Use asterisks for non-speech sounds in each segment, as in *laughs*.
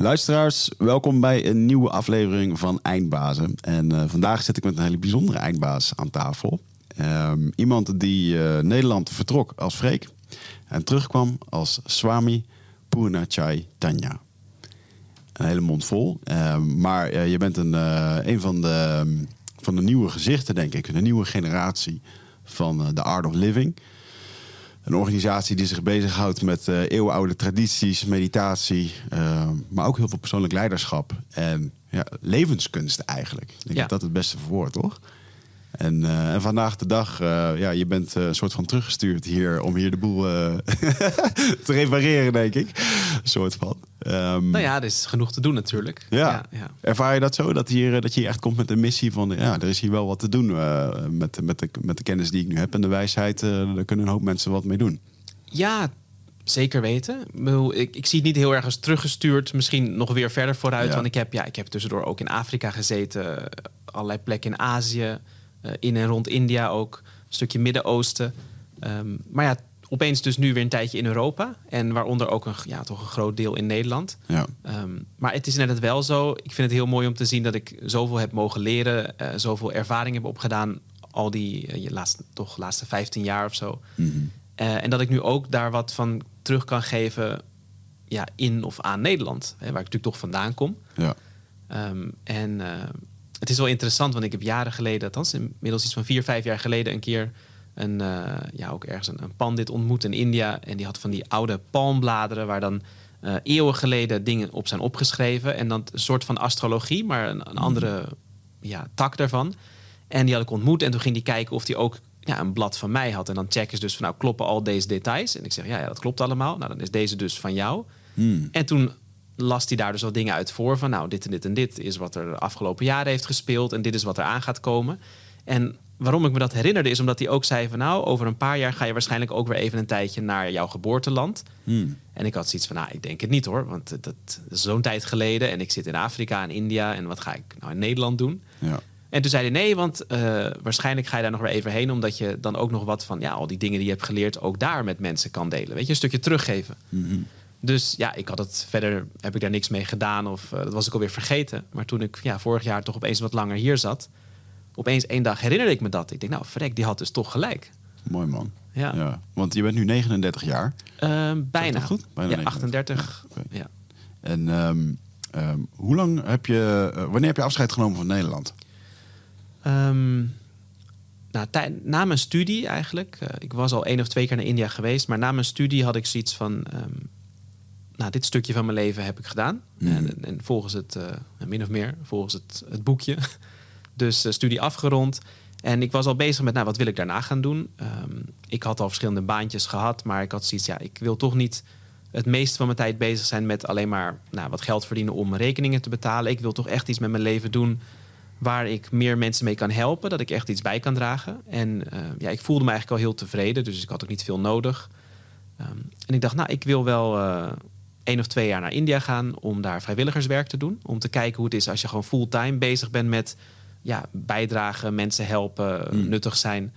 Luisteraars, welkom bij een nieuwe aflevering van Eindbazen. En uh, vandaag zit ik met een hele bijzondere eindbaas aan tafel. Um, iemand die uh, Nederland vertrok als Freek en terugkwam als Swami Purnachai Tanya. Een hele mond vol. Um, maar uh, je bent een, een van, de, van de nieuwe gezichten, denk ik. De nieuwe generatie van The Art of Living. Een organisatie die zich bezighoudt met uh, eeuwenoude tradities, meditatie, uh, maar ook heel veel persoonlijk leiderschap en ja, levenskunst eigenlijk. Ik denk Ja. dat dat het beste verwoord, toch? En, eh, en vandaag de dag, eh, ja, je bent eh, een soort van teruggestuurd hier om hier de boel *laughs* te repareren, denk ik. Een soort van. Ehm, Nou ja, er is genoeg te doen natuurlijk. ja. ja, ja. Ervaar je dat zo? Dat, hier, dat je hier echt komt met een missie van... ja, er is hier wel wat te doen met, met, de, met de kennis die ik nu heb en de wijsheid. daar kunnen een hoop mensen wat mee doen. Ja, zeker weten. Ik, ik, zie het niet heel erg als teruggestuurd. Misschien nog weer verder vooruit. Ja. Want ik heb, ja, ik heb tussendoor ook in Afrika gezeten. Allerlei plekken in Azië. Eh, in en rond India ook. Een stukje Midden-Oosten. Ehm, maar ja, opeens dus nu weer een tijdje in Europa. En waaronder ook een, ja, toch een groot deel in Nederland. Ja. Ehm, maar het is net wel zo. Ik vind het heel mooi om te zien dat ik zoveel heb mogen leren. eh, zoveel ervaring heb opgedaan. Al die eh, laatste, toch laatste 15 jaar of zo. Eh, en dat ik nu ook daar wat van terug kan geven ja, in of aan Nederland. Hè, waar ik natuurlijk toch vandaan kom. Ja. Ehm, en het is wel interessant, want ik heb jaren geleden, althans inmiddels iets van vier, vijf jaar geleden, een keer een, eh, ja, ook ergens een, een pandit ontmoet in India. En die had van die oude palmbladeren waar dan eh, eeuwen geleden dingen op zijn opgeschreven. En dan een soort van astrologie, maar een, een andere ja, tak daarvan. En die had ik ontmoet en toen ging die kijken of die ook ja, een blad van mij had. En dan checken ze dus van nou kloppen al deze details. En ik zeg ja, ja dat klopt allemaal. Nou dan is deze dus van jou. En toen las hij daar dus wat dingen uit voor. Van nou, dit en dit en dit is wat er de afgelopen jaren heeft gespeeld. En dit is wat er aan gaat komen. En waarom ik me dat herinnerde is omdat hij ook zei van nou, over een paar jaar ga je waarschijnlijk ook weer even een tijdje naar jouw geboorteland. En ik had zoiets van nou, ik denk het niet hoor. Want dat, is zo'n tijd geleden. En ik zit in Afrika en India. En wat ga ik nou in Nederland doen? Ja. En toen zei hij nee, want eh, waarschijnlijk ga je daar nog weer even heen. Omdat je dan ook nog wat van ja, al die dingen die je hebt geleerd ook daar met mensen kan delen. Weet je, een stukje teruggeven. Dus ja, ik had het verder, heb ik daar niks mee gedaan of eh, dat was ik alweer vergeten. Maar toen ik ja, vorig jaar toch opeens wat langer hier zat, opeens één dag herinnerde ik me dat. Ik denk, nou, verrek, die had dus toch gelijk. Mooi man. Ja. Want je bent nu 39 jaar. Ehm, bijna. goed? Bijna ja, 39. 38. Oké. Ja. En ehm, ehm, hoe lang heb je, eh, wanneer heb je afscheid genomen van Nederland? Ehm, nou, na mijn studie eigenlijk. ik was al één of twee keer naar India geweest. Maar na mijn studie had ik zoiets van... nou, dit stukje van mijn leven heb ik gedaan. En, en volgens het, eh, min of meer, volgens het, het boekje. *laughs* Dus eh, studie afgerond. En ik was al bezig met, nou, wat wil ik daarna gaan doen? Ehm, ik had al verschillende baantjes gehad. Maar ik had zoiets, ja, ik wil toch niet het meeste van mijn tijd bezig zijn met alleen maar nou, wat geld verdienen om rekeningen te betalen. Ik wil toch echt iets met mijn leven doen waar ik meer mensen mee kan helpen, dat ik echt iets bij kan dragen. En eh, ja, ik voelde me eigenlijk al heel tevreden, dus ik had ook niet veel nodig. Ehm, en ik dacht, nou, ik wil wel één of twee jaar naar India gaan om daar vrijwilligerswerk te doen. Om te kijken hoe het is als je gewoon fulltime bezig bent met ja, bijdragen, mensen helpen, nuttig zijn.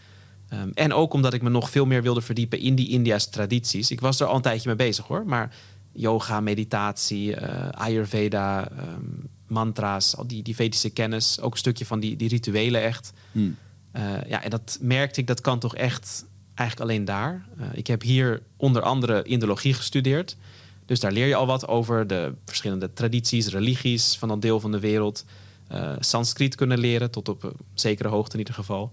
Ehm, en ook omdat ik me nog veel meer wilde verdiepen in die India's tradities. Ik was er al een tijdje mee bezig hoor, maar yoga, meditatie, eh, Ayurveda, ehm, mantra's, al die, die Vedische kennis, ook een stukje van die, die rituelen echt. Eh, ja, en dat merkte ik, dat kan toch echt eigenlijk alleen daar. Eh, ik heb hier onder andere Indologie gestudeerd. Dus daar leer je al wat over de verschillende tradities, religies van dat deel van de wereld. Eh Sanskriet kunnen leren, tot op een zekere hoogte in ieder geval.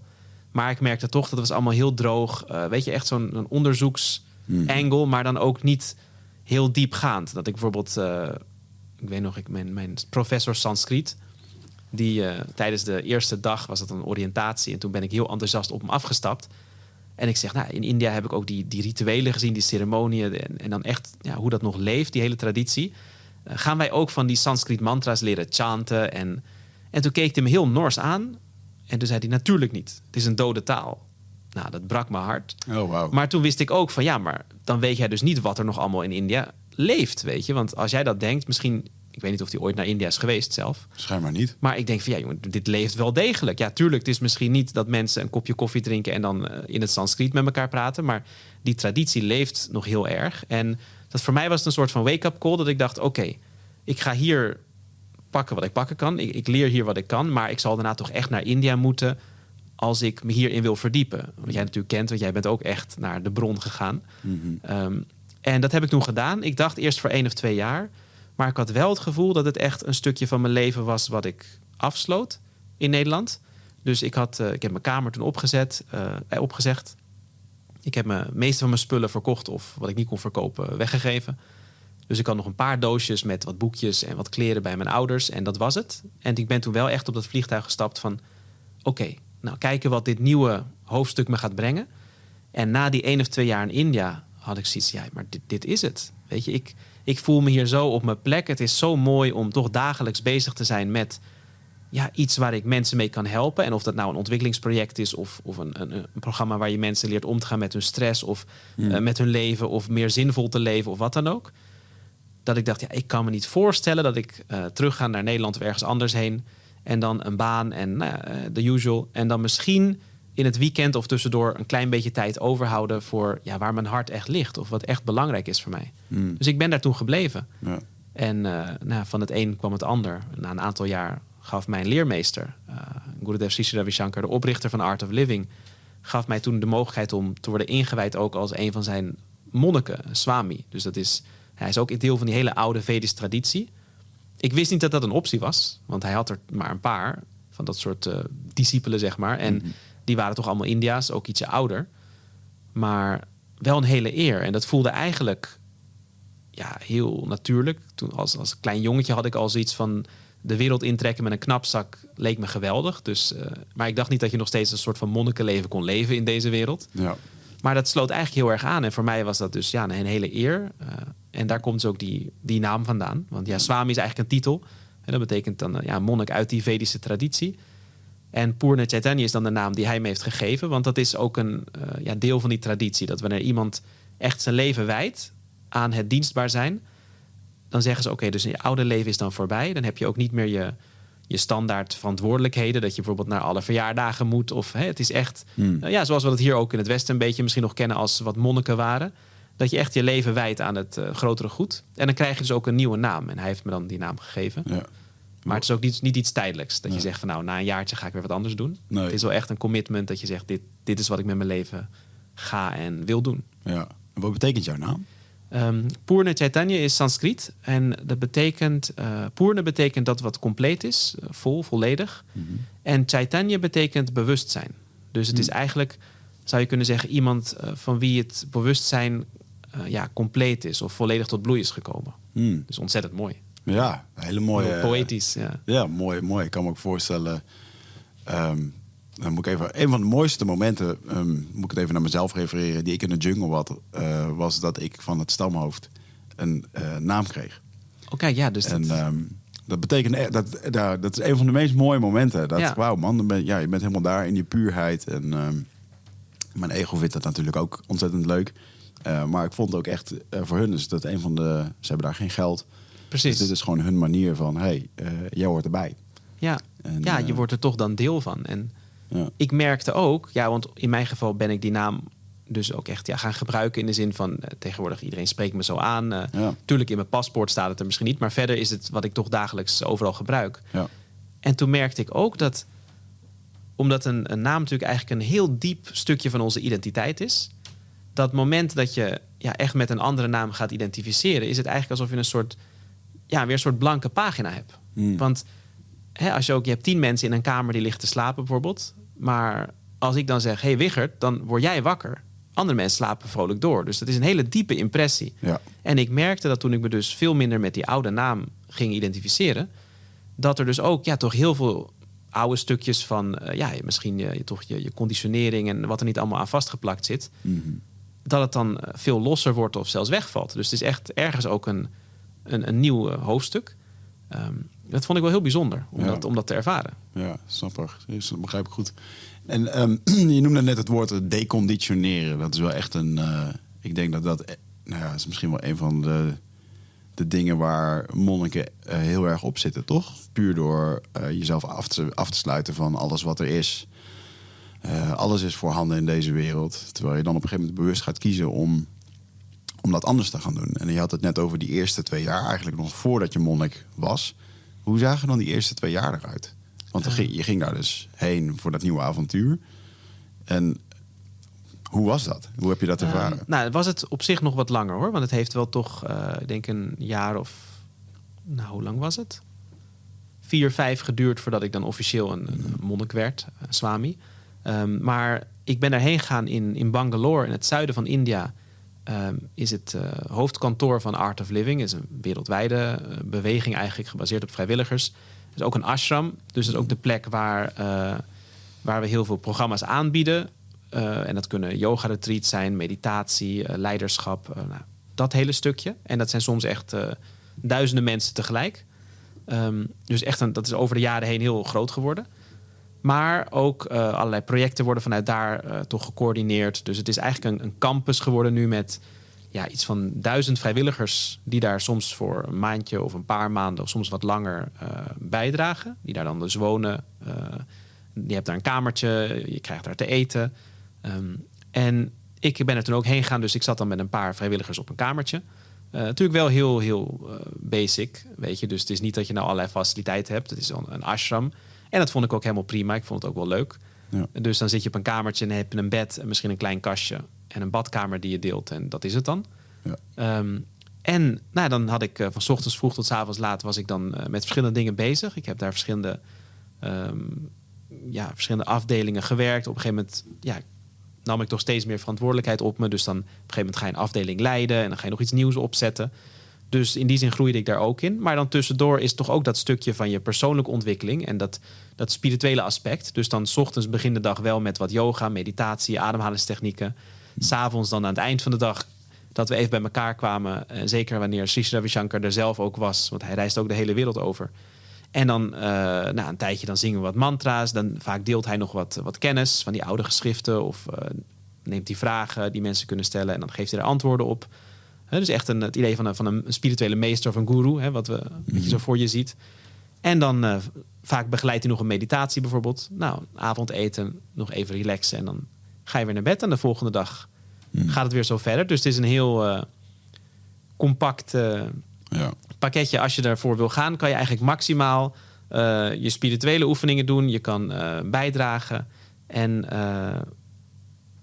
Maar ik merkte toch, dat was allemaal heel droog. Eh, weet je, echt zo'n onderzoeksangle, maar dan ook niet heel diepgaand. Dat ik bijvoorbeeld, eh, ik weet nog, ik, mijn, mijn professor Sanskriet, die tijdens de eerste dag was dat een oriëntatie. En toen ben ik heel enthousiast op hem afgestapt. En ik zeg, nou, in India heb ik ook die, die rituelen gezien, die ceremonieën. En, en dan echt ja, hoe dat nog leeft, die hele traditie. Eh, gaan wij ook van die Sanskriet mantra's leren chanten. En, en toen keek hij me heel nors aan. En toen zei hij, natuurlijk niet. Het is een dode taal. Nou, dat brak mijn hart. Oh, wauw. Maar toen wist ik ook van ja, maar dan weet jij dus niet wat er nog allemaal in India leeft, weet je. Want als jij dat denkt, misschien, ik weet niet of hij ooit naar India is geweest zelf. Schijnbaar niet. Maar ik denk van ja, jongen, dit leeft wel degelijk. Ja, tuurlijk, het is misschien niet dat mensen een kopje koffie drinken en dan eh, in het Sanskriet met elkaar praten. Maar die traditie leeft nog heel erg. En dat voor mij was het een soort van wake-up call dat ik dacht, oké, ik ga hier pakken wat ik pakken kan. Ik, ik leer hier wat ik kan. Maar ik zal daarna toch echt naar India moeten als ik me hierin wil verdiepen. Wat jij natuurlijk kent, want jij bent ook echt naar de bron gegaan. Ehm, en dat heb ik toen gedaan. Ik dacht eerst voor één of twee jaar. Maar ik had wel het gevoel dat het echt een stukje van mijn leven was wat ik afsloot in Nederland. Dus ik, had, eh, ik heb mijn kamer toen opgezet, eh, opgezegd. Ik heb me meeste van mijn spullen verkocht of wat ik niet kon verkopen weggegeven. Dus ik had nog een paar doosjes met wat boekjes en wat kleren bij mijn ouders. En dat was het. En ik ben toen wel echt op dat vliegtuig gestapt van... oké, nou kijken wat dit nieuwe hoofdstuk me gaat brengen. En na die één of twee jaar in India had ik zoiets... ja, maar dit, dit is het. Weet je, ik, ik voel me hier zo op mijn plek. Het is zo mooi om toch dagelijks bezig te zijn met ja, iets waar ik mensen mee kan helpen. En of dat nou een ontwikkelingsproject is of, of een, een, een programma waar je mensen leert om te gaan met hun stress of Hmm. eh, met hun leven of meer zinvol te leven of wat dan ook. Dat ik dacht, ja, ik kan me niet voorstellen dat ik eh terug ga naar Nederland of ergens anders heen. En dan een baan en nou ja, eh, the usual. En dan misschien in het weekend of tussendoor een klein beetje tijd overhouden voor ja, waar mijn hart echt ligt. Of wat echt belangrijk is voor mij. Hmm. Dus ik ben daar toen gebleven. Ja. En eh, nou, van het een kwam het ander. Na een aantal jaar gaf mijn leermeester, uh, Gurudev Sri Ravi Shankar, de oprichter van Art of Living, gaf mij toen de mogelijkheid om te worden ingewijd ook als een van zijn monniken, swami. Dus dat is, hij is ook deel van die hele oude Vedische traditie. Ik wist niet dat dat een optie was, want hij had er maar een paar van dat soort eh, discipelen, zeg maar. En die waren toch allemaal India's, ook ietsje ouder. Maar wel een hele eer. En dat voelde eigenlijk ja, heel natuurlijk. Toen als, als klein jongetje had ik al zoiets van de wereld intrekken met een knapzak leek me geweldig. Dus, eh, maar ik dacht niet dat je nog steeds een soort van monnikenleven kon leven in deze wereld. Ja. Maar dat sloot eigenlijk heel erg aan. En voor mij was dat dus ja, een hele eer. Eh, en daar komt dus ook die, die naam vandaan. Want ja, Swami is eigenlijk een titel. En dat betekent dan eh, ja, monnik uit die Vedische traditie. En Purna Chaitanya is dan de naam die hij me heeft gegeven. Want dat is ook een eh, ja, deel van die traditie. Dat wanneer iemand echt zijn leven wijdt aan het dienstbaar zijn... dan zeggen ze, oké, dus je oude leven is dan voorbij. Dan heb je ook niet meer je, je standaard verantwoordelijkheden. Dat je bijvoorbeeld naar alle verjaardagen moet. Of hè, het is echt, nou ja, zoals we dat hier ook in het Westen een beetje misschien nog kennen als wat monniken waren. Dat je echt je leven wijdt aan het eh, grotere goed. En dan krijg je dus ook een nieuwe naam. En hij heeft me dan die naam gegeven. Ja. Maar het is ook niet, niet iets tijdelijks. Dat je zegt van nou, na een jaartje ga ik weer wat anders doen. Nee. Het is wel echt een commitment dat je zegt, dit, dit is wat ik met mijn leven ga en wil doen. ja. En wat betekent jouw naam? Um, Purna Chaitanya is Sanskriet. En dat betekent, eh Purna betekent dat wat compleet is, eh, vol, volledig. En Chaitanya betekent bewustzijn. Dus het is eigenlijk, zou je kunnen zeggen, iemand eh, van wie het bewustzijn ja, compleet is of volledig tot bloei is gekomen. Hmm. Dus ontzettend mooi. Ja, een hele mooie. Heel poëtisch. Ja. Ja, mooi, mooi. Ik kan me ook voorstellen. ehm, dan moet ik even. Een van de mooiste momenten, ehm, moet ik het even naar mezelf refereren, die ik in de jungle had, eh, was dat ik van het stamhoofd een eh, naam kreeg. Oh, kijk, ja, dus En dat, ehm, dat betekent, dat, ja, dat is een van de meest mooie momenten. Dat, Ja. Wauw, man, ben, ja, je bent helemaal daar in die puurheid. En mijn ego vindt dat natuurlijk ook ontzettend leuk. Eh, maar ik vond het ook echt voor hun is dat een van de. Ze hebben daar geen geld. Precies. Dus dit is gewoon hun manier van: hey, eh, jij hoort erbij. Ja, En, ja, je eh, wordt er toch dan deel van. En Ja. ik merkte ook, ja, want in mijn geval ben ik die naam dus ook echt ja, gaan gebruiken in de zin van eh, tegenwoordig iedereen spreekt me zo aan. Ja. Tuurlijk in mijn paspoort staat het er misschien niet, maar verder is het wat ik toch dagelijks overal gebruik. Ja. En toen merkte ik ook dat, omdat een, een naam natuurlijk eigenlijk een heel diep stukje van onze identiteit is, dat moment dat je ja, echt met een andere naam gaat identificeren, is het eigenlijk alsof je een soort, ja, weer een soort blanke pagina hebt. Hmm. Want hè, als je ook, je hebt tien mensen in een kamer die liggen te slapen bijvoorbeeld, maar als ik dan zeg, hey Wiggert, dan word jij wakker. Andere mensen slapen vrolijk door. Dus dat is een hele diepe impressie. Ja. En ik merkte dat toen ik me dus veel minder met die oude naam ging identificeren, dat er dus ook ja, toch heel veel oude stukjes van eh, ja, misschien je, je, toch je, je conditionering en wat er niet allemaal aan vastgeplakt zit, Mhm. dat het dan veel losser wordt of zelfs wegvalt. Dus het is echt ergens ook een, een, een nieuw eh, hoofdstuk. Ehm, dat vond ik wel heel bijzonder om, Ja. dat, om dat te ervaren. Ja, snap ik. Dat begrijp ik goed. En ehm, *clears throat* je noemde net het woord deconditioneren. Dat is wel echt een. eh, ik denk dat dat. eh, Nou ja, is misschien wel een van de, de dingen waar monniken heel erg op zitten, toch? Puur door jezelf af te, af te sluiten van alles wat er is. Alles is voorhanden in deze wereld. Terwijl je dan op een gegeven moment bewust gaat kiezen om, om dat anders te gaan doen. En je had het net over die eerste twee jaar, eigenlijk nog voordat je monnik was. Hoe zagen dan die eerste twee jaar eruit? Want ging- je ging daar dus heen voor dat nieuwe avontuur. En hoe was dat? Hoe heb je dat ervaren? Ehm, nou, was het op zich nog wat langer hoor. Want het heeft wel toch, eh, ik denk een jaar of... Nou, hoe lang was het? Vier, vijf geduurd voordat ik dan officieel een, een monnik werd, een swami. Ehm, maar ik ben daarheen gegaan in, in Bangalore, in het zuiden van India. Ehm, is het eh, hoofdkantoor van Art of Living. is een wereldwijde eh, beweging eigenlijk gebaseerd op vrijwilligers. Het is ook een ashram. Dus het is ook de plek waar, eh, waar we heel veel programma's aanbieden. En dat kunnen yoga-retreats zijn, meditatie, leiderschap. nou, dat hele stukje. En dat zijn soms echt duizenden mensen tegelijk. Ehm, dus echt een, dat is over de jaren heen heel groot geworden. Maar ook eh, allerlei projecten worden vanuit daar eh, toch gecoördineerd. Dus het is eigenlijk een, een campus geworden nu met ja, iets van duizend vrijwilligers... die daar soms voor een maandje of een paar maanden... of soms wat langer eh, bijdragen. Die daar dan dus wonen. Je hebt daar een kamertje, je krijgt daar te eten. Ehm, en ik ben er toen ook heen gegaan, dus ik zat dan met een paar vrijwilligers op een kamertje. Natuurlijk wel heel, heel basic, weet je. Dus het is niet dat je nou allerlei faciliteiten hebt. Het is een ashram. En dat vond ik ook helemaal prima. Ik vond het ook wel leuk. Ja. Dus dan zit je op een kamertje en heb je een bed en misschien een klein kastje en een badkamer die je deelt. En dat is het dan. Ja. Ehm, en nou, dan had ik eh, van 's ochtends vroeg tot 's avonds laat was ik dan eh, met verschillende dingen bezig. Ik heb daar verschillende, ehm, ja, verschillende afdelingen gewerkt. Op een gegeven moment ja, nam ik toch steeds meer verantwoordelijkheid op me. Dus dan op een gegeven moment ga je een afdeling leiden en dan ga je nog iets nieuws opzetten. Dus in die zin groeide ik daar ook in. Maar dan tussendoor is toch ook dat stukje van je persoonlijke ontwikkeling en dat, dat spirituele aspect. Dus dan 's ochtends begin de dag wel met wat yoga, meditatie, ademhalingstechnieken. S'avonds dan aan het eind van de dag dat we even bij elkaar kwamen. En zeker wanneer Sri Ravi Shankar er zelf ook was. Want hij reist ook de hele wereld over. En dan eh, na een tijdje dan zingen we wat mantra's. Dan vaak deelt hij nog wat, wat kennis van die oude geschriften. Of eh, neemt hij vragen die mensen kunnen stellen. En dan geeft hij er antwoorden op. Hè, dus echt een, het idee van een, van een spirituele meester of een guru. Hè, wat, we, wat je zo voor je ziet. En dan eh, vaak begeleidt hij nog een meditatie bijvoorbeeld. Nou, avondeten, nog even relaxen. En dan ga je weer naar bed. En de volgende dag gaat het weer zo verder. Dus het is een heel eh, compact eh, Ja. pakketje. Als je daarvoor wil gaan, kan je eigenlijk maximaal je spirituele oefeningen doen. Je kan bijdragen. En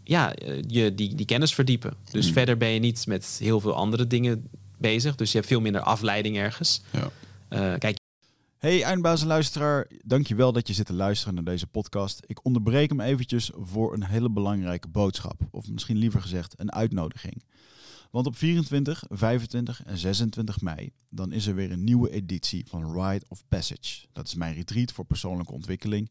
ja, eh, je die, die kennis verdiepen. Dus verder ben je niet met heel veel andere dingen bezig. Dus je hebt veel minder afleiding ergens. Ja. Eh, kijk, Hey eindbaas en luisteraar, dankjewel dat je zit te luisteren naar deze podcast. Ik onderbreek hem eventjes voor een hele belangrijke boodschap. Of misschien liever gezegd een uitnodiging. Want op 24, 25 en 26 mei, dan is er weer een nieuwe editie van Rite of Passage. Dat is mijn retreat voor persoonlijke ontwikkeling.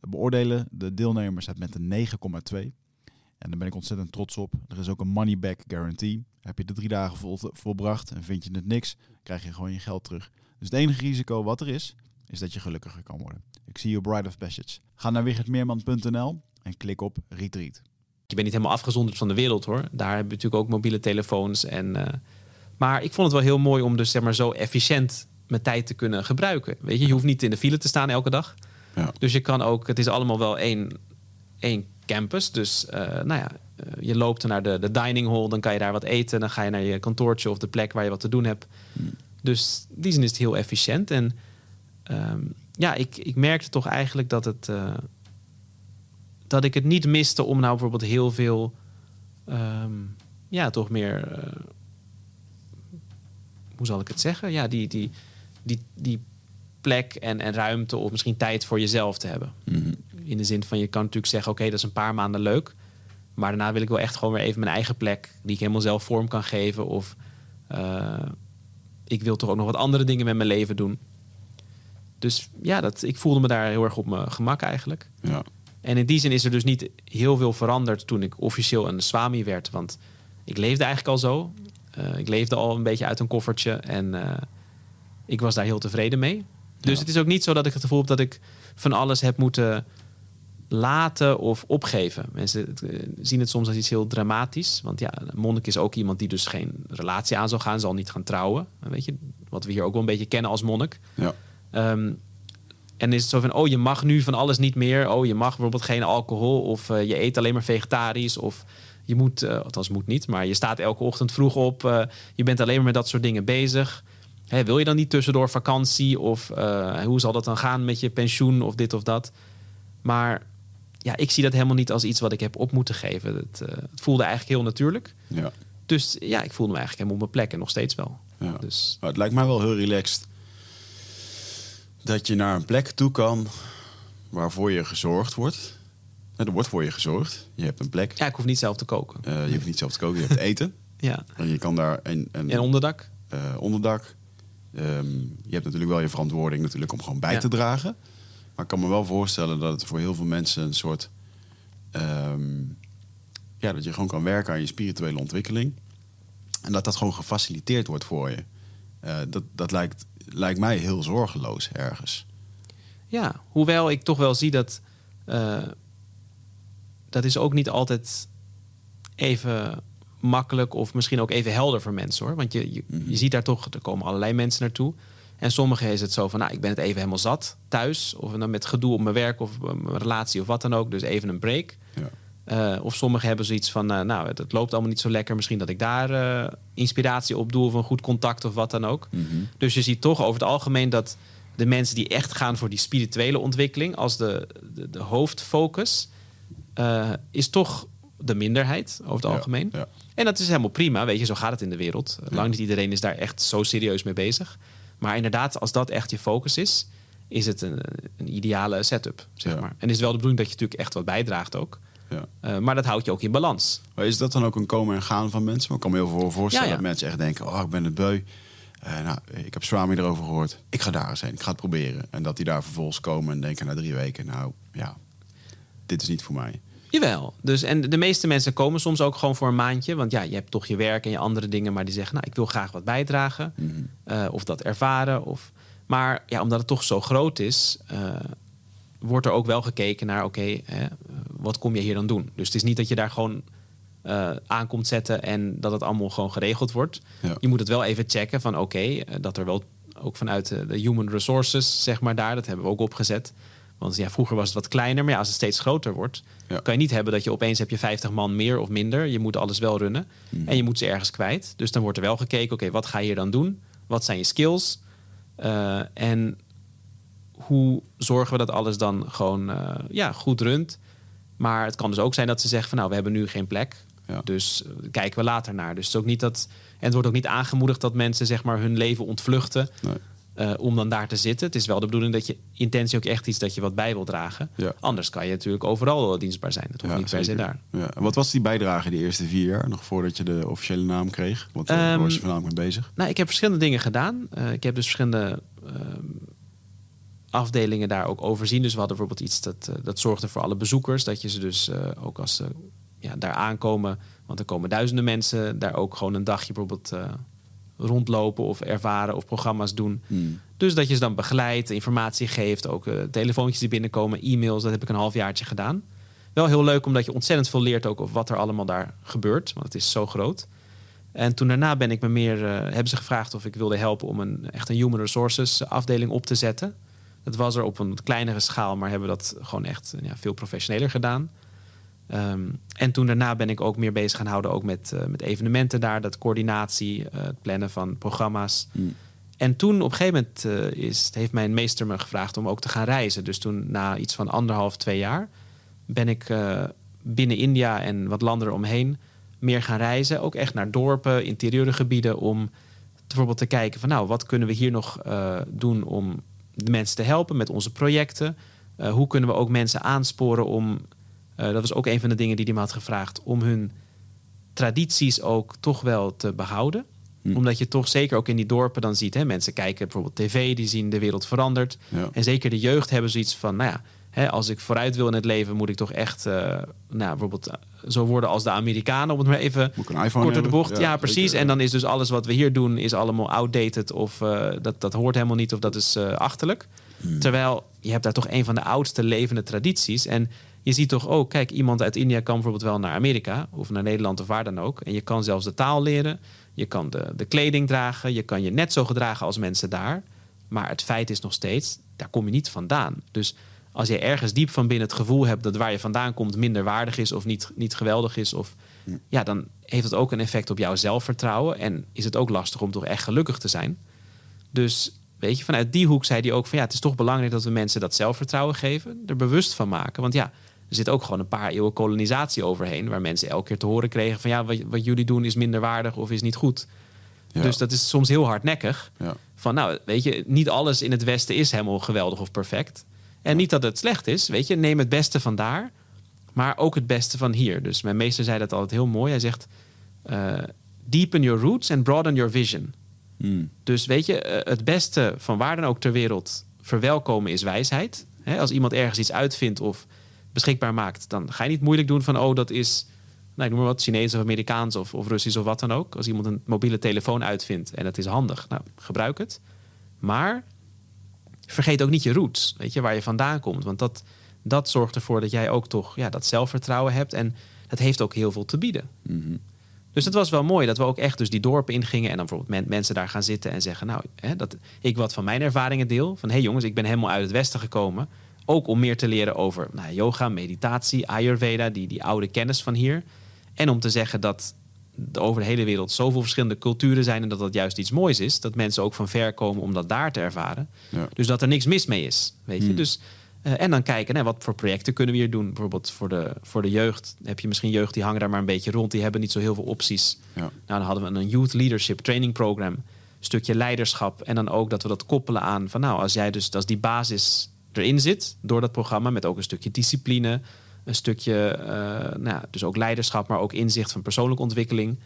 beoordelen de deelnemers het met een 9,2. En daar ben ik ontzettend trots op. Er is ook een money back guarantee. Heb je de drie dagen vol, volbracht en vind je het niks, krijg je gewoon je geld terug. Dus het enige risico wat er is, is dat je gelukkiger kan worden. Ik zie je Bride of Passage. Ga naar wichertmeerman.nl en klik op Retreat. je bent niet helemaal afgezonderd van de wereld hoor. Daar hebben we natuurlijk ook mobiele telefoons. En, eh, maar ik vond het wel heel mooi om dus zeg maar zo efficiënt mijn tijd te kunnen gebruiken. Weet je, je hoeft niet in de file te staan elke dag. Ja. Dus je kan ook, het is allemaal wel één, één campus. Dus eh, nou ja, eh, je loopt naar de, de dining hall, dan kan je daar wat eten. Dan ga je naar je kantoortje of de plek waar je wat te doen hebt. Dus in die zin is het heel efficiënt. En ehm, ja, ik, ik merkte toch eigenlijk dat het. eh, dat ik het niet miste om nou bijvoorbeeld heel veel. ehm, ja, toch meer. hoe zal ik het zeggen? Ja, die, die, die, die plek en, en ruimte of misschien tijd voor jezelf te hebben. Mhm. In de zin van je kan natuurlijk zeggen, oké, dat is een paar maanden leuk. Maar daarna wil ik wel echt gewoon weer even mijn eigen plek, die ik helemaal zelf vorm kan geven. Of eh, ik wil toch ook nog wat andere dingen met mijn leven doen. Dus ja, dat, ik voelde me daar heel erg op mijn gemak eigenlijk. Ja. En in die zin is er dus niet heel veel veranderd toen ik officieel een swami werd. Want ik leefde eigenlijk al zo. Uh, ik leefde al een beetje uit een koffertje en uh, ik was daar heel tevreden mee. Dus Ja. het is ook niet zo dat ik het gevoel heb dat ik van alles heb moeten laten of opgeven. Mensen eh, zien het soms als iets heel dramatisch. Want ja, een monnik is ook iemand die dus geen relatie aan zal gaan, zal niet gaan trouwen. Weet je, wat we hier ook wel een beetje kennen als monnik. Ja. Ehm, en is het zo van, oh, je mag nu van alles niet meer. Oh, je mag bijvoorbeeld geen alcohol. Of eh, je eet alleen maar vegetarisch. Of je moet, eh, althans moet niet, maar je staat elke ochtend vroeg op. je bent alleen maar met dat soort dingen bezig. Hè, wil je dan niet tussendoor vakantie? Of eh, hoe zal dat dan gaan met je pensioen of dit of dat? Maar ja, ik zie dat helemaal niet als iets wat ik heb op moeten geven. Het, eh, het voelde eigenlijk heel natuurlijk. Ja. Dus ja, ik voelde me eigenlijk helemaal op mijn plek en nog steeds wel. Ja. Dus Maar het lijkt mij wel heel relaxed dat je naar een plek toe kan waarvoor je gezorgd wordt. Ja, Er wordt voor je gezorgd. Je hebt een plek. ja, ik hoef niet zelf te koken. Eh, je hoeft niet zelf te koken, je hebt eten. Ja. En je kan daar een, een En onderdak? onderdak. Ehm, je hebt natuurlijk wel je verantwoording natuurlijk om gewoon bij Ja. te dragen. Maar ik kan me wel voorstellen dat het voor heel veel mensen een soort... ehm, ja, dat je gewoon kan werken aan je spirituele ontwikkeling. En dat dat gewoon gefaciliteerd wordt voor je. Eh, dat dat lijkt, lijkt mij heel zorgeloos ergens. Ja, hoewel ik toch wel zie dat eh, dat is ook niet altijd even makkelijk of misschien ook even helder voor mensen hoor. Want je, je, je ziet daar toch, er komen allerlei mensen naartoe. En sommigen is het zo van, nou, ik ben het even helemaal zat thuis. Of dan met gedoe op mijn werk of mijn relatie of wat dan ook. Dus even een break. Ja. Eh, of sommigen hebben zoiets van, eh, nou, het, het loopt allemaal niet zo lekker. Misschien dat ik daar eh, inspiratie op doe of een goed contact of wat dan ook. Mhm. Dus je ziet toch over het algemeen dat de mensen die echt gaan voor die spirituele ontwikkeling als de, de, de hoofdfocus, is toch de minderheid over het Ja, algemeen. ja. En dat is helemaal prima, weet je, zo gaat het in de wereld. Lang niet iedereen is daar echt zo serieus mee bezig. Maar inderdaad, als dat echt je focus is, is het een, een ideale setup, zeg Ja. maar. En is wel de bedoeling dat je natuurlijk echt wat bijdraagt ook. Ja. Eh, maar dat houdt je ook in balans. Maar is dat dan ook een komen en gaan van mensen? Want ik kan me heel veel voorstellen Ja, dat mensen echt denken... oh, ik ben het beu. Eh, nou, ik heb Swami erover gehoord. Ik ga daar eens heen. Ik ga het proberen. En dat die daar vervolgens komen en denken na drie weken... nou, ja, dit is niet voor mij. Jawel. Dus, en de meeste mensen komen soms ook gewoon voor een maandje. Want ja, je hebt toch je werk en je andere dingen. Maar die zeggen, nou, ik wil graag wat bijdragen. Mhm. eh, of dat ervaren. Of... Maar ja, omdat het toch zo groot is... eh, wordt er ook wel gekeken naar, oké, wat kom je hier dan doen? Dus het is niet dat je daar gewoon eh aankomt zetten... en dat het allemaal gewoon geregeld wordt. Ja. Je moet het wel even checken van, oké, dat er wel ook vanuit de, de human resources, zeg maar daar... dat hebben we ook opgezet. Want ja, vroeger was het wat kleiner, maar ja, als het steeds groter wordt... Ja. kan je niet hebben dat je opeens heb je 50 man meer of minder. Je moet alles wel runnen. Mhm. En je moet ze ergens kwijt. Dus dan wordt er wel gekeken, oké, wat ga je hier dan doen? Wat zijn je skills? Eh, en hoe zorgen we dat alles dan gewoon eh, ja, goed runt? Maar het kan dus ook zijn dat ze zeggen van nou, we hebben nu geen plek. Ja. Dus eh, kijken we later naar. Dus het is ook niet dat. En het wordt ook niet aangemoedigd dat mensen zeg maar hun leven ontvluchten. Nee. Eh, om dan daar te zitten. Het is wel de bedoeling dat je intentie ook echt iets dat je wat bij wil dragen. Ja. Anders kan je natuurlijk overal wel dienstbaar zijn. Dat hoeft Ja, niet per se daar. Ja. Wat was die bijdrage die eerste vier jaar? Nog voordat je de officiële naam kreeg? Want eh, daar Ehm, was je voornamelijk mee bezig. Nou, ik heb verschillende dingen gedaan. Eh, ik heb dus verschillende ehm, afdelingen daar ook overzien. Dus we hadden bijvoorbeeld iets dat, dat zorgde voor alle bezoekers. Dat je ze dus ook als ze ja, daar aankomen... want er komen duizenden mensen... daar ook gewoon een dagje bijvoorbeeld rondlopen of ervaren... of programma's doen. Hmm. Dus dat je ze dan begeleidt, informatie geeft... ook eh, telefoontjes die binnenkomen, e-mails. Dat heb ik een halfjaartje gedaan. Wel heel leuk, omdat je ontzettend veel leert ook... over wat er allemaal daar gebeurt. Want het is zo groot. En toen daarna ben ik me meer, eh, hebben ze gevraagd of ik wilde helpen om een echt een human resources afdeling op te zetten. Dat was er op een kleinere schaal, maar hebben dat gewoon echt ja, veel professioneler gedaan. Ehm, en toen daarna ben ik ook meer bezig gaan houden ook met, eh, met evenementen daar, dat coördinatie, eh, het plannen van programma's. Hmm. En toen op een gegeven moment eh, is, heeft mijn meester me gevraagd om ook te gaan reizen. Dus toen na iets van anderhalf, twee jaar ben ik binnen India en wat landen eromheen meer gaan reizen. Ook echt naar dorpen, interieure gebieden om bijvoorbeeld te kijken van nou, wat kunnen we hier nog doen om de mensen te helpen met onze projecten? Hoe kunnen we ook mensen aansporen om, uh, dat was ook een van de dingen die hij me had gevraagd, om hun tradities ook toch wel te behouden. Hm. Omdat je toch zeker ook in die dorpen dan ziet, hè, mensen kijken bijvoorbeeld tv, die zien de wereld veranderd. Ja. En zeker de jeugd hebben zoiets van, nou ja, hè, als ik vooruit wil in het leven, moet ik toch echt, uh, nou, bijvoorbeeld zo worden als de Amerikanen, om het maar even kort door de bocht. Ja, ja precies. Zeker, en dan is dus alles wat we hier doen, is allemaal outdated of uh, dat, dat hoort helemaal niet of dat is achterlijk. Hmm. Terwijl je hebt daar toch een van de oudste levende tradities. En je ziet toch ook, kijk, iemand uit India kan bijvoorbeeld wel naar Amerika of naar Nederland of waar dan ook. En je kan zelfs de taal leren, je kan de, de kleding dragen, je kan je net zo gedragen als mensen daar. Maar het feit is nog steeds, daar kom je niet vandaan. Dus als je ergens diep van binnen het gevoel hebt dat waar je vandaan komt minder waardig is of niet, niet geweldig is, of, ja, dan heeft het ook een effect op jouw zelfvertrouwen. En is het ook lastig om toch echt gelukkig te zijn. Dus weet je, vanuit die hoek zei hij ook van ja, het is toch belangrijk dat we mensen dat zelfvertrouwen geven, er bewust van maken. Want ja, er zit ook gewoon een paar eeuwen kolonisatie overheen, waar mensen elke keer te horen kregen van ja, wat, wat jullie doen is minder waardig of is niet goed. Ja. Dus dat is soms heel hardnekkig. Ja. Van nou, weet je, niet alles in het Westen is helemaal geweldig of perfect. En niet dat het slecht is, weet je, neem het beste van daar, maar ook het beste van hier. Dus mijn meester zei dat altijd heel mooi. Hij zegt: uh, deepen your roots and broaden your vision. Hmm. Dus weet je, uh, het beste van waar dan ook ter wereld verwelkomen is wijsheid. He, als iemand ergens iets uitvindt of beschikbaar maakt, dan ga je niet moeilijk doen van: oh, dat is. Nou, ik noem maar wat, Chinees of Amerikaans of, of Russisch of wat dan ook. Als iemand een mobiele telefoon uitvindt en dat is handig, nou, gebruik het. Maar vergeet ook niet je roots, weet je, waar je vandaan komt. Want dat, dat zorgt ervoor dat jij ook toch ja, dat zelfvertrouwen hebt. En dat heeft ook heel veel te bieden. Mm -hmm. Dus het was wel mooi dat we ook echt dus die dorpen ingingen. En dan bijvoorbeeld men, mensen daar gaan zitten en zeggen... nou, hè, dat ik wat van mijn ervaringen deel. Van hé hey jongens, ik ben helemaal uit het westen gekomen. Ook om meer te leren over nou, yoga, meditatie, ayurveda. Die, die oude kennis van hier. En om te zeggen dat er over de hele wereld zoveel verschillende culturen zijn... en dat dat juist iets moois is. Dat mensen ook van ver komen om dat daar te ervaren. Ja. Dus dat er niks mis mee is, weet je. Hmm. Dus, uh, en dan kijken, nou, wat voor projecten kunnen we hier doen? Bijvoorbeeld voor de, voor de jeugd. Heb je misschien jeugd die hangen daar maar een beetje rond. Die hebben niet zo heel veel opties. Ja. Nou, dan hadden we een Youth Leadership Training Program. Een stukje leiderschap. En dan ook dat we dat koppelen aan van... nou, als jij dus, als die basis erin zit door dat programma... met ook een stukje discipline... een stukje, uh, nou, dus ook leiderschap... maar ook inzicht van persoonlijke ontwikkeling...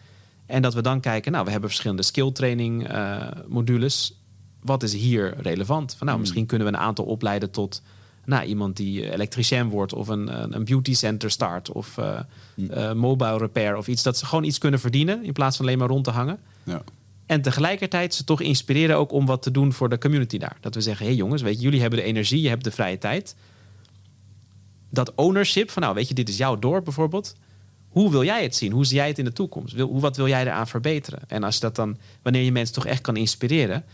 En dat we dan kijken, nou, we hebben verschillende skill training uh, modules. Wat is hier relevant? Van, nou, Hmm. misschien kunnen we een aantal opleiden tot nou, iemand die elektricien wordt of een, een beauty center start of uh, uh, mobile repair of iets. Dat ze gewoon iets kunnen verdienen in plaats van alleen maar rond te hangen. Ja. En tegelijkertijd ze toch inspireren ook om wat te doen voor de community daar. Dat we zeggen, hé hey jongens, weet je, jullie hebben de energie, je hebt de vrije tijd. Dat ownership van, nou weet je, dit is jouw dorp bijvoorbeeld hoe wil jij het zien? Hoe zie jij het in de toekomst? Wil, wat wil jij eraan verbeteren? En als dat dan, wanneer je mensen toch echt kan inspireren,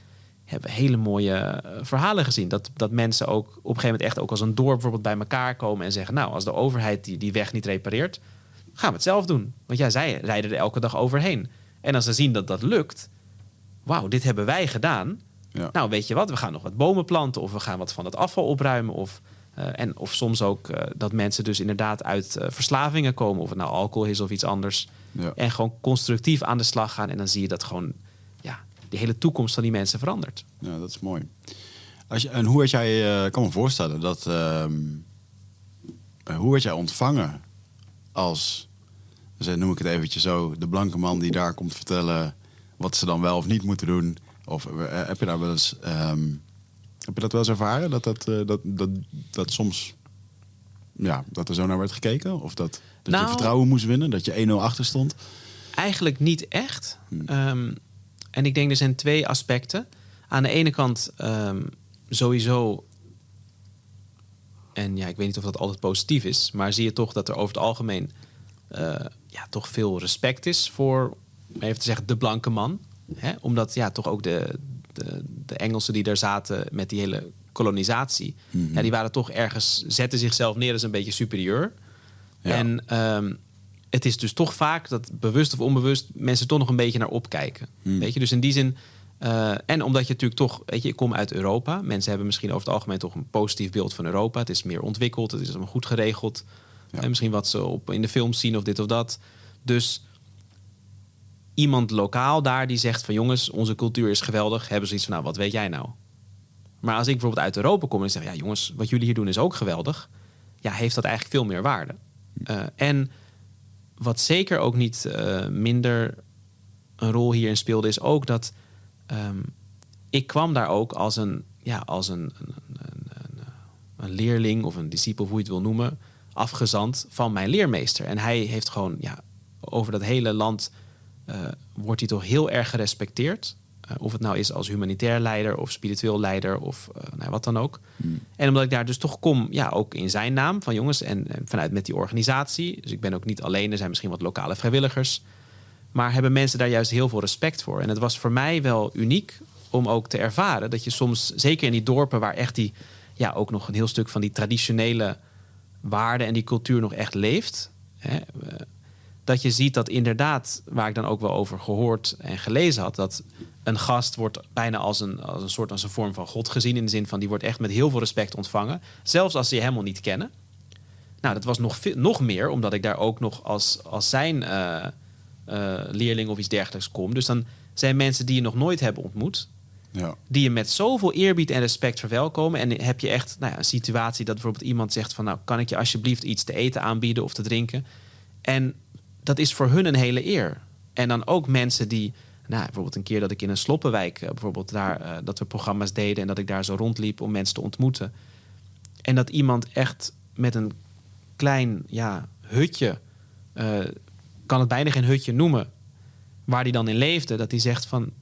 hebben we hele mooie uh, verhalen gezien. Dat, dat mensen ook op een gegeven moment echt ook als een dorp bijvoorbeeld bij elkaar komen en zeggen: Nou, als de overheid die, die weg niet repareert, gaan we het zelf doen. Want ja, zij rijden er elke dag overheen. En als ze zien dat dat lukt, wauw, dit hebben wij gedaan. Ja. Nou, weet je wat, we gaan nog wat bomen planten of we gaan wat van het afval opruimen of uh, en of soms ook uh, dat mensen dus inderdaad uit uh, verslavingen komen, of het nou alcohol is of iets anders. Ja. En gewoon constructief aan de slag gaan. En dan zie je dat gewoon ja, de hele toekomst van die mensen verandert. Ja, dat is mooi. Als je, en hoe had jij, kan me voorstellen dat. ehm, hoe werd jij ontvangen als, dus noem ik het eventjes zo, de blanke man die daar komt vertellen wat ze dan wel of niet moeten doen? Of heb je daar wel eens. Um, heb je dat wel eens ervaren? Dat, dat, uh, dat, dat, dat soms ja, dat er zo naar werd gekeken? Of dat, dat nou, je vertrouwen moest winnen? Dat je 1-0 achter stond? Eigenlijk niet echt. Hmm. Um, en ik denk er zijn twee aspecten. Aan de ene kant um, sowieso... En ja, ik weet niet of dat altijd positief is... maar zie je toch dat er over het algemeen... Uh, ja, toch veel respect is voor, even te zeggen, de blanke man. Hè? Omdat ja, toch ook de, de, de, Engelsen die daar zaten met die hele kolonisatie, Mhm. mm -hmm. ja, die waren toch ergens, zetten zichzelf neer als een beetje superieur. Ja. En um, het is dus toch vaak dat bewust of onbewust mensen toch nog een beetje naar opkijken. Mhm. Mm. Weet je, dus in die zin. Uh, en omdat je natuurlijk toch, weet je, ik kom uit Europa. Mensen hebben misschien over het algemeen toch een positief beeld van Europa. Het is meer ontwikkeld, het is allemaal goed geregeld. Ja. En misschien wat ze op, in de films zien of dit of dat. Dus iemand lokaal daar die zegt van jongens, onze cultuur is geweldig, hebben ze iets van nou, wat weet jij nou? Maar als ik bijvoorbeeld uit Europa kom en zeg ja jongens, wat jullie hier doen is ook geweldig, ja, heeft dat eigenlijk veel meer waarde. Uh, en wat zeker ook niet uh, minder een rol hierin speelde, is ook dat um, ik kwam daar ook als een, ja, als een, een, een, een, leerling of een discipel, hoe je het wil noemen, afgezand van mijn leermeester. En hij heeft gewoon ja, over dat hele land wordt hij toch heel erg gerespecteerd. Uh, of het nou is als humanitair leider of spiritueel leider of uh, nou, wat dan ook. Hmm. En omdat ik daar dus toch kom, ja, ook in zijn naam van jongens en, en, vanuit met die organisatie. Dus ik ben ook niet alleen, er zijn misschien wat lokale vrijwilligers. Maar hebben mensen daar juist heel veel respect voor. En het was voor mij wel uniek om ook te ervaren dat je soms, zeker in die dorpen waar echt die, ja, ook nog een heel stuk van die traditionele waarden en die cultuur nog echt leeft. Hè, dat je ziet dat inderdaad, waar ik dan ook wel over gehoord en gelezen had, dat een gast wordt bijna als een, als een soort als een vorm van God gezien. In de zin van die wordt echt met heel veel respect ontvangen. Zelfs als ze je helemaal niet kennen. Nou, dat was nog, nog meer, omdat ik daar ook nog als, als zijn uh, uh, leerling of iets dergelijks kom. Dus dan zijn mensen die je nog nooit hebben ontmoet. Ja. Die je met zoveel eerbied en respect verwelkomen. En heb je echt nou ja, een situatie dat bijvoorbeeld iemand zegt van... nou, kan ik je alsjeblieft iets te eten aanbieden of te drinken? En dat is voor hun een hele eer. En dan ook mensen die, nou, bijvoorbeeld een keer dat ik in een sloppenwijk, eh, bijvoorbeeld daar, uh, dat we programma's deden en dat ik daar zo rondliep om mensen te ontmoeten. En dat iemand echt met een klein ja, hutje, uh, kan het bijna geen hutje noemen, waar die dan in leefde, dat hij zegt van,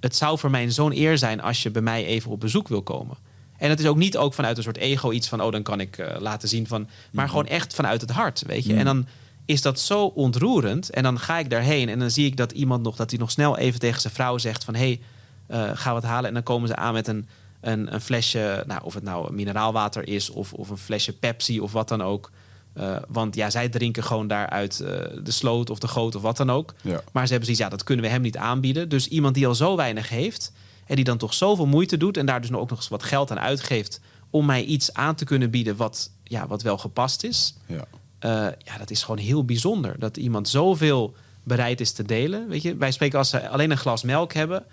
het zou voor mij zo'n eer zijn als je bij mij even op bezoek wil komen. En het is ook niet ook vanuit een soort ego iets van, oh, dan kan ik uh, laten zien van, maar mm gewoon echt vanuit het hart, weet je. Mm En dan is dat zo ontroerend. En dan ga ik daarheen en dan zie ik dat iemand nog, dat hij nog snel even tegen zijn vrouw zegt van hé, hey, uh, ga wat halen. En dan komen ze aan met een, een, een, flesje, nou, of het nou mineraalwater is of, of een flesje Pepsi of wat dan ook. Uh, want ja, zij drinken gewoon daaruit uh, de sloot of de goot of wat dan ook. Ja. Maar ze hebben zoiets, ja, dat kunnen we hem niet aanbieden. Dus iemand die al zo weinig heeft en die dan toch zoveel moeite doet en daar dus ook nog eens wat geld aan uitgeeft om mij iets aan te kunnen bieden wat, ja, wat wel gepast is. Ja. Uh, ja, dat is gewoon heel bijzonder. Dat iemand zoveel bereid is te delen. Weet je, wij spreken als ze alleen een glas melk hebben,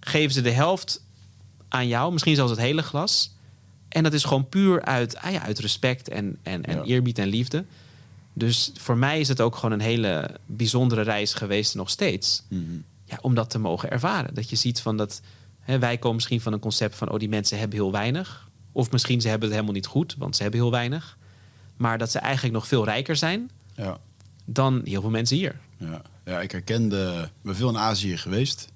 geven ze de helft aan jou, misschien zelfs het hele glas. En dat is gewoon puur uit, ah ja, uit respect en, en, en eerbied en liefde. Dus voor mij is het ook gewoon een hele bijzondere reis geweest, nog steeds. Mm -hmm. ja, om dat te mogen ervaren. Dat je ziet van dat. Hè, wij komen misschien van een concept van: oh, die mensen hebben heel weinig. Of misschien ze hebben het helemaal niet goed, want ze hebben heel weinig maar dat ze eigenlijk nog veel rijker zijn ja. dan heel veel mensen hier. Ja, ja ik herkende, ben veel in Azië geweest.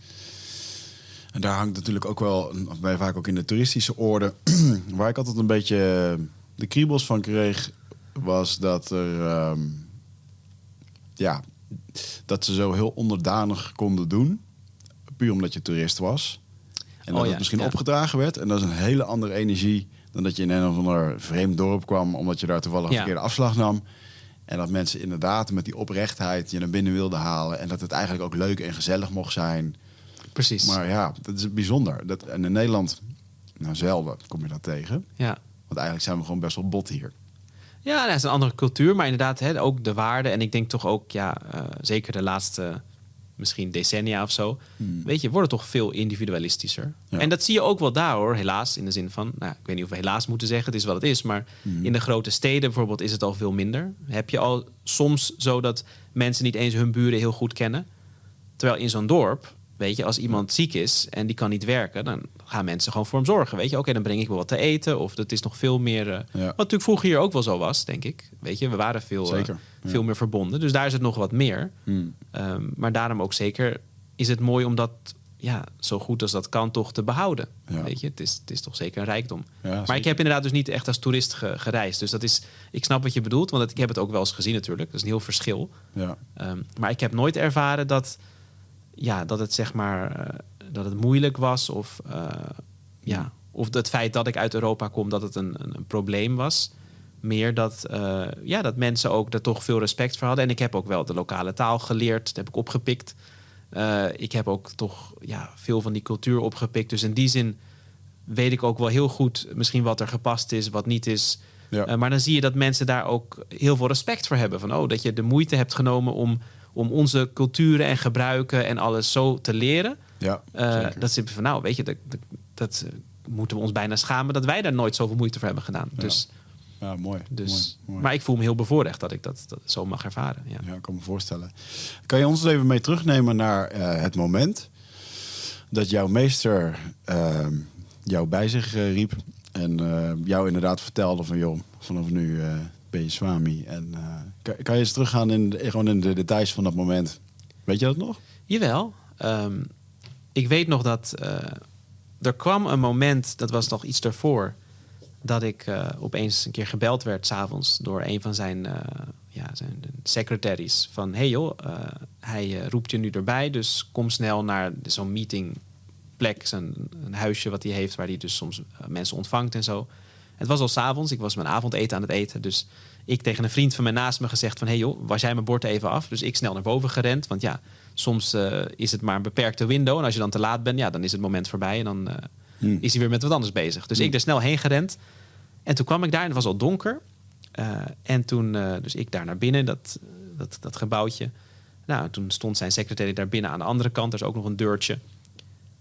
En daar hangt natuurlijk ook wel, bij vaak ook in de toeristische orde, *clears throat* waar ik altijd een beetje de kriebels van kreeg, was dat er, ehm, ja, dat ze zo heel onderdanig konden doen, puur omdat je toerist was. En dat oh, het misschien opgedragen werd. En dat is een hele andere energie dan dat je in een of ander vreemd dorp kwam, omdat je daar toevallig een verkeerde afslag nam. En dat mensen inderdaad met die oprechtheid je naar binnen wilden halen. En dat het eigenlijk ook leuk en gezellig mocht zijn. Precies. Maar ja, dat is bijzonder. Dat, en in Nederland, nou zelden kom je dat tegen. Ja. Want eigenlijk zijn we gewoon best wel bot hier. Ja, dat is een andere cultuur, maar inderdaad hè, ook de waarde. En ik denk toch ook, ja, uh, zeker de laatste misschien decennia of zo, hmm. weet je, worden toch veel individualistischer. En dat zie je ook wel daar hoor, helaas. In de zin van, nou, ik weet niet of we helaas moeten zeggen, het is wat het is. Maar hmm. in de grote steden bijvoorbeeld is het al veel minder. Heb je al soms zo dat mensen niet eens hun buren heel goed kennen. Terwijl in zo'n dorp Weet je, als iemand ziek is en die kan niet werken, dan gaan mensen gewoon voor hem zorgen. Weet je, oké, dan breng ik wel wat te eten. Of dat is nog veel meer. Uh, Wat natuurlijk vroeger hier ook wel zo was, denk ik. Weet je, we waren veel, uh, veel meer verbonden. Dus daar is het nog wat meer. Hmm. Um, maar daarom ook zeker is het mooi om dat ja, zo goed als dat kan toch te behouden. Weet je, het is, het is toch zeker een rijkdom. maar ik heb inderdaad dus niet echt als toerist gereisd. Dus dat is, ik snap wat je bedoelt, want ik heb het ook wel eens gezien natuurlijk. Dat is een heel verschil. Ja. Um, maar ik heb nooit ervaren dat ja, dat het zeg maar uh, dat het moeilijk was of uh, ja, of het feit dat ik uit Europa kom dat het een, een, een probleem was. Meer dat, uh, ja, dat mensen ook er toch veel respect voor hadden. En ik heb ook wel de lokale taal geleerd, dat heb ik opgepikt. ik heb ook toch ja, veel van die cultuur opgepikt. Dus in die zin weet ik ook wel heel goed misschien wat er gepast is, wat niet is. Ja. maar dan zie je dat mensen daar ook heel veel respect voor hebben. Van oh, dat je de moeite hebt genomen om om onze culturen en gebruiken en alles zo te leren. Ja, Uh, dat ze van, nou, weet je, dat, dat, dat, eh, moeten we ons bijna schamen dat wij daar nooit zoveel moeite voor hebben gedaan. Ja. Dus, ja, mooi. dus, mooi, mooi. Maar ik voel me heel bevoorrecht dat ik dat, dat zo mag ervaren. Ja. Ja, ik kan me voorstellen. Kan je ons even mee terugnemen naar eh, het moment dat jouw meester ehm, jou bij zich riep en jou inderdaad vertelde van joh, vanaf nu ben je swami. En kan, je eens teruggaan in, gewoon in de details van dat moment? Weet je dat nog? Jawel. ehm, ik weet nog dat eh, er kwam een moment, dat was nog iets daarvoor, dat ik eh, opeens een keer gebeld werd s'avonds door een van zijn, eh ja, zijn secretaries. Van hey joh, hij roept je nu erbij, dus kom snel naar zo'n meetingplek, zo'n een huisje wat hij heeft, waar hij dus soms mensen ontvangt en zo. Het was al s'avonds, ik was mijn avondeten aan het eten. Dus ik tegen een vriend van mij naast me gezegd van... hey joh, was jij mijn bord even af? Dus ik snel naar boven gerend. Want ja, soms eh, is het maar een beperkte window. En als je dan te laat bent, ja, dan is het moment voorbij. En dan eh, Hmm. is hij weer met wat anders bezig. Dus ik er snel heen gerend. En toen kwam ik daar en het was al donker. Eh, en toen, dus ik daar naar binnen, dat, dat, dat gebouwtje. Nou, toen stond zijn secretaris daar binnen aan de andere kant. Er is ook nog een deurtje.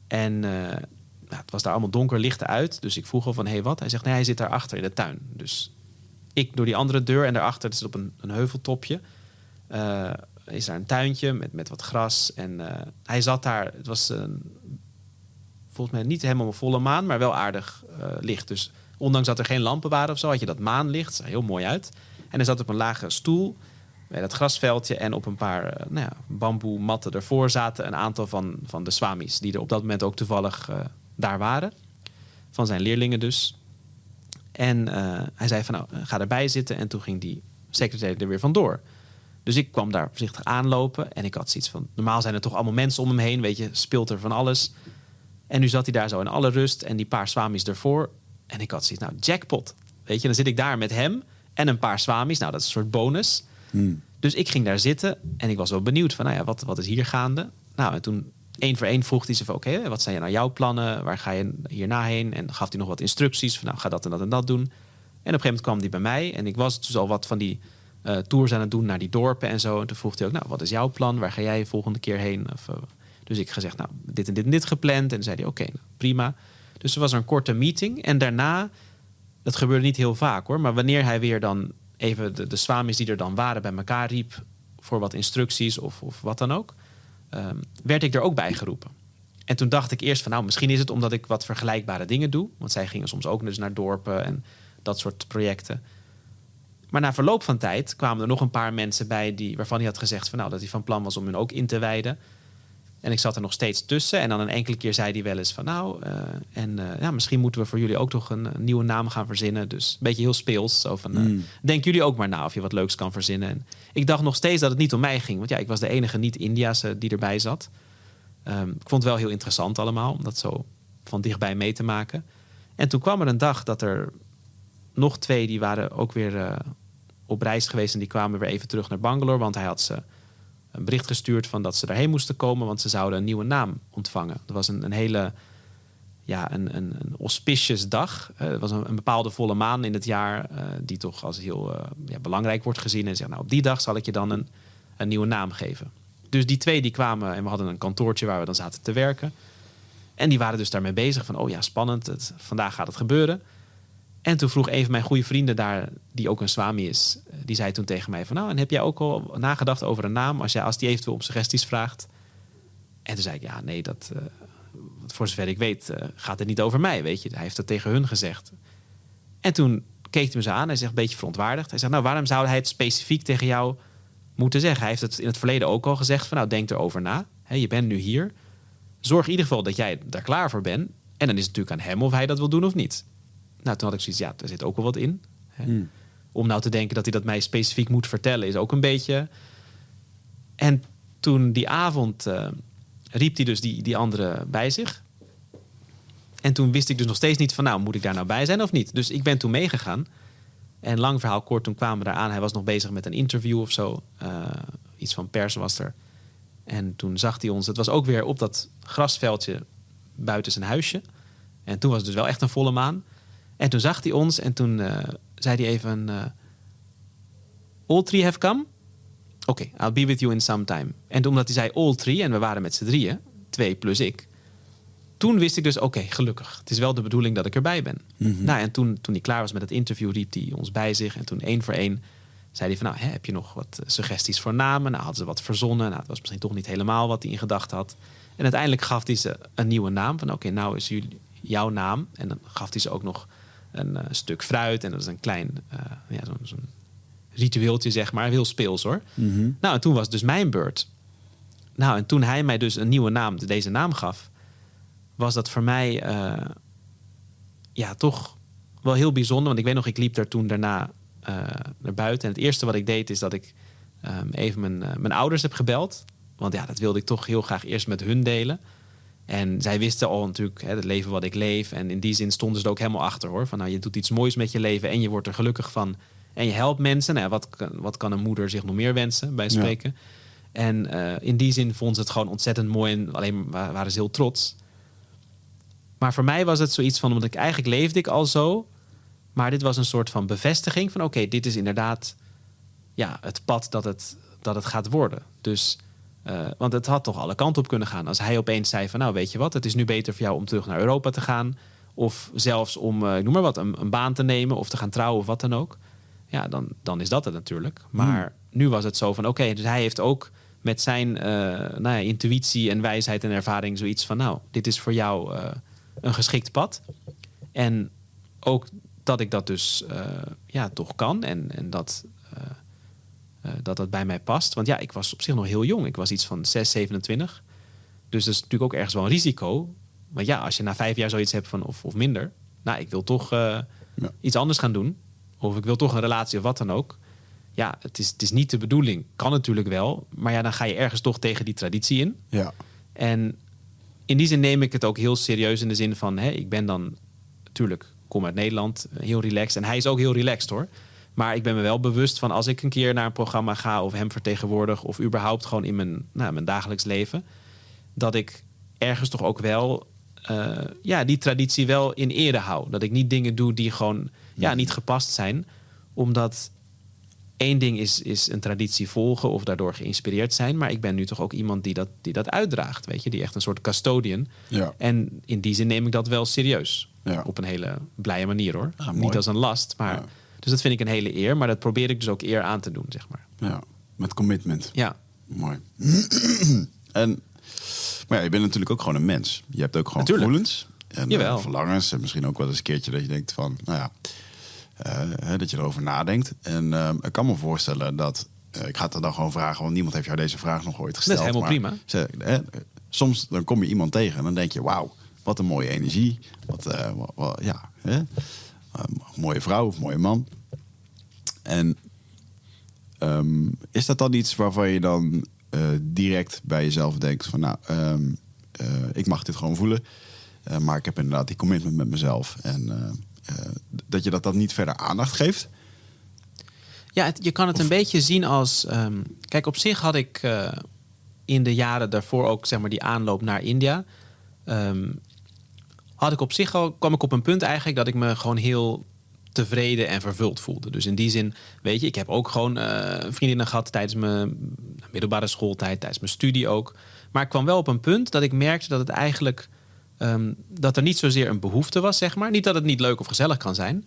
En nou, het was daar allemaal donker, lichten uit. Dus ik vroeg al van, hé, hey, wat? Hij zegt, nee, hij zit daar achter in de tuin. Dus ik door die andere deur en daarachter, het is op een, een heuveltopje... eh, is daar een tuintje met, met wat gras. En eh, hij zat daar, het was een, volgens mij niet helemaal een volle maan... maar wel aardig eh, licht. Dus ondanks dat er geen lampen waren of zo... had je dat maanlicht, zag heel mooi uit. En hij zat op een lage stoel bij dat grasveldje... en op een paar nou ja, bamboematten ervoor zaten... een aantal van, van de swamis... die er op dat moment ook toevallig daar waren. Van zijn leerlingen dus. En eh, hij zei van nou, ga erbij zitten. En toen ging die secretaris er weer vandoor. Dus ik kwam daar voorzichtig aanlopen. En ik had zoiets van, normaal zijn er toch allemaal mensen om hem heen. Weet je, speelt er van alles. En nu zat hij daar zo in alle rust. En die paar swamis ervoor. En ik had zoiets, nou, jackpot. Weet je, dan zit ik daar met hem en een paar swamis. Nou, dat is een soort bonus. Hmm. Dus ik ging daar zitten en ik was wel benieuwd van, nou ja, wat, wat is hier gaande? Nou, en toen één voor één vroeg hij ze van, oké, wat zijn nou jouw plannen? Waar ga je hierna heen? En gaf hij nog wat instructies van, nou, ga dat en dat en dat doen. En op een gegeven moment kwam hij bij mij en ik was dus al wat van die eh, tours aan het doen naar die dorpen en zo. En toen vroeg hij ook, nou, wat is jouw plan? Waar ga jij volgende keer heen? Eh, dus ik gezegd, nou, dit en dit en dit gepland. En zei hij, oké, nou, prima. Dus er was een korte meeting en daarna dat gebeurde niet heel vaak hoor. Maar wanneer hij weer dan even de, de swamis die er dan waren bij elkaar riep voor wat instructies of, of wat dan ook, ehm, werd ik er ook bij geroepen. En toen dacht ik eerst van nou, misschien is het omdat ik wat vergelijkbare dingen doe. Want zij gingen soms ook dus naar dorpen en dat soort projecten. Maar na verloop van tijd kwamen er nog een paar mensen bij die, waarvan hij had gezegd van nou, dat hij van plan was om hun ook in te wijden. En ik zat er nog steeds tussen. En dan een enkele keer zei hij wel eens van nou, eh, en eh, ja, misschien moeten we voor jullie ook toch een, een nieuwe naam gaan verzinnen. Dus een beetje heel speels. Zo van, eh, Mm. denk jullie ook maar na of je wat leuks kan verzinnen. En ik dacht nog steeds dat het niet om mij ging. Want ja, ik was de enige niet-Indiase die erbij zat. Ehm, ik vond het wel heel interessant allemaal, om dat zo van dichtbij mee te maken. En toen kwam er een dag dat er nog twee, die waren ook weer op reis geweest. En die kwamen weer even terug naar Bangalore. Want hij had ze een bericht gestuurd van dat ze daarheen moesten komen. Want ze zouden een nieuwe naam ontvangen. Dat was een, een hele, ja, een, een, een auspicious dag. Het was een, een bepaalde volle maan in het jaar. eh, die toch als heel eh, ja, belangrijk wordt gezien. En zeggen, nou op die dag zal ik je dan een, een nieuwe naam geven. Dus die twee die kwamen en we hadden een kantoortje waar we dan zaten te werken. En die waren dus daarmee bezig van, oh ja, spannend, het, vandaag gaat het gebeuren. En toen vroeg een van mijn goede vrienden daar, die ook een swami is, eh, die zei toen tegen mij van, nou, en heb jij ook al nagedacht over een naam als, jij, als die eventueel om suggesties vraagt? En toen zei ik, ja, nee, dat, eh, voor zover ik weet, eh, gaat het niet over mij, weet je. Hij heeft dat tegen hun gezegd. En toen keek hij me aan, hij zegt een beetje verontwaardigd. Hij zegt, nou, waarom zou hij het specifiek tegen jou moeten zeggen? Hij heeft het in het verleden ook al gezegd van, nou, denk erover na. Je bent nu hier. Zorg in ieder geval dat jij daar klaar voor bent. En dan is het natuurlijk aan hem of hij dat wil doen of niet. Nou, toen had ik zoiets, ja, er zit ook wel wat in. Hè. Hmm. Om nou te denken dat hij dat mij specifiek moet vertellen, is ook een beetje. En toen die avond eh, riep hij dus die, die andere bij zich. En toen wist ik dus nog steeds niet van, nou, moet ik daar nou bij zijn of niet? Dus ik ben toen meegegaan. En lang verhaal kort, toen kwamen we daar aan. Hij was nog bezig met een interview of zo. Eh, iets van pers was er. En toen zag hij ons. Het was ook weer op dat grasveldje buiten zijn huisje. En toen was het dus wel echt een volle maan. En toen zag hij ons en toen eh, zei hij even... eh All three have come? oké, I'll be with you in some time. En omdat hij zei all three en we waren met z'n drieën, twee plus ik. Toen wist ik dus, oké, gelukkig. Het is wel de bedoeling dat ik erbij ben. Nou, en toen, toen hij klaar was met het interview, riep hij ons bij zich. En toen één voor één zei hij van, nou, hè, heb je nog wat eh, suggesties voor namen? Nou, hadden ze wat verzonnen. Nou, het was misschien toch niet helemaal wat hij in gedachten had. En uiteindelijk gaf hij ze een nieuwe naam. Van, oké, nou is jullie, jouw naam. En dan gaf hij ze ook nog een eh, stuk fruit. En dat is een klein, eh, ja, zo'n ritueeltje, zeg maar. Heel speels, hoor. Nou, en toen was het dus mijn beurt. Nou, en toen hij mij dus een nieuwe naam, deze naam gaf... was dat voor mij eh, ja, toch wel heel bijzonder. Want ik weet nog, ik liep daar toen daarna naar buiten. En het eerste wat ik deed is dat ik ehm, even mijn, mijn ouders heb gebeld. Want ja, dat wilde ik toch heel graag eerst met hun delen. En zij wisten al natuurlijk hè, het leven wat ik leef. En in die zin stonden ze er ook helemaal achter hoor. Van nou, je doet iets moois met je leven en je wordt er gelukkig van. En je helpt mensen. Nou, wat, kan- wat kan een moeder zich nog meer wensen bij spreken? En eh, in die zin vonden ze het gewoon ontzettend mooi. En alleen wa- waren ze heel trots. Maar voor mij was het zoiets van, omdat ik eigenlijk leefde ik al zo. Maar dit was een soort van bevestiging van oké, dit is inderdaad ja, het pad dat het, dat het gaat worden. Dus, eh, want het had toch alle kanten op kunnen gaan. Als hij opeens zei van nou weet je wat, het is nu beter voor jou om terug naar Europa te gaan. Of zelfs om, ik noem maar wat, een, een baan te nemen of te gaan trouwen of wat dan ook. Ja, dan, dan is dat het natuurlijk. Maar nu was het zo van oké, dus hij heeft ook met zijn eh, nou ja, intuïtie en wijsheid en ervaring zoiets van nou, dit is voor jou een geschikt pad. En ook dat ik dat dus ja, toch kan en, en dat, dat dat bij mij past. Want ja, ik was op zich nog heel jong. Ik was iets van 6, 27. Dus dat is natuurlijk ook ergens wel een risico. Want ja, als je na vijf jaar zoiets hebt van of, of minder, nou, ik wil toch eh, Ja. iets anders gaan doen. Of ik wil toch een relatie of wat dan ook. Ja, het is, het is niet de bedoeling. Kan natuurlijk wel. Maar ja, dan ga je ergens toch tegen die traditie in. Ja. En in die zin neem ik het ook heel serieus in de zin van, hè, ik ben dan natuurlijk, kom uit Nederland, heel relaxed. En hij is ook heel relaxed hoor. Maar ik ben me wel bewust van als ik een keer naar een programma ga of hem vertegenwoordig of überhaupt gewoon in mijn, nou, mijn dagelijks leven, dat ik ergens toch ook wel eh, ja, die traditie wel in ere hou. Dat ik niet dingen doe die gewoon ja, niet gepast zijn. Omdat één ding is, is een traditie volgen of daardoor geïnspireerd zijn. Maar ik ben nu toch ook iemand die dat, die dat uitdraagt. Weet je, die echt een soort custodian. Ja. En in die zin neem ik dat wel serieus. Ja. Op een hele blije manier hoor. Ah. Niet als een last. Maar, Ja. Dus dat vind ik een hele eer. Maar dat probeer ik dus ook eer aan te doen, zeg maar. ja. Met commitment. Ja, Mooi. *clears throat* en, maar ja, je bent natuurlijk ook gewoon een mens. Je hebt ook gewoon Natuurlijk. gevoelens. En Jawel. eh, verlangens. En misschien ook wel eens een keertje dat je denkt van... Nou ja, eh, dat je erover nadenkt. En eh, ik kan me voorstellen dat... eh, ik ga het dan gewoon vragen, want niemand heeft jou deze vraag nog ooit gesteld. helemaal maar prima. Ze, hè, soms dan kom je iemand tegen en dan denk je... Wauw, wat een mooie energie. Wat, wa- wa- ja, hè? Eh, mooie vrouw of mooie man. En Ehm, is dat dan iets waarvan je dan eh, direct bij jezelf denkt van nou, ehm, eh, ik mag dit gewoon voelen, maar ik heb inderdaad die commitment met mezelf en dat je dat dan niet verder aandacht geeft? Ja, het- je kan het een beetje zien als. ehm, kijk, op zich had ik in de jaren daarvoor ook zeg maar die aanloop naar India. Had ik op zich al kwam ik op een punt eigenlijk dat ik me gewoon heel tevreden en vervuld voelde. Dus in die zin, weet je, ik heb ook gewoon eh, vriendinnen gehad tijdens mijn middelbare schooltijd, tijdens mijn studie ook. Maar ik kwam wel op een punt dat ik merkte dat het eigenlijk ehm, dat er niet zozeer een behoefte was, zeg maar. Niet dat het niet leuk of gezellig kan zijn.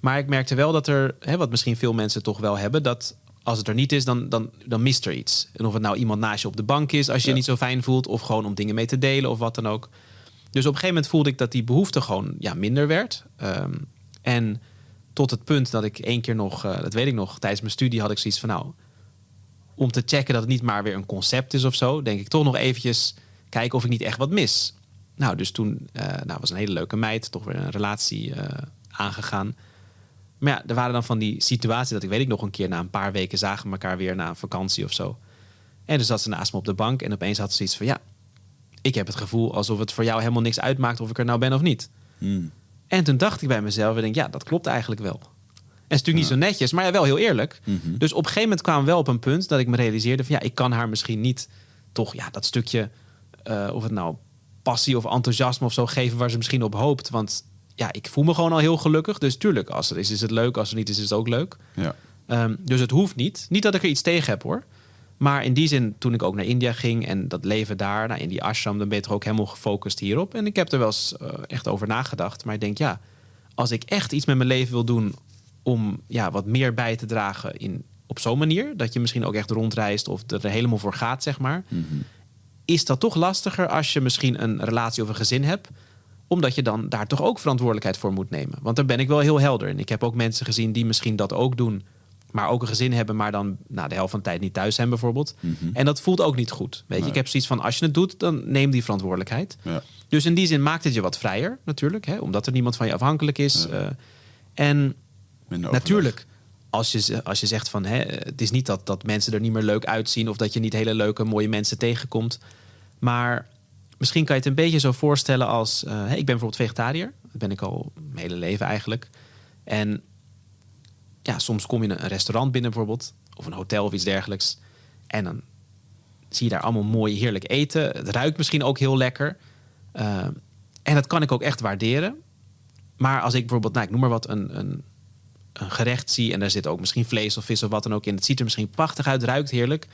Maar ik merkte wel dat er, hè, wat misschien veel mensen toch wel hebben, dat als het er niet is, dan, dan, dan mist er iets. En of het nou iemand naast je op de bank is, als je je niet zo fijn voelt, of gewoon om dingen mee te delen of wat dan ook. Dus op een gegeven moment voelde ik dat die behoefte gewoon ja, minder werd. Ehm, en tot het punt dat ik één keer nog, eh, dat weet ik nog, tijdens mijn studie had ik zoiets van nou, om te checken dat het niet maar weer een concept is of zo, denk ik toch nog eventjes kijken of ik niet echt wat mis. Nou, dus toen eh nou, was een hele leuke meid, toch weer een relatie eh, aangegaan. Maar ja, er waren dan van die situaties dat ik weet ik nog een keer na een paar weken zagen we elkaar weer na een vakantie of zo. En dus zat ze naast me op de bank en opeens had ze iets van ja, ik heb het gevoel alsof het voor jou helemaal niks uitmaakt of ik er nou ben of niet. En toen dacht ik bij mezelf, ik denk, ja, dat klopt eigenlijk wel. En het is natuurlijk niet zo netjes, maar ja, wel heel eerlijk. Dus op een gegeven moment kwamen we wel op een punt dat ik me realiseerde van ja, ik kan haar misschien niet toch ja, dat stukje, eh, of het nou passie of enthousiasme of zo geven waar ze misschien op hoopt. Want ja, ik voel me gewoon al heel gelukkig. Dus tuurlijk, als er is, is het leuk. Als er niet is, is het ook leuk. Ja. Ehm, dus het hoeft niet. Niet dat ik er iets tegen heb hoor. Maar in die zin, toen ik ook naar India ging en dat leven daar, nou, in die ashram, dan ben je toch ook helemaal gefocust hierop. En ik heb er wel eens eh, echt over nagedacht. Maar ik denk, ja, als ik echt iets met mijn leven wil doen om ja, wat meer bij te dragen in, op zo'n manier, dat je misschien ook echt rondreist of er helemaal voor gaat, zeg maar, is dat toch lastiger als je misschien een relatie of een gezin hebt omdat je dan daar toch ook verantwoordelijkheid voor moet nemen. Want daar ben ik wel heel helder in. Ik heb ook mensen gezien die misschien dat ook doen maar ook een gezin hebben, maar dan nou, de helft van de tijd niet thuis zijn bijvoorbeeld. Mhm. En dat voelt ook niet goed. Weet je, ik heb zoiets van als je het doet, dan neem die verantwoordelijkheid. Ja. Dus in die zin maakt het je wat vrijer, natuurlijk, hè, omdat er niemand van je afhankelijk is. Ja. Eh, en natuurlijk, als je, als je zegt van hè, het is niet dat, dat mensen er niet meer leuk uitzien of dat je niet hele leuke, mooie mensen tegenkomt. Maar misschien kan je het een beetje zo voorstellen als eh, ik ben bijvoorbeeld vegetariër. Dat ben ik al mijn hele leven eigenlijk. En ja, soms kom je in een restaurant binnen bijvoorbeeld, of een hotel of iets dergelijks. En dan zie je daar allemaal mooi heerlijk eten. Het ruikt misschien ook heel lekker. Uh, en dat kan ik ook echt waarderen. Maar als ik bijvoorbeeld, nou, ik noem maar wat, een, een, een gerecht zie en daar zit ook misschien vlees of vis of wat dan ook in. Het ziet er misschien prachtig uit, ruikt heerlijk.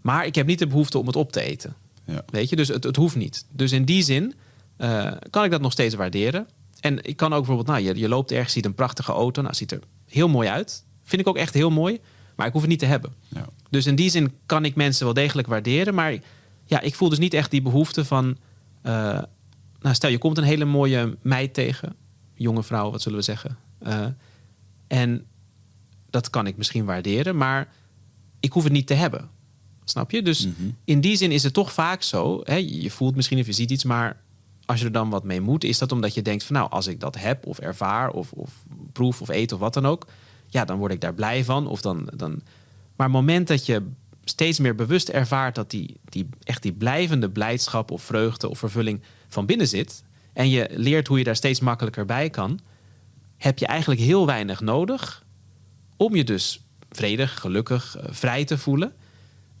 Maar ik heb niet de behoefte om het op te eten. Ja. Weet je, dus het, het hoeft niet. Dus in die zin uh, kan ik dat nog steeds waarderen. En ik kan ook bijvoorbeeld, nou, je, je loopt ergens, ziet een prachtige auto. Nou, ziet er heel mooi uit. Vind ik ook echt heel mooi. Maar ik hoef het niet te hebben. Ja. Dus in die zin kan ik mensen wel degelijk waarderen. Maar ja, ik voel dus niet echt die behoefte van. Uh, nou, stel je komt een hele mooie meid tegen. Jonge vrouw, wat zullen we zeggen. Uh, en dat kan ik misschien waarderen. Maar ik hoef het niet te hebben. Snap je? Dus Mhm. in die zin is het toch vaak zo. Hè, je voelt misschien of je ziet iets, maar als je er dan wat mee moet, is dat omdat je denkt van nou, als ik dat heb of ervaar of, of proef of eet of wat dan ook, ja, dan word ik daar blij van. Of dan, dan... Maar het moment dat je steeds meer bewust ervaart dat die, die echt die blijvende blijdschap of vreugde of vervulling van binnen zit, en je leert hoe je daar steeds makkelijker bij kan, heb je eigenlijk heel weinig nodig om je dus vredig, gelukkig, uh, vrij te voelen.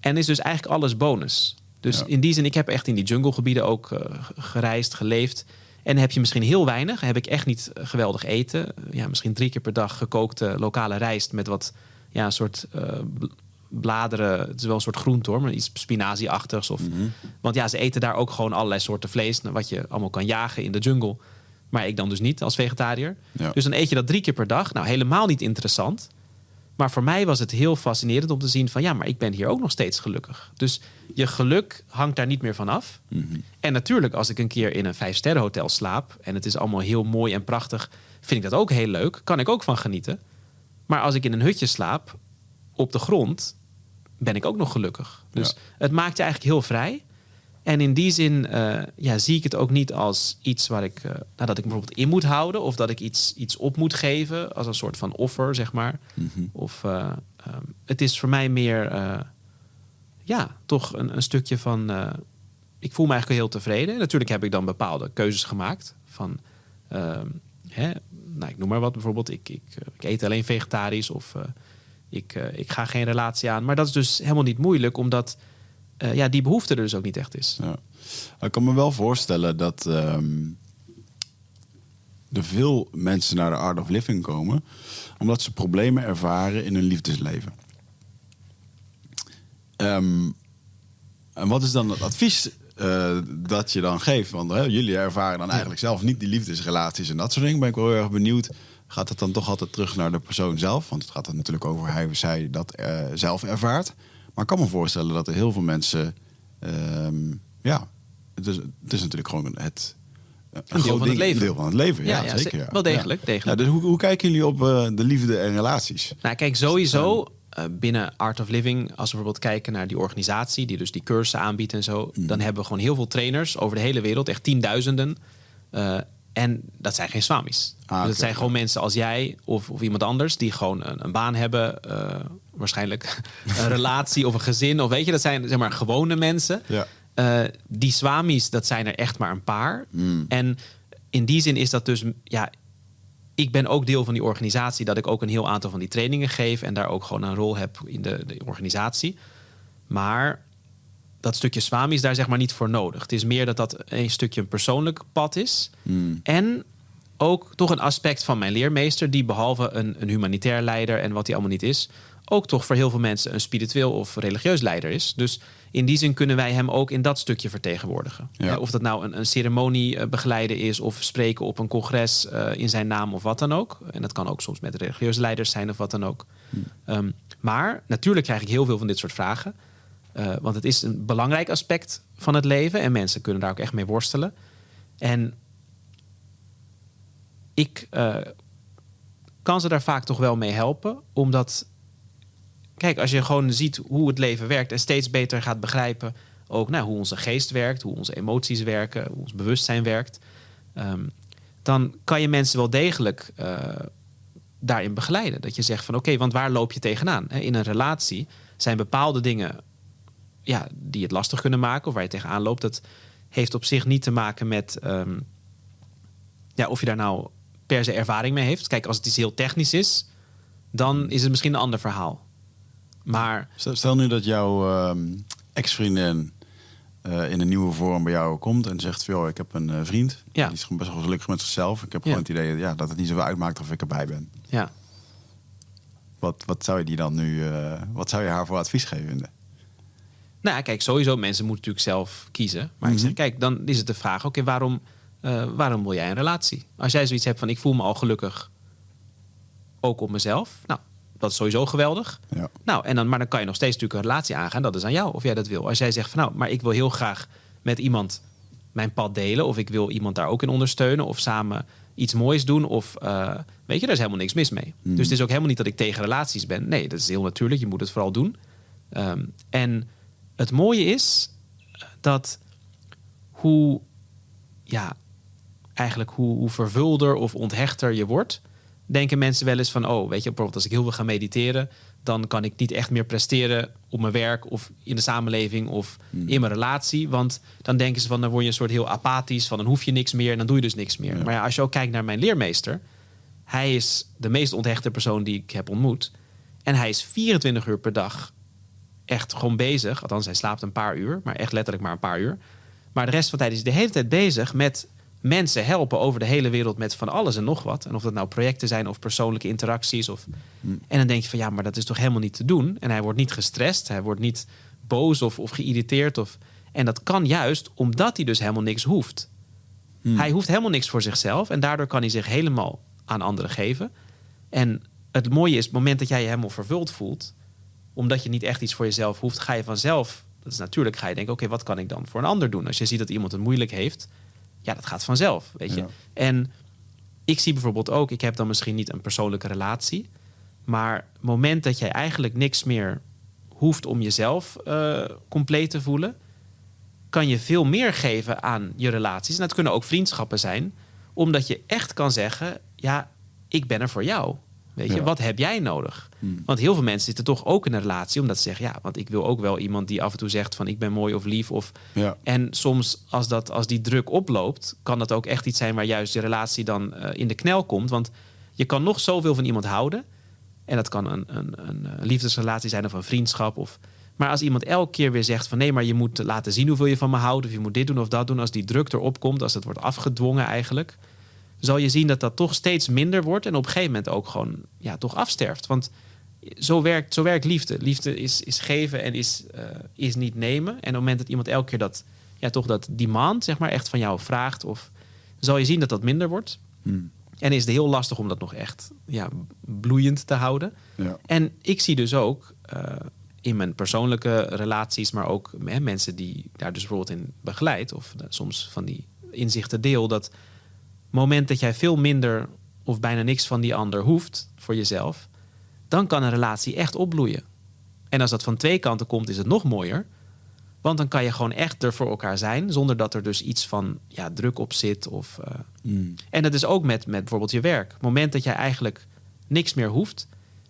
En is dus eigenlijk alles bonus. Dus Ja. in die zin, ik heb echt in die junglegebieden ook uh, gereisd, geleefd. En heb je misschien heel weinig. Heb ik echt niet uh, geweldig eten. Ja, misschien drie keer per dag gekookte lokale rijst met wat ja, een soort uh, bladeren. Het is wel een soort groente hoor, maar iets spinazie-achtigs. Of, Mhm. Want ja, ze eten daar ook gewoon allerlei soorten vlees. Wat je allemaal kan jagen in de jungle. Maar ik dan dus niet als vegetariër. Ja. Dus dan eet je dat drie keer per dag. Nou, helemaal niet interessant. Maar voor mij was het heel fascinerend om te zien van ja, maar ik ben hier ook nog steeds gelukkig. Dus je geluk hangt daar niet meer van af. Mhm. En natuurlijk, als ik een keer in een vijfsterrenhotel slaap en het is allemaal heel mooi en prachtig, vind ik dat ook heel leuk. Kan ik ook van genieten. Maar als ik in een hutje slaap op de grond, ben ik ook nog gelukkig. Dus Ja. het maakt je eigenlijk heel vrij. En in die zin uh, ja, zie ik het ook niet als iets waar ik, uh, nou, dat ik bijvoorbeeld in moet houden of dat ik iets, iets op moet geven als een soort van offer, zeg maar. Mhm. Of uh, um, het is voor mij meer, ja, toch een, een stukje van. ik voel me eigenlijk heel tevreden. Natuurlijk heb ik dan bepaalde keuzes gemaakt. Van, um, hè, nou, ik noem maar wat bijvoorbeeld. Ik, ik, ik eet alleen vegetarisch of ik, ik ga geen relatie aan. Maar dat is dus helemaal niet moeilijk, omdat uh, ja, die behoefte er dus ook niet echt is. Ja. Ik kan me wel voorstellen dat um, er veel mensen naar de Art of Living komen omdat ze problemen ervaren in hun liefdesleven. Um, en wat is dan het advies uh, dat je dan geeft? Want hè, jullie ervaren dan eigenlijk zelf niet die liefdesrelaties en dat soort dingen. Ben ik wel heel erg benieuwd. Gaat het dan toch altijd terug naar de persoon zelf? Want het gaat er natuurlijk over hij of zij dat uh, zelf ervaart. Maar ik kan me voorstellen dat er heel veel mensen. Um, ja, het is, het is natuurlijk gewoon het. Een, een deel van het deel van het leven, ja, ja, ja zeker. Ja. Wel degelijk. Ja. degelijk. dus hoe, hoe, kijken jullie op uh, de liefde en relaties? Nou, kijk, sowieso uh, binnen Art of Living, als we bijvoorbeeld kijken naar die organisatie, die dus die cursussen aanbiedt en zo, mm. dan hebben we gewoon heel veel trainers over de hele wereld, echt tienduizenden. Uh, en dat zijn geen swamis. Ah, dat zijn gewoon mensen als jij of, of iemand anders die gewoon een, een baan hebben, uh, waarschijnlijk *laughs* een relatie of een gezin, of weet je, dat zijn zeg maar gewone mensen. Ja. Uh, die swamis, dat zijn er echt maar een paar. Mm. En in die zin is dat dus, ja, ik ben ook deel van die organisatie, dat ik ook een heel aantal van die trainingen geef en daar ook gewoon een rol heb in de, de organisatie. Maar dat stukje swami is daar zeg maar niet voor nodig. Het is meer dat dat een stukje een persoonlijk pad is. Mm. En ook toch een aspect van mijn leermeester, die behalve een, een humanitair leider en wat hij allemaal niet is, ook toch voor heel veel mensen een spiritueel of religieus leider is. Dus in die zin kunnen wij hem ook in dat stukje vertegenwoordigen. Ja. Of dat nou een, een ceremonie eh, begeleiden is of spreken op een congres eh, in zijn naam of wat dan ook. En dat kan ook soms met religieuze leiders zijn of wat dan ook. Ehm, maar natuurlijk krijg ik heel veel van dit soort vragen. Eh, want het is een belangrijk aspect van het leven en mensen kunnen daar ook echt mee worstelen. En ik eh, kan ze daar vaak toch wel mee helpen, omdat, kijk, als je gewoon ziet hoe het leven werkt en steeds beter gaat begrijpen, ook nou, hoe onze geest werkt, hoe onze emoties werken, hoe ons bewustzijn werkt, ehm, dan kan je mensen wel degelijk eh, daarin begeleiden. Dat je zegt van oké, want waar loop je tegenaan? In een relatie zijn bepaalde dingen ja, die het lastig kunnen maken of waar je tegenaan loopt. Dat heeft op zich niet te maken met ehm, ja, of je daar nou per se ervaring mee heeft. Kijk, als het iets heel technisch is, dan is het misschien een ander verhaal. Maar Stel, nu dat jouw ehm, ex-vriendin eh, in een nieuwe vorm bij jou komt en zegt: "Joh, ik heb een eh, vriend. Ja. Die is gewoon best wel gelukkig met zichzelf. Ik heb Ja. gewoon het idee ja, dat het niet zoveel uitmaakt of ik erbij ben. ja, Wat, wat zou je die dan nu, eh, wat zou je haar voor advies geven? Nou ja, kijk, sowieso mensen moeten natuurlijk zelf kiezen. Maar ik Mhm. zeg, kijk, dan is het de vraag: oké, waarom, eh, waarom wil jij een relatie? Als jij zoiets hebt van: ik voel me al gelukkig, ook op mezelf. Nou, dat is sowieso geweldig. Ja. Nou, en dan, maar dan kan je nog steeds natuurlijk een relatie aangaan. Dat is aan jou of jij dat wil. Als jij zegt van nou, maar ik wil heel graag met iemand mijn pad delen. Of ik wil iemand daar ook in ondersteunen. Of samen iets moois doen. Of eh, weet je, daar is helemaal niks mis mee. Mhm. Dus het is ook helemaal niet dat ik tegen relaties ben. Nee, dat is heel natuurlijk. Je moet het vooral doen. Ehm, en het mooie is dat hoe, ja, eigenlijk hoe, hoe vervulder of onthechter je wordt, denken mensen wel eens van, oh, weet je, bijvoorbeeld als ik heel veel ga mediteren, dan kan ik niet echt meer presteren op mijn werk of in de samenleving of in mijn relatie. Want dan denken ze van, dan word je een soort heel apathisch, van dan hoef je niks meer en dan doe je dus niks meer. Ja. Maar ja, als je ook kijkt naar mijn leermeester, hij is de meest onthechte persoon die ik heb ontmoet. En hij is 24 uur per dag echt gewoon bezig. Althans, hij slaapt een paar uur, maar echt letterlijk maar een paar uur. Maar de rest van de tijd is hij de hele tijd bezig met mensen helpen over de hele wereld met van alles en nog wat. En of dat nou projecten zijn of persoonlijke interacties. Of... En dan denk je van ja, maar dat is toch helemaal niet te doen. En hij wordt niet gestrest, hij wordt niet boos of, of geïrriteerd. Of... En dat kan juist omdat hij dus helemaal niks hoeft. Hij hoeft helemaal niks voor zichzelf en daardoor kan hij zich helemaal aan anderen geven. En het mooie is, het moment dat jij je helemaal vervuld voelt, omdat je niet echt iets voor jezelf hoeft, ga je vanzelf, dat is natuurlijk, ga je denken, oké, wat kan ik dan voor een ander doen? Als je ziet dat iemand het moeilijk heeft, ja, dat gaat vanzelf, weet je. Ja. En ik zie bijvoorbeeld ook, ik heb dan misschien niet een persoonlijke relatie, maar het moment dat jij eigenlijk niks meer hoeft om jezelf eh, compleet te voelen, kan je veel meer geven aan je relaties. En dat kunnen ook vriendschappen zijn, omdat je echt kan zeggen: ja, ik ben er voor jou. Weet je, Ja. wat heb jij nodig? Hmm. Want heel veel mensen zitten toch ook in een relatie omdat ze zeggen: ja, want ik wil ook wel iemand die af en toe zegt van ik ben mooi of lief. Of Ja. en soms als, dat, als die druk oploopt, kan dat ook echt iets zijn waar juist je relatie dan eh, in de knel komt. Want je kan nog zoveel van iemand houden. En dat kan een, een, een eh, liefdesrelatie zijn of een vriendschap. Of, maar als iemand elke keer weer zegt van nee, maar je moet laten zien hoeveel je van me houdt. Of je moet dit doen of dat doen. Als die druk erop komt, als het wordt afgedwongen eigenlijk. Zal je zien dat dat toch steeds minder wordt. En op een gegeven moment ook gewoon ja, toch afsterft. Want zo werkt, zo werkt liefde. Liefde is, is geven en is, eh, is niet nemen. En op het moment dat iemand elke keer dat, ja, toch dat demand zeg maar, echt van jou vraagt... Of, zal je zien dat dat minder wordt. Hmm. En is het heel lastig om dat nog echt ja, bloeiend te houden. Ja. En ik zie dus ook eh, in mijn persoonlijke relaties, maar ook hè, mensen die daar dus bijvoorbeeld in begeleid, of eh, soms van die inzichten deel, dat moment dat jij veel minder of bijna niks van die ander hoeft voor jezelf, dan kan een relatie echt opbloeien. En als dat van twee kanten komt, is het nog mooier. Want dan kan je gewoon echt er voor elkaar zijn, zonder dat er dus iets van ja, druk op zit. Of, eh, Hmm. en dat is ook met, met bijvoorbeeld je werk. Op het moment dat jij eigenlijk niks meer hoeft,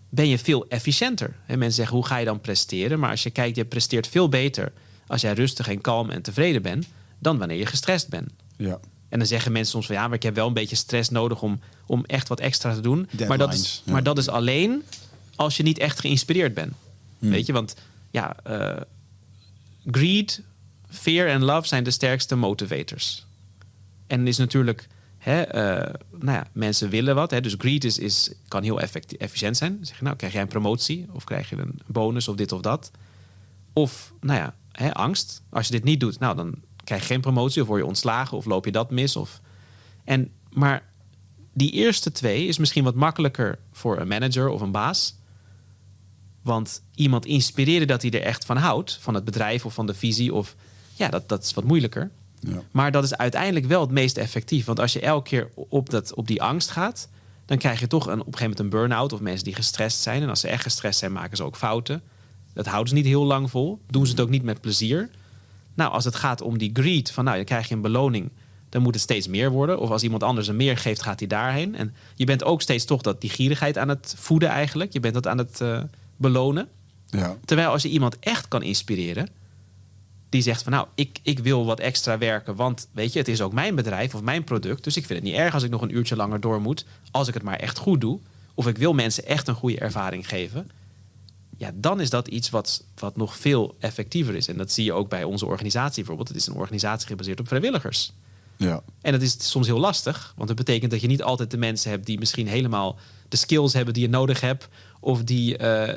ben je veel efficiënter. En mensen zeggen, hoe ga je dan presteren? Maar als je kijkt, je presteert veel beter als jij rustig en kalm en tevreden bent, dan wanneer je gestrest bent. Ja. En dan zeggen mensen soms van ja, maar ik heb wel een beetje stress nodig om, om echt wat extra te doen. Maar dat, is, ja. maar dat is alleen als je niet echt geïnspireerd bent. Hmm. Weet je, want ja, eh, greed, fear en love zijn de sterkste motivators. En is natuurlijk Hè, eh, nou ja, mensen willen wat. Hè, dus greed is, is, kan heel effectief, efficiënt zijn. Dan zeg je, nou, krijg jij een promotie of krijg je een bonus of dit of dat. Of, nou ja, hè, angst. Als je dit niet doet, nou, dan krijg je geen promotie of word je ontslagen of loop je dat mis. Of... En, maar die eerste twee is misschien wat makkelijker voor een manager of een baas. Want iemand inspireren dat hij er echt van houdt, van het bedrijf of van de visie, of ja, dat, dat is wat moeilijker. Ja. Maar dat is uiteindelijk wel het meest effectief. Want als je elke keer op, dat, op die angst gaat, dan krijg je toch een, op een gegeven moment een burn-out of mensen die gestrest zijn. En als ze echt gestrest zijn, maken ze ook fouten. Dat houden ze niet heel lang vol. Doen ze het ook niet met plezier. Nou, als het gaat om die greed, van nou, je een beloning, dan moet het steeds meer worden. Of als iemand anders er meer geeft, gaat hij daarheen. En je bent ook steeds toch dat die gierigheid aan het voeden eigenlijk. Je bent dat aan het uh, belonen. Ja. Terwijl als je iemand echt kan inspireren, die zegt van nou, ik, ik wil wat extra werken, want weet je, het is ook mijn bedrijf of mijn product. Dus ik vind het niet erg als ik nog een uurtje langer door moet, als ik het maar echt goed doe. Of ik wil mensen echt een goede ervaring geven. Ja, dan is dat iets wat, wat nog veel effectiever is. En dat zie je ook bij onze organisatie bijvoorbeeld. Het is een organisatie gebaseerd op vrijwilligers. Ja. En dat is soms heel lastig, want dat betekent dat je niet altijd de mensen hebt die misschien helemaal de skills hebben die je nodig hebt, of die, uh,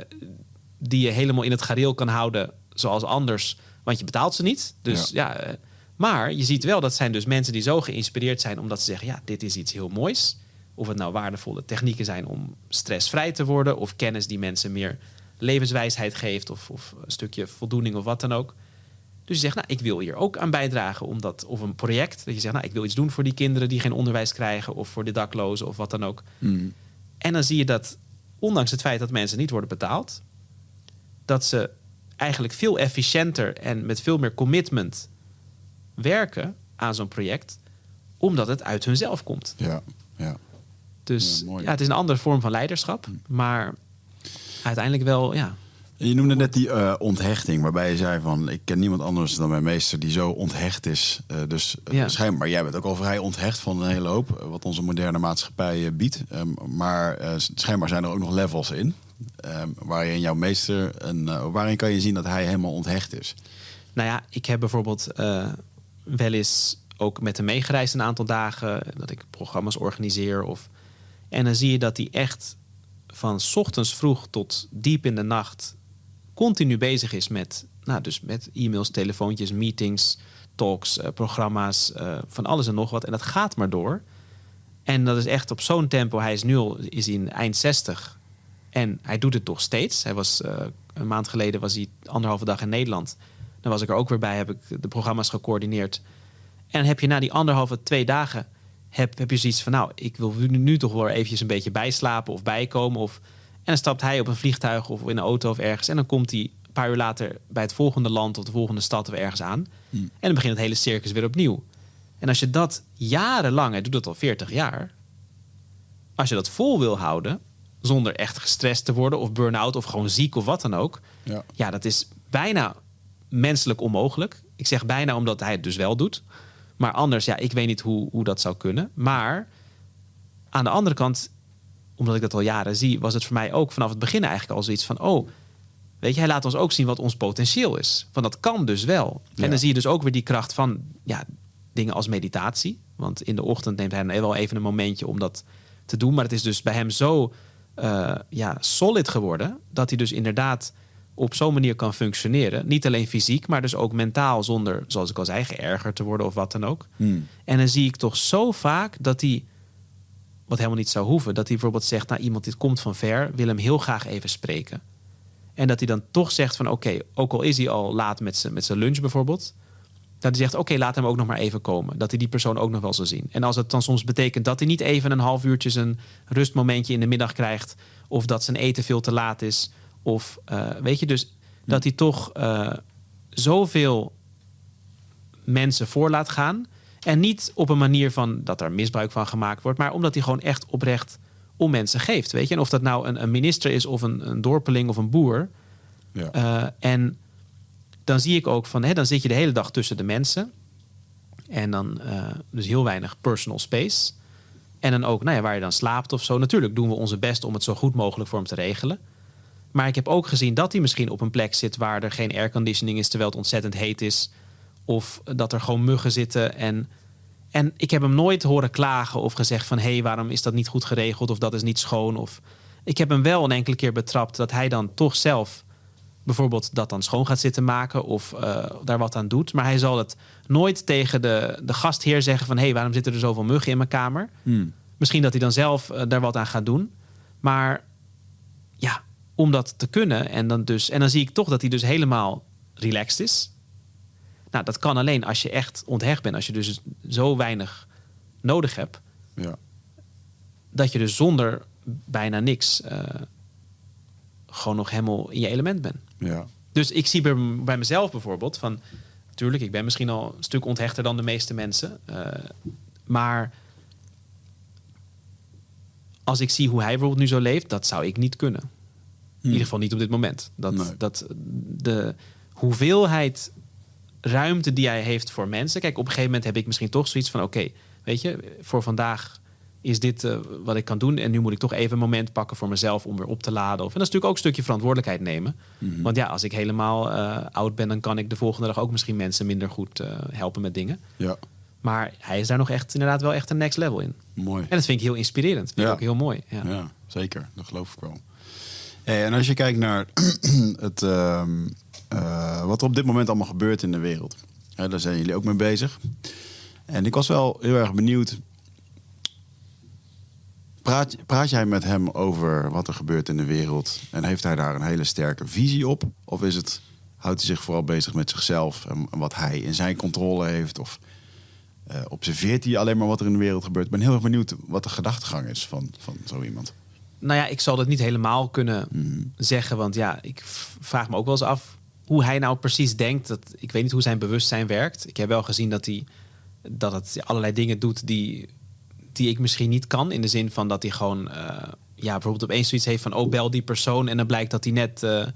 die je helemaal in het gareel kan houden zoals anders want je betaalt ze niet. Dus ja. Eh, maar je ziet wel dat zijn dus mensen die zo geïnspireerd zijn omdat ze zeggen: ja, dit is iets heel moois. Of het nou waardevolle technieken zijn om stressvrij te worden, of kennis die mensen meer levenswijsheid geeft, of, of een stukje voldoening of wat dan ook. Dus je zegt, nou, ik wil hier ook aan bijdragen. Omdat, of een project, dat je zegt, nou, ik wil iets doen voor die kinderen die geen onderwijs krijgen, of voor de daklozen, of wat dan ook. Mm. En dan zie je dat, ondanks het feit dat mensen niet worden betaald, dat ze eigenlijk veel efficiënter en met veel meer commitment werken aan zo'n project, omdat het uit hunzelf komt. Ja, ja. Dus ja, het is een andere vorm van leiderschap, hm. maar uiteindelijk wel, ja. Je noemde net die uh, onthechting, waarbij je zei van ik ken niemand anders dan mijn meester die zo onthecht is. Uh, dus uh, ja. schijnbaar, jij bent ook al vrij onthecht van een hele hoop, wat onze moderne maatschappij biedt. Um, maar schijnbaar zijn er ook nog levels in. Um, waarin jouw meester, een, uh, waarin kan je zien dat hij helemaal onthecht is? Nou ja, ik heb bijvoorbeeld wel eens ook met hem meegereisd een aantal dagen, dat ik programma's organiseer. Of, en dan zie je dat hij echt van ochtends vroeg tot diep in de nacht continu bezig is met, nou, dus met e-mails, telefoontjes, meetings, talks, uh, programma's, van alles en nog wat. En dat gaat maar door. En dat is echt op zo'n tempo. Hij is nu al is in eind 60. En hij doet het toch steeds. Hij was, uh, een maand geleden was hij anderhalve dag in Nederland. Dan was ik er ook weer bij, heb ik de programma's gecoördineerd. En heb je na die anderhalve, twee dagen... heb, heb je zoiets van, nou, ik wil nu, nu toch wel eventjes een beetje bijslapen of bijkomen. Of, en dan stapt hij op een vliegtuig of in een auto of ergens... en dan komt hij een paar uur later bij het volgende land... of de volgende stad of ergens aan. Hmm. En dan begint het hele circus weer opnieuw. En als je dat jarenlang, hij doet dat al 40 jaar... als je dat vol wil houden zonder echt gestrest te worden of burn-out of gewoon ziek of wat dan ook. Ja. ja, dat is bijna menselijk onmogelijk. Ik zeg bijna omdat hij het dus wel doet. Maar anders, ja, ik weet niet hoe, hoe dat zou kunnen. Maar aan de andere kant, omdat ik dat al jaren zie, was het voor mij ook vanaf het begin eigenlijk al zoiets van: oh, weet je, hij laat ons ook zien wat ons potentieel is. Van dat kan dus wel. En dan zie je dus ook weer die kracht van ja, dingen als meditatie. Want in de ochtend neemt hij wel even een momentje om dat te doen. Maar het is dus bij hem zo uh, ja, solid geworden. Dat hij dus inderdaad op zo'n manier kan functioneren. Niet alleen fysiek, maar dus ook mentaal, zonder, zoals ik al zei, geërgerd te worden of wat dan ook. Hmm. En dan zie ik toch zo vaak dat hij, wat helemaal niet zou hoeven, dat hij bijvoorbeeld zegt: Nou, iemand dit komt van ver, wil hem heel graag even spreken. En dat hij dan toch zegt: van oké, ook al is hij al laat met zijn lunch bijvoorbeeld, dat hij zegt, oké, laat hem ook nog maar even komen. Dat hij die persoon ook nog wel zal zien. En als het dan soms betekent dat hij niet even een half uurtje zijn rustmomentje in de middag krijgt. Of dat zijn eten veel te laat is. Of uh, weet je, dus dat hij toch uh, zoveel mensen voor laat gaan. En niet op een manier van dat er misbruik van gemaakt wordt. Maar omdat hij gewoon echt oprecht om mensen geeft. Weet je? En of dat nou een, een minister is of een, een dorpeling of een boer. Ja. Uh, en dan zie ik ook van, hè, dan zit je de hele dag tussen de mensen. En dan uh, dus heel weinig personal space. En dan ook, nou ja, waar je dan slaapt of zo. Natuurlijk doen we onze best om het zo goed mogelijk voor hem te regelen. Maar ik heb ook gezien dat hij misschien op een plek zit waar er geen airconditioning is terwijl het ontzettend heet is. Of dat er gewoon muggen zitten. En, En ik heb hem nooit horen klagen of gezegd van... hé, hey, waarom is dat niet goed geregeld of dat is niet schoon. Of... Ik heb hem wel een enkele keer betrapt dat hij dan toch zelf... bijvoorbeeld dat dan schoon gaat zitten maken of uh, daar wat aan doet. Maar hij zal het nooit tegen de, de gastheer zeggen van... hé, hey, waarom zitten er zoveel muggen in mijn kamer? Hmm. Misschien dat hij dan zelf uh, daar wat aan gaat doen. Maar ja, om dat te kunnen. En dan, dus, en dan zie ik toch dat hij dus helemaal relaxed is. Nou, dat kan alleen als je echt onthecht bent. Als je dus zo weinig nodig hebt. Ja. Dat je dus zonder bijna niks uh, gewoon nog helemaal in je element bent. Ja. Dus ik zie bij, bij mezelf bijvoorbeeld van... Tuurlijk, ik ben misschien al een stuk onthechter dan de meeste mensen. Uh, maar als ik zie hoe hij bijvoorbeeld nu zo leeft, dat zou ik niet kunnen. In ieder geval niet op dit moment. Dat, Nee. dat de hoeveelheid ruimte die hij heeft voor mensen. Kijk, op een gegeven moment heb ik misschien toch zoiets van: oké, weet je, voor vandaag is dit eh, wat ik kan doen. En nu moet ik toch even een moment pakken voor mezelf om weer op te laden. Of, en dat is natuurlijk ook een stukje verantwoordelijkheid nemen. Want ja, als ik helemaal eh, oud ben, dan kan ik de volgende dag ook misschien mensen minder goed eh, helpen met dingen. Ja. Maar hij is daar nog echt inderdaad wel echt een next level in. Mooi. En dat vind ik heel inspirerend. Vind ik Ja. ook heel mooi. Ja. Ja, zeker. Dat geloof ik wel. En als je kijkt naar *clears throat* het, ehm, eh, wat er op dit moment allemaal gebeurt in de wereld. Hè, daar zijn jullie ook mee bezig. En ik was wel heel erg benieuwd. Praat, praat jij met hem over wat er gebeurt in de wereld? En heeft hij daar een hele sterke visie op? Of is het, houdt hij zich vooral bezig met zichzelf en, en wat hij in zijn controle heeft? Of eh, observeert hij alleen maar wat er in de wereld gebeurt? Ik ben heel erg benieuwd wat de gedachtegang is van, van zo iemand. Nou ja, ik zal dat niet helemaal kunnen Mhm. zeggen. Want ja, ik vraag me ook wel eens af hoe hij nou precies denkt. Dat, ik weet niet hoe zijn bewustzijn werkt. Ik heb wel gezien dat hij dat het allerlei dingen doet die, die ik misschien niet kan. In de zin van dat hij gewoon eh, ja, bijvoorbeeld opeens zoiets heeft van... oh, bel die persoon. En dan blijkt dat hij net eh,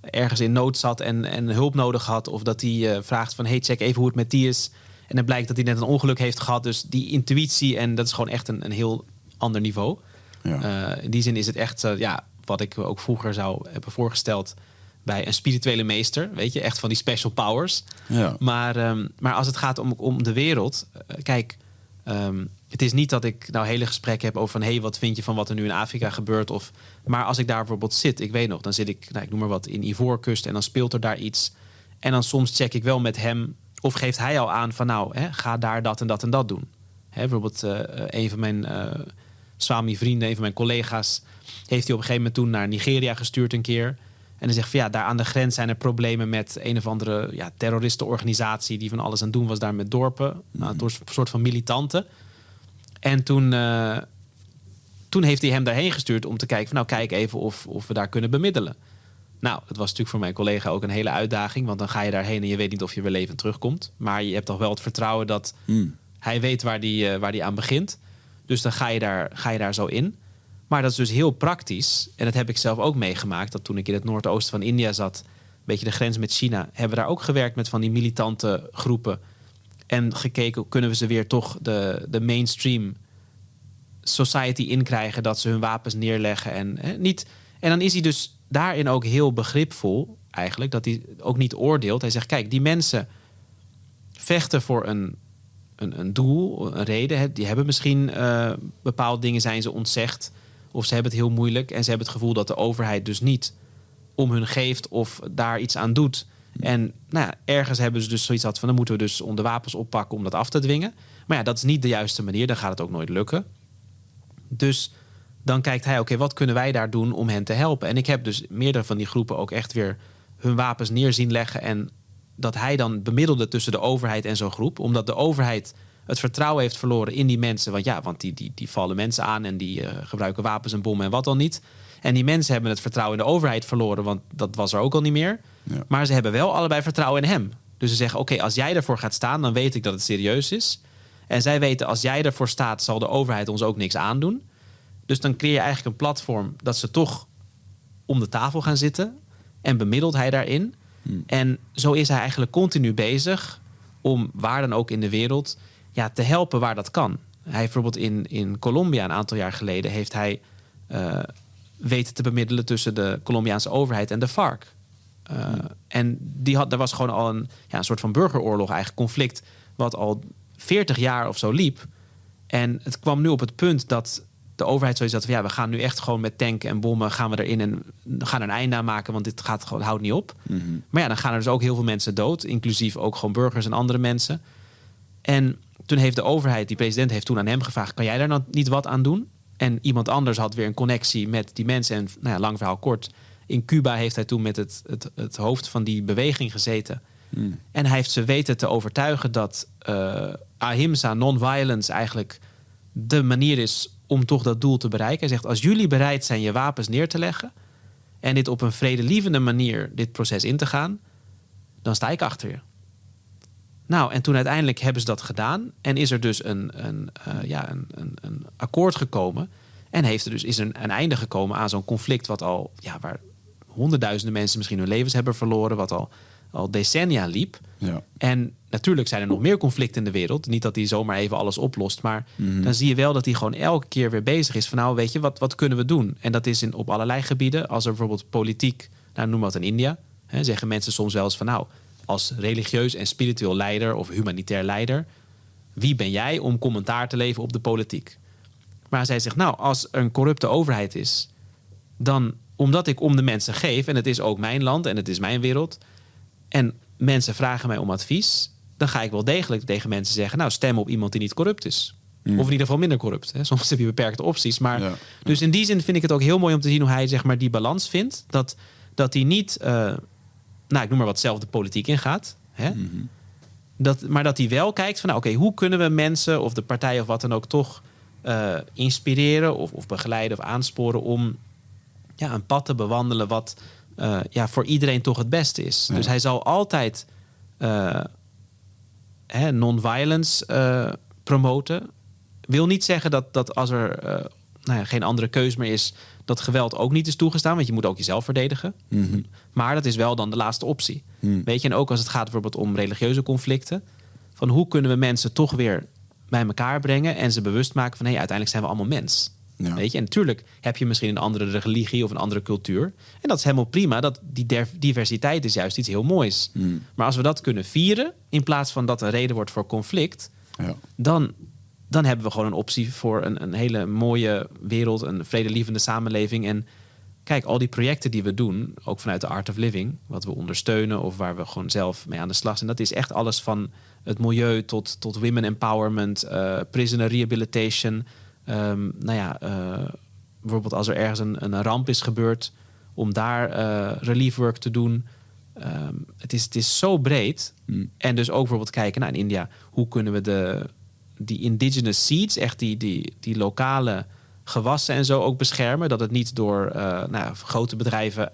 ergens in nood zat en, en hulp nodig had. Of dat hij eh, vraagt van, hey, check even hoe het met die is. En dan blijkt dat hij net een ongeluk heeft gehad. Dus die intuïtie, en dat is gewoon echt een, een heel ander niveau. Ja. Eh, in die zin is het echt eh, ja, wat ik ook vroeger zou hebben voorgesteld bij een spirituele meester. Weet je, echt van die special powers. Ja. Maar, ehm, maar als het gaat om, om de wereld, eh, kijk, ehm, het is niet dat ik nou hele gesprekken heb over van hé, hey, wat vind je van wat er nu in Afrika gebeurt? Of, maar als ik daar bijvoorbeeld zit, ik weet nog, dan zit ik, nou, ik noem maar wat, in Ivoorkust en dan speelt er daar iets. En dan soms check ik wel met hem, of geeft hij al aan van nou, hè, ga daar dat en dat en dat doen. Hè, bijvoorbeeld een van mijn Swami vrienden, een van mijn collega's, heeft hij op een gegeven moment toen naar Nigeria gestuurd een keer. En hij zegt van ja, daar aan de grens zijn er problemen met een of andere ja, terroristenorganisatie die van alles aan het doen was daar met dorpen. Nou, door een soort van militanten. En toen, eh, toen heeft hij hem daarheen gestuurd om te kijken van nou kijk even of, of we daar kunnen bemiddelen. Nou, het was natuurlijk voor mijn collega ook een hele uitdaging, want dan ga je daarheen en je weet niet of je weer levend terugkomt. Maar je hebt toch wel het vertrouwen dat Hmm. hij weet waar die, eh, waar die aan begint. Dus dan ga je, daar, ga je daar zo in. Maar dat is dus heel praktisch. En dat heb ik zelf ook meegemaakt. Dat toen ik in het noordoosten van India zat, een beetje de grens met China, hebben we daar ook gewerkt met van die militante groepen. En gekeken, kunnen we ze weer toch de, de mainstream society inkrijgen dat ze hun wapens neerleggen. En, hè, niet, en dan is hij dus daarin ook heel begripvol, eigenlijk, dat hij ook niet oordeelt. Hij zegt: kijk, die mensen vechten voor een, een, doel, een reden. Die hebben misschien eh, bepaalde dingen zijn ze ontzegd. Of ze hebben het heel moeilijk. En ze hebben het gevoel dat de overheid dus niet om hun geeft of daar iets aan doet. En nou ja, ergens hebben ze dus zoiets had van... dan moeten we dus om de wapens oppakken om dat af te dwingen. Maar ja, dat is niet de juiste manier. Dan gaat het ook nooit lukken. Dus dan kijkt hij, oké, wat kunnen wij daar doen om hen te helpen? En ik heb dus meerdere van die groepen ook echt weer hun wapens neer zien leggen. En dat hij dan bemiddelde tussen de overheid en zo'n groep. Omdat de overheid het vertrouwen heeft verloren in die mensen. Want ja, want die, die, die vallen mensen aan en die eh, gebruiken wapens en bommen en wat dan niet. En die mensen hebben het vertrouwen in de overheid verloren, want dat was er ook al niet meer. Ja. Maar ze hebben wel allebei vertrouwen in hem. Dus ze zeggen: Oké, als jij ervoor gaat staan, dan weet ik dat het serieus is. En zij weten: als jij ervoor staat, zal de overheid ons ook niks aandoen. Dus dan creëer je eigenlijk een platform dat ze toch om de tafel gaan zitten. En bemiddelt hij daarin. En zo is hij eigenlijk continu bezig om waar dan ook in de wereld ja, te helpen waar dat kan. Hij heeft bijvoorbeeld in, in Colombia een aantal jaar geleden heeft hij eh, weten te bemiddelen tussen de Colombiaanse overheid en de FARC. Uh, En die had, er was gewoon al een, ja, een soort van burgeroorlog, eigenlijk conflict, wat al 40 jaar of zo liep. En het kwam nu op het punt dat de overheid zoiets had van ja, we gaan nu echt gewoon met tanken en bommen gaan we erin en gaan er een einde aan maken, want dit gaat gewoon houdt niet op. Maar ja, dan gaan er dus ook heel veel mensen dood, inclusief ook gewoon burgers en andere mensen. En toen heeft de overheid, die president heeft toen aan hem gevraagd, kan jij daar nou niet wat aan doen? En iemand anders had weer een connectie met die mensen. En nou ja, lang verhaal kort. In Cuba heeft hij toen met het, het, het hoofd van die beweging gezeten. En hij heeft ze weten te overtuigen dat eh, ahimsa, non-violence, eigenlijk de manier is om toch dat doel te bereiken. Hij zegt: Als jullie bereid zijn je wapens neer te leggen. en dit op een vredelievende manier, dit proces in te gaan. dan sta ik achter je. Nou, en toen uiteindelijk hebben ze dat gedaan. En is er dus een, een, eh, ja, een, een, een akkoord gekomen. En heeft er dus, is een, een einde gekomen aan zo'n conflict. wat al, ja, waar honderdduizenden mensen misschien hun levens hebben verloren. wat al, al decennia liep. Ja. En natuurlijk zijn er nog meer conflicten in de wereld. Niet dat hij zomaar even alles oplost. Maar dan zie je wel dat hij gewoon elke keer weer bezig is. Van nou, weet je, wat, wat kunnen we doen? En dat is in, op allerlei gebieden. Als er bijvoorbeeld politiek, nou noem wat in India. Hè, zeggen mensen soms wel eens van nou, als religieus en spiritueel leider of humanitair leider. Wie ben jij om commentaar te leveren op de politiek? Maar zij zegt, nou, als er een corrupte overheid is, dan omdat ik om de mensen geef, en het is ook mijn land en het is mijn wereld, en mensen vragen mij om advies, dan ga ik wel degelijk tegen mensen zeggen, nou, stem op iemand die niet corrupt is. Of in ieder geval minder corrupt. Hè. Soms heb je beperkte opties. Maar Ja. dus in die zin vind ik het ook heel mooi om te zien hoe hij zeg maar, die balans vindt. Dat, dat hij niet, eh, nou, ik noem maar wat zelf de politiek ingaat. Hè? dat, maar dat hij wel kijkt van, nou, oké, hoe kunnen we mensen of de partij of wat dan ook toch eh, inspireren of, of begeleiden of aansporen om ja, een pad te bewandelen wat eh, ja, voor iedereen toch het beste is. Ja. Dus hij zal altijd eh, non-violence eh, promoten. Wil niet zeggen dat, dat als er nou ja, geen andere keus meer is, dat geweld ook niet is toegestaan. Want je moet ook jezelf verdedigen. Maar dat is wel dan de laatste optie. Weet je, en ook als het gaat bijvoorbeeld om religieuze conflicten. Van hoe kunnen we mensen toch weer bij elkaar brengen en ze bewust maken van hé, uiteindelijk zijn we allemaal mens. Ja. Weet je, en natuurlijk heb je misschien een andere religie of een andere cultuur. En dat is helemaal prima. Dat die diversiteit is juist iets heel moois. Maar als we dat kunnen vieren, in plaats van dat een reden wordt voor conflict, Ja. dan, dan hebben we gewoon een optie voor een, een hele mooie wereld, een vredelievende samenleving. En kijk, al die projecten die we doen, ook vanuit de Art of Living, wat we ondersteunen of waar we gewoon zelf mee aan de slag zijn, dat is echt alles van het milieu tot, tot women empowerment, eh, prisoner rehabilitation. Ehm, nou ja, eh, bijvoorbeeld als er ergens een, een ramp is gebeurd, om daar eh, relief work te doen. Ehm, het, is, het is zo breed. En dus ook bijvoorbeeld kijken naar in India. Hoe kunnen we de, die indigenous seeds, echt die, die, die lokale gewassen en zo ook beschermen. Dat het niet door eh, nou, grote bedrijven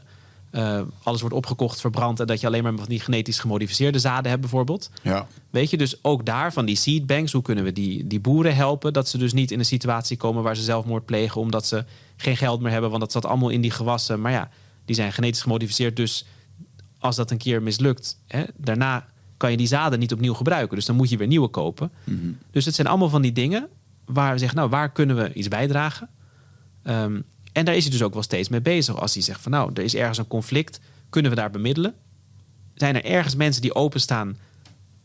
eh, alles wordt opgekocht, verbrand. En dat je alleen maar van die genetisch gemodificeerde zaden hebt bijvoorbeeld. Ja. Weet je, dus ook daar van die seed banks, hoe kunnen we die, die boeren helpen? Dat ze dus niet in een situatie komen waar ze zelfmoord plegen omdat ze geen geld meer hebben. Want dat zat allemaal in die gewassen. Maar ja, die zijn genetisch gemodificeerd. Dus als dat een keer mislukt, hè, daarna kan je die zaden niet opnieuw gebruiken. Dus dan moet je weer nieuwe kopen. Dus het zijn allemaal van die dingen waar we zeggen, nou, waar kunnen we iets bijdragen? Ehm, en daar is hij dus ook wel steeds mee bezig. Als hij zegt van nou, er is ergens een conflict, kunnen we daar bemiddelen? Zijn er ergens mensen die openstaan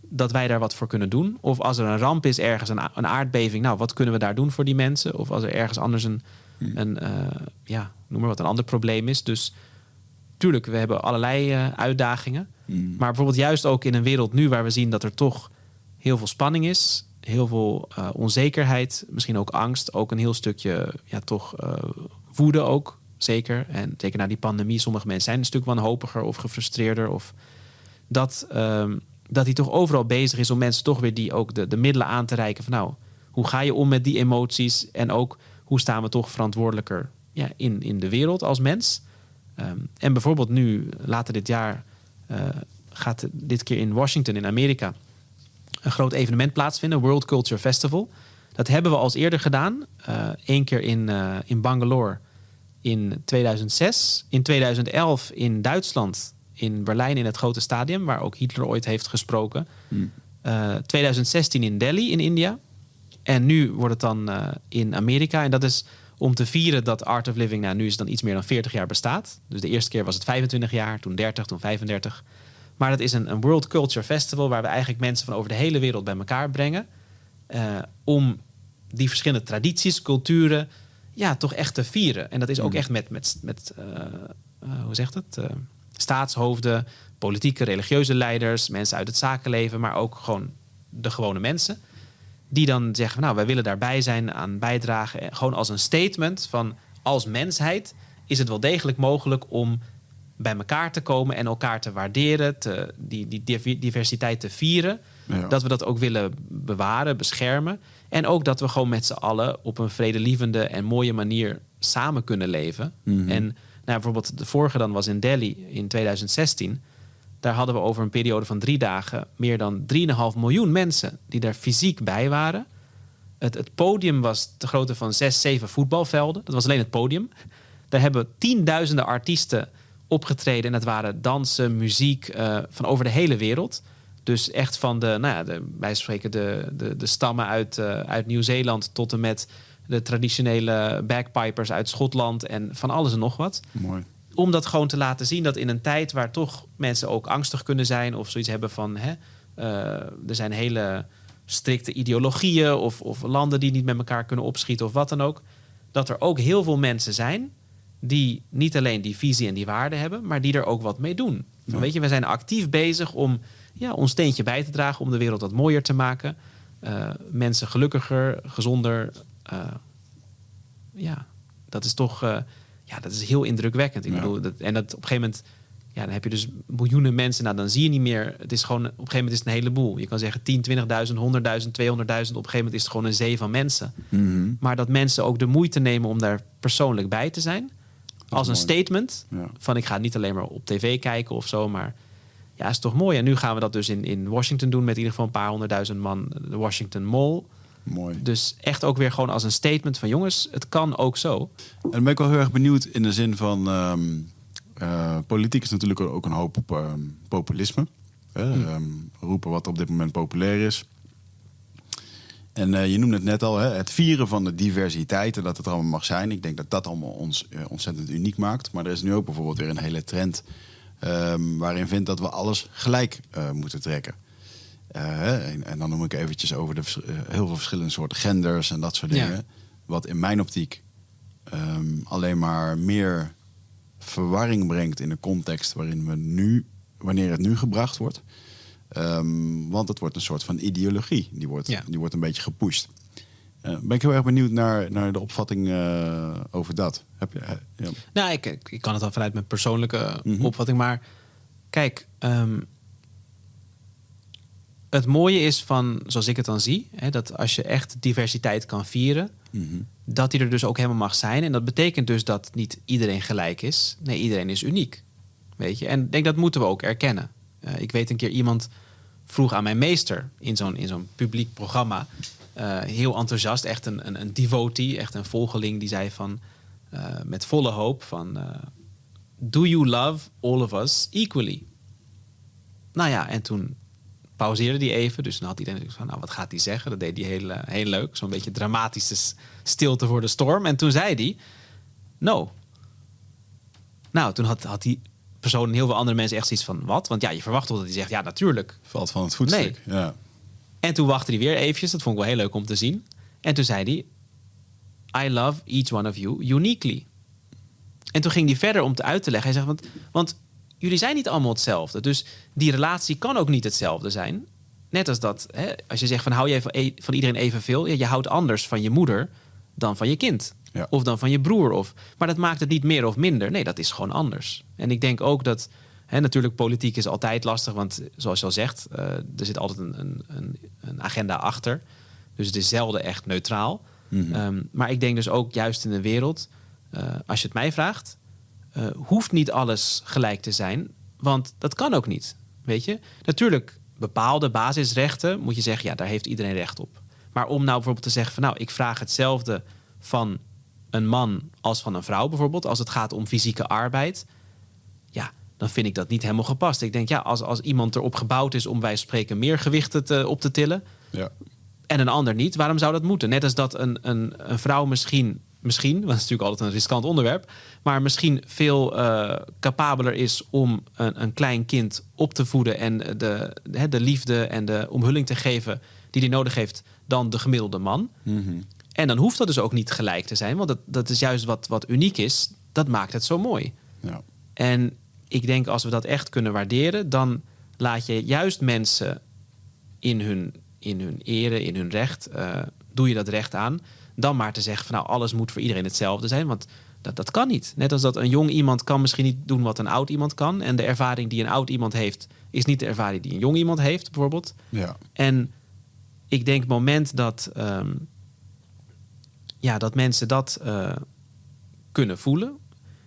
dat wij daar wat voor kunnen doen? Of als er een ramp is ergens, een, een aardbeving, nou, wat kunnen we daar doen voor die mensen? Of als er ergens anders een, een eh, ja, noem maar wat, een ander probleem is. Dus tuurlijk, we hebben allerlei eh, uitdagingen. Maar bijvoorbeeld juist ook in een wereld nu waar we zien dat er toch heel veel spanning is, heel veel eh, onzekerheid, misschien ook angst, ook een heel stukje, ja, toch woede ook, zeker. En zeker na die pandemie, sommige mensen zijn een stuk wanhopiger of gefrustreerder. Of dat, ehm, dat hij toch overal bezig is om mensen toch weer die ook de, de middelen aan te reiken. Van nou, hoe ga je om met die emoties? En ook hoe staan we toch verantwoordelijker ja, in, in de wereld als mens? Ehm, en bijvoorbeeld nu, later dit jaar, eh, gaat dit keer in Washington in Amerika een groot evenement plaatsvinden, World Culture Festival. Dat hebben we al eerder gedaan. Eén keer in, eh, in Bangalore in 2006. In 2011 in Duitsland, in Berlijn in het grote stadium... waar ook Hitler ooit heeft gesproken. Eh, 2016 in Delhi in India. En nu wordt het dan eh, in Amerika. En dat is om te vieren dat Art of Living... Nou, nu is dan iets meer dan 40 jaar bestaat. Dus de eerste keer was het 25 jaar, toen 30, toen 35... Maar dat is een, een World Culture Festival waar we eigenlijk mensen van over de hele wereld bij elkaar brengen. eh, om die verschillende tradities, culturen, ja, toch echt te vieren. En dat is ook Mm. echt met, met, met eh, hoe zegt het, Eh, staatshoofden, politieke, religieuze leiders, mensen uit het zakenleven, maar ook gewoon de gewone mensen. Die dan zeggen, nou, wij willen daarbij zijn, aan bijdragen. Gewoon als een statement van, als mensheid is het wel degelijk mogelijk om bij elkaar te komen en elkaar te waarderen, te, die, die div- diversiteit te vieren. Ja. Dat we dat ook willen bewaren, beschermen. En ook dat we gewoon met z'n allen op een vredelievende en mooie manier samen kunnen leven. Mhm. En nou, bijvoorbeeld de vorige dan was in Delhi in 2016. Daar hadden we over een periode van drie dagen meer dan 3,5 miljoen mensen die daar fysiek bij waren. Het, het podium was de grootte van zes, zeven voetbalvelden. Dat was alleen het podium. Daar hebben tienduizenden artiesten opgetreden. En dat waren dansen, muziek eh, van over de hele wereld. Dus echt van de, nou ja, de, wij spreken de, de, de stammen uit, eh, uit Nieuw-Zeeland tot en met de traditionele bagpipers uit Schotland en van alles en nog wat Mooi. om dat gewoon te laten zien dat in een tijd waar toch mensen ook angstig kunnen zijn of zoiets hebben van hè, eh, er zijn hele strikte ideologieën of, of landen die niet met elkaar kunnen opschieten of wat dan ook, dat er ook heel veel mensen zijn die niet alleen die visie en die waarden hebben, maar die er ook wat mee doen. Ja. Weet je, we zijn actief bezig om ja, ons steentje bij te dragen om de wereld wat mooier te maken, eh, mensen gelukkiger, gezonder. eh, ja, dat is toch eh, ja, dat is heel indrukwekkend. Ik Ja. bedoel, dat, en dat op een gegeven moment, ja, dan heb je dus miljoenen mensen. Nou, dan zie je niet meer. Het is gewoon, op een gegeven moment is het een heleboel. Je kan zeggen 10, 20.000, 100.000, 200.000. Op een gegeven moment is het gewoon een zee van mensen. Mhm. Maar dat mensen ook de moeite nemen om daar persoonlijk bij te zijn. Als een mooi. statement Ja. van ik ga niet alleen maar op tv kijken of zo, maar ja, is toch mooi. En nu gaan we dat dus in, in Washington doen met in ieder geval een paar honderdduizend man, de Washington Mall. Mooi. Dus echt ook weer gewoon als een statement van jongens, het kan ook zo. En dan ben ik wel heel erg benieuwd in de zin van... ehm, eh, politiek is natuurlijk ook een hoop op ehm, populisme. Hè? Ehm, roepen wat op dit moment populair is. En eh, je noemde het net al, hè, het vieren van de diversiteit en dat het allemaal mag zijn. Ik denk dat dat allemaal ons eh, ontzettend uniek maakt. Maar er is nu ook bijvoorbeeld weer een hele trend ehm, waarin vindt dat we alles gelijk eh, moeten trekken. Eh, en, en dan noem ik eventjes over de eh, heel veel verschillende soorten genders en dat soort Ja. dingen. Wat in mijn optiek ehm, alleen maar meer verwarring brengt in de context waarin we nu, wanneer het nu gebracht wordt. Ehm, want het wordt een soort van ideologie. Die wordt, Ja. die wordt een beetje gepusht. Eh, ben ik heel erg benieuwd naar, naar de opvatting eh, over dat. Heb je, eh, ja. Nou, ik, ik, kan het dan vanuit mijn persoonlijke Mhm. opvatting. Maar kijk, ehm, het mooie is van, zoals ik het dan zie, hè, dat als je echt diversiteit kan vieren, Mhm. dat die er dus ook helemaal mag zijn. En dat betekent dus dat niet iedereen gelijk is. Nee, iedereen is uniek. Weet je? En ik denk dat moeten we ook erkennen. Ik weet een keer iemand vroeg aan mijn meester in zo'n, in zo'n publiek programma. Eh, heel enthousiast, echt een, een, een devotee, echt een volgeling, die zei van eh, met volle hoop van eh, Do you love all of us equally? Nou ja, en toen pauzeerde hij even. Dus dan had iedereen van, nou, wat gaat hij zeggen? Dat deed hij heel, heel leuk. Zo'n beetje dramatische stilte voor de storm. En toen zei hij, no. Nou, toen had, had die persoon en heel veel andere mensen echt zoiets van, wat? Want ja, je verwacht toch dat hij zegt, ja, natuurlijk. Valt van het voetstuk. Ja. En toen wachtte hij weer eventjes. Dat vond ik wel heel leuk om te zien. En toen zei hij, I love each one of you uniquely. En toen ging hij verder om het uit te leggen. Hij zegt, want, want jullie zijn niet allemaal hetzelfde. Dus die relatie kan ook niet hetzelfde zijn. Net als dat, hè, als je zegt van hou jij van, e- van iedereen evenveel. Ja, je houdt anders van je moeder dan van je kind. Ja. Of dan van je broer. Of, maar dat maakt het niet meer of minder. Nee, dat is gewoon anders. En ik denk ook dat... Hè, natuurlijk, politiek is altijd lastig. Want zoals je al zegt, eh, er zit altijd een, een, een, een agenda achter. Dus het is zelden echt neutraal. Mhm. Ehm, maar ik denk dus ook juist in de wereld... eh, als je het mij vraagt... eh, hoeft niet alles gelijk te zijn. Want dat kan ook niet. Weet je? Natuurlijk, bepaalde basisrechten moet je zeggen... ja, daar heeft iedereen recht op. Maar om nou bijvoorbeeld te zeggen van... nou, ik vraag hetzelfde van een man als van een vrouw bijvoorbeeld... als het gaat om fysieke arbeid... dan vind ik dat niet helemaal gepast. Ik denk, ja, als, als iemand erop gebouwd is... om wij spreken meer gewichten te, op te tillen... Ja. en een ander niet, waarom zou dat moeten? Net als dat een, een, een vrouw misschien, misschien, want het is natuurlijk altijd een riskant onderwerp, maar misschien veel eh capabeler is om een, een klein kind op te voeden en de, de, de liefde en de omhulling te geven die hij nodig heeft dan de gemiddelde man. En dan hoeft dat dus ook niet gelijk te zijn, want dat, dat is juist wat, wat uniek is. Dat maakt het zo mooi. Ja. En ik denk als we dat echt kunnen waarderen, dan laat je juist mensen in hun, in hun ere, in hun recht, eh, doe je dat recht aan. Dan maar te zeggen van nou, alles moet voor iedereen hetzelfde zijn. Want dat, dat kan niet. Net als dat een jong iemand kan misschien niet doen wat een oud iemand kan. En de ervaring die een oud iemand heeft, is niet de ervaring die een jong iemand heeft, bijvoorbeeld. Ja. En ik denk het moment dat, ehm, ja, dat mensen dat eh, kunnen voelen,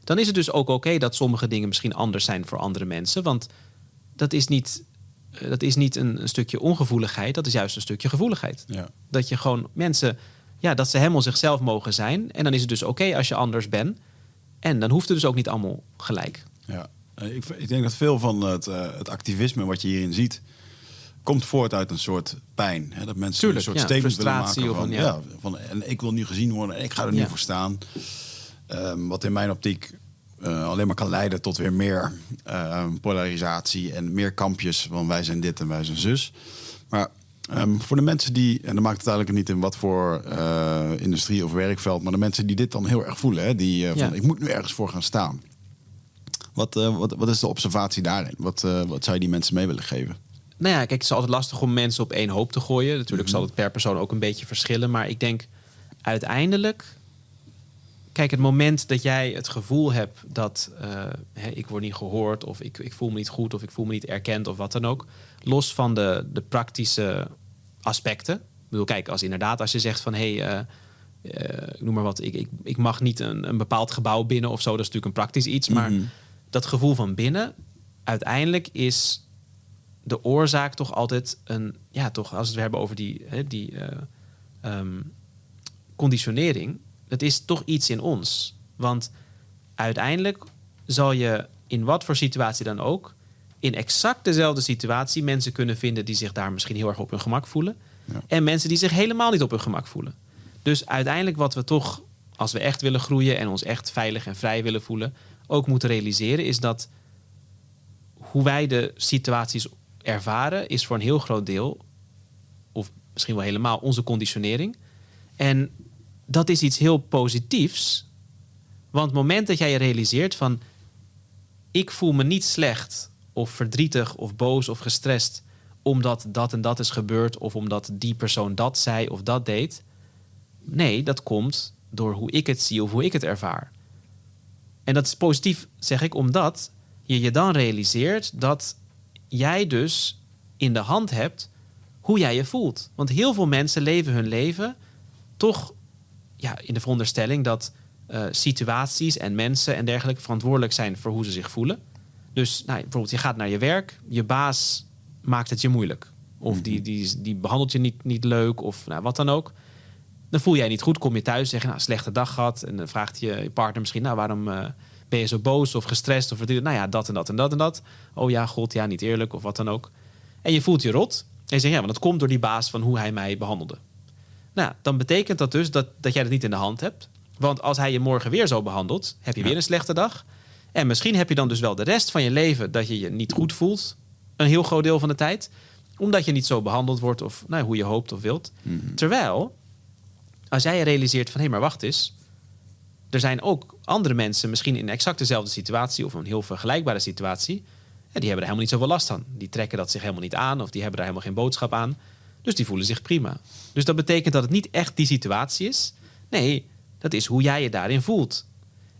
dan is het dus ook oké dat sommige dingen misschien anders zijn voor andere mensen. Want dat is niet, eh, dat is niet een, een stukje ongevoeligheid, dat is juist een stukje gevoeligheid. Ja. Dat je gewoon mensen, ja, dat ze helemaal zichzelf mogen zijn. En dan is het dus oké als je anders bent. En dan hoeft het dus ook niet allemaal gelijk. Ja, Eh, ik, ik denk dat veel van het, eh, het activisme wat je hierin ziet, komt voort uit een soort pijn. Hè? Dat mensen Tuurlijk, een soort ja, statement willen maken van, ja. van en ik wil nu gezien worden en ik ga er nu Ja. voor staan. Ehm, wat in mijn optiek eh, alleen maar kan leiden tot weer meer eh, polarisatie en meer kampjes van wij zijn dit en wij zijn zus. Maar ehm, voor de mensen die, en dan maakt het eigenlijk niet in wat voor eh, industrie of werkveld, maar de mensen die dit dan heel erg voelen, hè, die eh, van Ja. ik moet nu ergens voor gaan staan. Wat, wat, wat is de observatie daarin? Wat, wat zou je die mensen mee willen geven? Nou ja, kijk, het is altijd lastig om mensen op één hoop te gooien. Natuurlijk Mhm. zal het per persoon ook een beetje verschillen. Maar ik denk uiteindelijk. Kijk, het moment dat jij het gevoel hebt dat eh, hè, ik word niet gehoord, of ik, ik voel me niet goed, of ik voel me niet erkend, of wat dan ook. Los van de, de praktische aspecten. Ik bedoel, kijk, als inderdaad, als je zegt van hé, hey, eh, eh, ik noem maar wat, ik, ik, ik mag niet een, een bepaald gebouw binnen of zo, dat is natuurlijk een praktisch iets. Maar Mhm. dat gevoel van binnen, uiteindelijk is de oorzaak toch altijd een, ja, toch als we het hebben over die, hè, die eh, ehm, conditionering, het is toch iets in ons. Want uiteindelijk zal je in wat voor situatie dan ook, in exact dezelfde situatie mensen kunnen vinden die zich daar misschien heel erg op hun gemak voelen. Ja. En mensen die zich helemaal niet op hun gemak voelen. Dus uiteindelijk wat we toch, als we echt willen groeien en ons echt veilig en vrij willen voelen, ook moeten realiseren, is dat hoe wij de situaties ervaren, is voor een heel groot deel, of misschien wel helemaal, onze conditionering. En dat is iets heel positiefs. Want het moment dat jij je realiseert van ik voel me niet slecht of verdrietig of boos of gestrest omdat dat en dat is gebeurd of omdat die persoon dat zei of dat deed. Nee, dat komt door hoe ik het zie of hoe ik het ervaar. En dat is positief, zeg ik, omdat je je dan realiseert dat jij dus in de hand hebt hoe jij je voelt. Want heel veel mensen leven hun leven toch ja, in de veronderstelling dat eh, situaties en mensen en dergelijke verantwoordelijk zijn voor hoe ze zich voelen. Dus nou, bijvoorbeeld, je gaat naar je werk, je baas maakt het je moeilijk. Of die, die, die behandelt je niet, niet leuk, of nou, wat dan ook. Dan voel jij je niet goed, kom je thuis, zeg je, nou, slechte dag gehad. En dan vraagt je, je partner misschien, nou, waarom eh, ben je zo boos of gestrest? Of nou ja, dat en dat en dat en dat. Oh ja, god, ja, niet eerlijk, of wat dan ook. En je voelt je rot. En je zegt, ja, want dat komt door die baas van hoe hij mij behandelde. Nou, dan betekent dat dus dat, dat jij dat niet in de hand hebt. Want als hij je morgen weer zo behandelt, heb je weer een slechte dag. En misschien heb je dan dus wel de rest van je leven dat je je niet goed voelt. Een heel groot deel van de tijd. Omdat je niet zo behandeld wordt of nou, hoe je hoopt of wilt. Terwijl, als jij je realiseert van hé, maar wacht eens. Er zijn ook andere mensen misschien in exact dezelfde situatie of een heel vergelijkbare situatie. En die hebben er helemaal niet zoveel last van. Die trekken dat zich helemaal niet aan of die hebben daar helemaal geen boodschap aan. Dus die voelen zich prima. Dus dat betekent dat het niet echt die situatie is. Nee, dat is hoe jij je daarin voelt.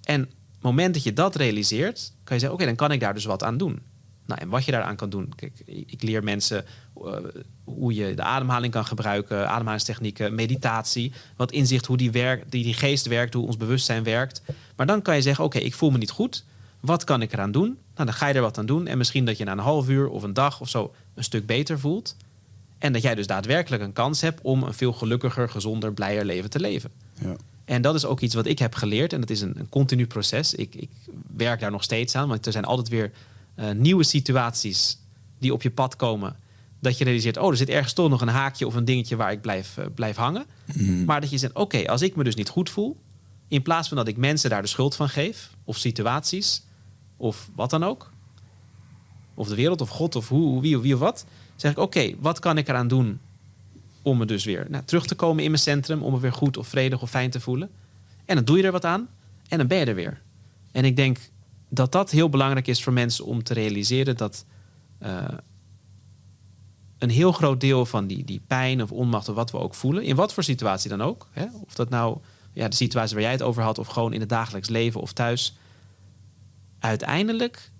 En het moment dat je dat realiseert, kan je zeggen: Oké, dan kan ik daar dus wat aan doen. Nou, en wat je daaraan kan doen. Kijk, ik leer mensen eh, hoe je de ademhaling kan gebruiken, ademhalingstechnieken, meditatie, wat inzicht hoe die, werk, die, die geest werkt, hoe ons bewustzijn werkt. Maar dan kan je zeggen: Oké, ik voel me niet goed. Wat kan ik eraan doen? Nou, dan ga je er wat aan doen. En misschien dat je na een half uur of een dag of zo een stuk beter voelt. En dat jij dus daadwerkelijk een kans hebt om een veel gelukkiger, gezonder, blijer leven te leven. Ja. En dat is ook iets wat ik heb geleerd. En dat is een, een continu proces. Ik, ik werk daar nog steeds aan. Want er zijn altijd weer eh, nieuwe situaties die op je pad komen. Dat je realiseert, oh, er zit ergens toch nog een haakje of een dingetje waar ik blijf, eh, blijf hangen. Maar dat je zegt, oké, als ik me dus niet goed voel. In plaats van dat ik mensen daar de schuld van geef. Of situaties. Of wat dan ook. Of de wereld of God of hoe, hoe wie of wie of wat. Zeg ik, oké, wat kan ik eraan doen om me dus weer nou, terug te komen in mijn centrum, om me weer goed of vredig of fijn te voelen. En dan doe je er wat aan en dan ben je er weer. En ik denk dat dat heel belangrijk is voor mensen om te realiseren dat eh, een heel groot deel van die, die pijn of onmacht of wat we ook voelen, in wat voor situatie dan ook, hè, of dat nou ja, de situatie waar jij het over had, of gewoon in het dagelijks leven of thuis, uiteindelijk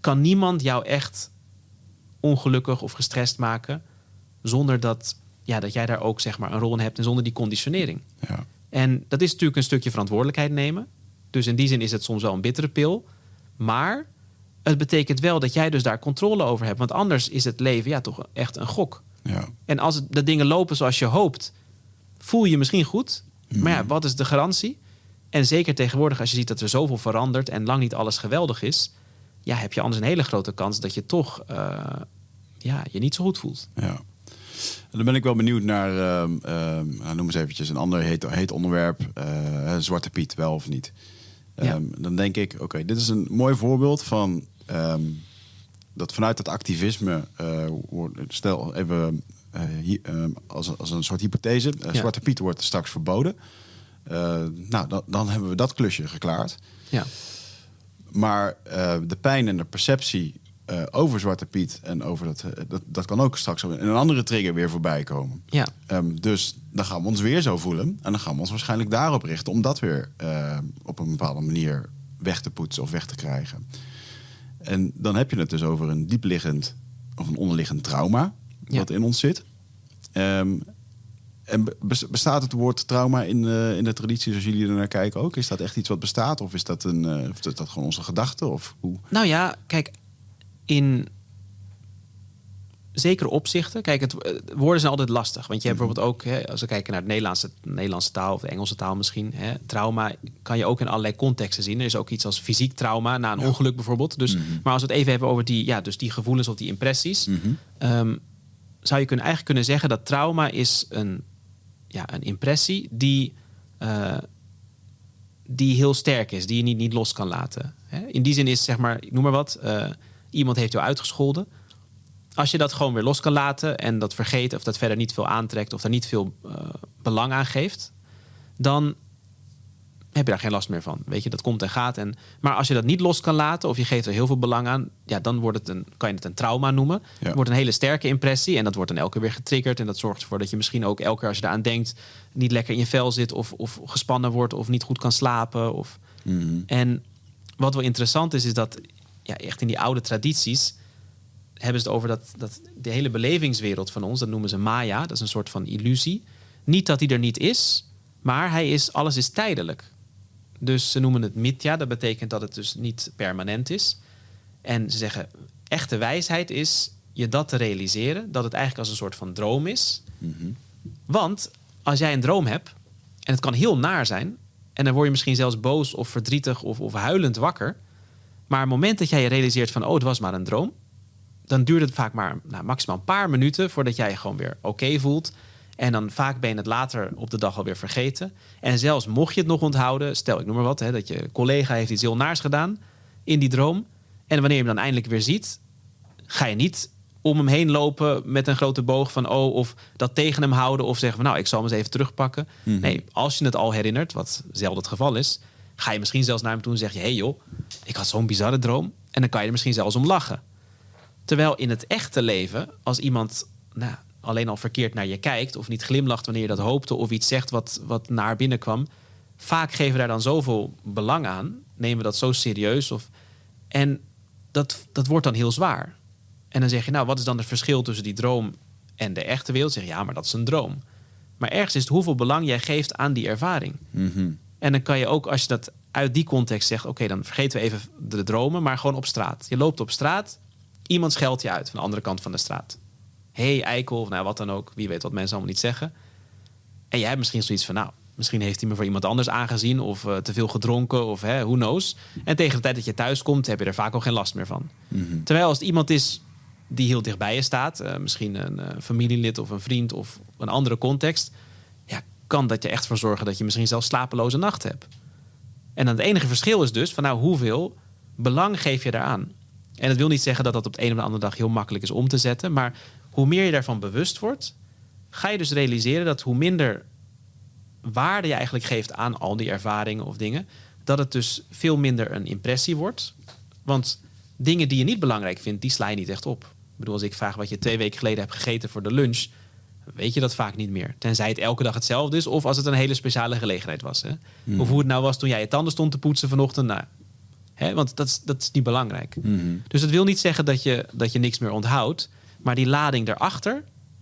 kan niemand jou echt ongelukkig of gestrest maken zonder dat, ja, dat jij daar ook zeg maar, een rol in hebt en zonder die conditionering. Ja. En dat is natuurlijk een stukje verantwoordelijkheid nemen. Dus in die zin is het soms wel een bittere pil. Maar het betekent wel dat jij dus daar controle over hebt. Want anders is het leven ja, toch echt een gok. Ja. En als de dingen lopen zoals je hoopt, voel je je misschien goed. Maar ja, wat is de garantie? En zeker tegenwoordig, als je ziet dat er zoveel verandert en lang niet alles geweldig is, ja, heb je anders een hele grote kans dat je toch eh, ja, je niet zo goed voelt. Ja. En dan ben ik wel benieuwd naar, ehm, ehm, nou, noem eens eventjes een ander heet, heet onderwerp, eh, Zwarte Piet, wel of niet. Ja. Ehm, Dan denk ik, oké, dit is een mooi voorbeeld van ehm, dat vanuit het activisme, eh, stel even eh, ehm, als, als een soort hypothese, eh, Ja. Zwarte Piet wordt straks verboden. Eh, nou, dan, dan hebben we dat klusje geklaard. Ja, Maar eh, de pijn en de perceptie eh, over Zwarte Piet en over dat, eh, dat, dat kan ook straks in een andere trigger weer voorbij komen. ja, Ehm, dus dan gaan we ons weer zo voelen. En dan gaan we ons waarschijnlijk daarop richten om dat weer op een bepaalde manier weg te poetsen of weg te krijgen. En dan heb je het dus over een diepliggend of een onderliggend trauma Ja. wat in ons zit. Ehm, en be- bes- bestaat het woord trauma in, eh, in de traditie zoals jullie er naar kijken ook? Is dat echt iets wat bestaat? Of is dat, een, eh, of is dat gewoon onze gedachte? Of hoe? Nou ja, kijk, in zekere opzichten. Kijk, het, eh, woorden zijn altijd lastig. Want je hebt bijvoorbeeld ook, hè, als we kijken naar de Nederlandse, Nederlandse taal of de Engelse taal misschien. Hè, trauma kan je ook in allerlei contexten zien. Er is ook iets als fysiek trauma na een ongeluk bijvoorbeeld. Dus, Maar als we het even hebben over die, ja, dus die gevoelens of die impressies. ehm, zou je kunnen, eigenlijk kunnen zeggen dat trauma is een, ja, een impressie die, eh, die heel sterk is, die je niet, niet los kan laten. Hè? In die zin is, zeg maar, noem maar wat, eh, iemand heeft jou uitgescholden. Als je dat gewoon weer los kan laten en dat vergeet of dat verder niet veel aantrekt of daar niet veel eh, belang aan geeft, dan heb je daar geen last meer van. Weet je, dat komt en gaat. En, maar als je dat niet los kan laten of je geeft er heel veel belang aan, ja, dan wordt het een, kan je het een trauma noemen. Ja. Het wordt een hele sterke impressie en dat wordt dan elke keer weer getriggerd. En dat zorgt ervoor dat je misschien ook elke keer als je eraan denkt, niet lekker in je vel zit of, of gespannen wordt of niet goed kan slapen. Of, En wat wel interessant is, is dat ja, echt in die oude tradities hebben ze het over dat, dat de hele belevingswereld van ons, dat noemen ze Maya, dat is een soort van illusie. Niet dat die er niet is, maar hij is, alles is tijdelijk. Dus ze noemen het mitya, dat betekent dat het dus niet permanent is. En ze zeggen, echte wijsheid is je dat te realiseren, dat het eigenlijk als een soort van droom is. Want als jij een droom hebt, en het kan heel naar zijn, en dan word je misschien zelfs boos of verdrietig of, of huilend wakker. Maar het moment dat jij je realiseert van, oh, het was maar een droom, dan duurt het vaak maar nou, maximaal een paar minuten voordat jij je gewoon weer oké voelt. En dan vaak ben je het later op de dag alweer vergeten. En zelfs mocht je het nog onthouden, stel ik noem maar wat, hè, dat je collega heeft iets heel naars gedaan in die droom. En wanneer je hem dan eindelijk weer ziet, ga je niet om hem heen lopen met een grote boog van oh, of dat tegen hem houden of zeggen van nou, ik zal hem eens even terugpakken. Nee, als je het al herinnert, wat zelden het geval is, ga je misschien zelfs naar hem toe en zeg je: hé hey joh, ik had zo'n bizarre droom. En dan kan je er misschien zelfs om lachen. Terwijl in het echte leven, als iemand nou, alleen al verkeerd naar je kijkt of niet glimlacht wanneer je dat hoopte of iets zegt wat, wat naar binnen kwam, vaak geven we daar dan zoveel belang aan, nemen we dat zo serieus. Of, en dat, dat wordt dan heel zwaar. En dan zeg je, nou, wat is dan het verschil tussen die droom en de echte wereld? Zeg je, ja, maar dat is een droom. Maar ergens is het hoeveel belang jij geeft aan die ervaring. En dan kan je ook, als je dat uit die context zegt, oké, dan vergeten we even de dromen, maar gewoon op straat. Je loopt op straat, iemand scheldt je uit van de andere kant van de straat. Hey, eikel, of nou wat dan ook. Wie weet wat mensen allemaal niet zeggen. En jij hebt misschien zoiets van, nou, misschien heeft hij me voor iemand anders aangezien... of eh, te veel gedronken, of hè, who knows. En tegen de tijd dat je thuis komt, heb je er vaak al geen last meer van. Terwijl als het iemand is die heel dichtbij je staat... eh, misschien een eh, familielid of een vriend of een andere context... Ja, kan dat je echt voor zorgen dat je misschien zelfs slapeloze nacht hebt. En dan het enige verschil is dus van nou, hoeveel belang geef je daaraan? En dat wil niet zeggen dat dat op de een of de andere dag heel makkelijk is om te zetten. Maar hoe meer je daarvan bewust wordt, ga je dus realiseren dat hoe minder waarde je eigenlijk geeft aan al die ervaringen of dingen, dat het dus veel minder een impressie wordt. Want dingen die je niet belangrijk vindt, die sla je niet echt op. Ik bedoel, als ik vraag wat je twee weken geleden hebt gegeten voor de lunch, weet je dat vaak niet meer. Tenzij het elke dag hetzelfde is, of als het een hele speciale gelegenheid was. Hè? Of hoe het nou was toen jij je tanden stond te poetsen vanochtend. Nou, hè? Want dat is, dat is niet belangrijk. Dus dat wil niet zeggen dat je, dat je niks meer onthoudt. Maar die lading daarachter,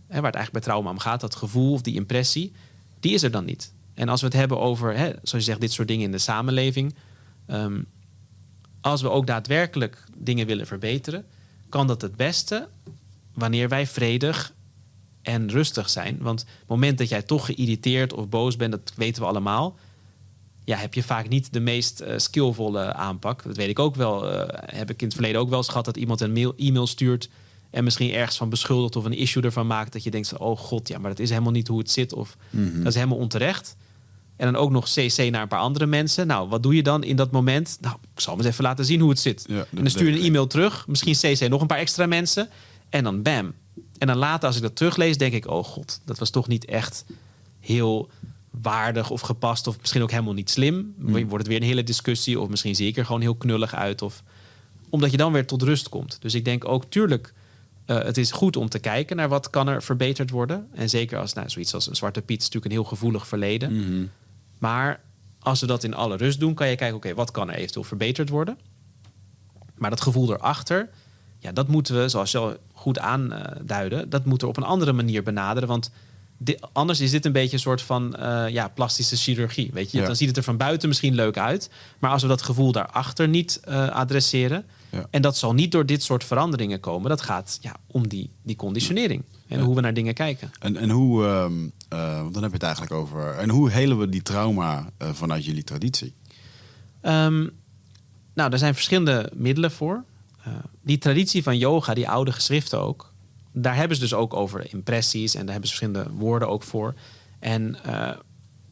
hè, waar het eigenlijk bij trauma om gaat, dat gevoel of die impressie, die is er dan niet. En als we het hebben over, hè, zoals je zegt, dit soort dingen in de samenleving. ehm, als we ook daadwerkelijk dingen willen verbeteren, kan dat het beste wanneer wij vredig en rustig zijn. Want het moment dat jij toch geïrriteerd of boos bent, dat weten we allemaal. Ja, heb je vaak niet de meest eh, skillvolle aanpak. Dat weet ik ook wel. eh, heb ik in het verleden ook wel eens gehad dat iemand een mail, e-mail stuurt en misschien ergens van beschuldigt of een issue ervan maakt dat je denkt oh god, ja, maar dat is helemaal niet hoe het zit of dat is helemaal onterecht. En dan ook nog CC naar een paar andere mensen. Nou, wat doe je dan in dat moment? Nou, ik zal hem eens even laten zien hoe het zit. Ja, en dan stuur je een e-mail terug. Misschien CC nog een paar extra mensen. En dan bam. En dan later, als ik dat teruglees, denk ik... oh god, dat was toch niet echt heel waardig of gepast... of misschien ook helemaal niet slim. Wordt het weer een hele discussie... of misschien zie ik er gewoon heel knullig uit. Of, omdat je dan weer tot rust komt. Dus ik denk ook, tuurlijk... eh, het is goed om te kijken naar wat kan er verbeterd worden. En zeker als nou, zoiets als een Zwarte Piet... is natuurlijk een heel gevoelig verleden. Maar als we dat in alle rust doen, kan je kijken, oké, wat kan er eventueel verbeterd worden? Maar dat gevoel erachter, ja, dat moeten we, zoals je al goed aanduiden, dat moeten we op een andere manier benaderen. Want anders is dit een beetje een soort van eh, ja, plastische chirurgie. Weet je? Ja. Dan ziet het er van buiten misschien leuk uit. Maar als we dat gevoel daarachter niet eh, adresseren. Ja. En dat zal niet door dit soort veranderingen komen. Dat gaat ja, om die, die conditionering. En Ja. hoe we naar dingen kijken. En, en hoe, ehm, eh, dan heb je het eigenlijk over. En hoe helen we die trauma eh, vanuit jullie traditie? Ehm, nou, er zijn verschillende middelen voor. Eh, die traditie van yoga, die oude geschriften ook, daar hebben ze dus ook over impressies en daar hebben ze verschillende woorden ook voor. En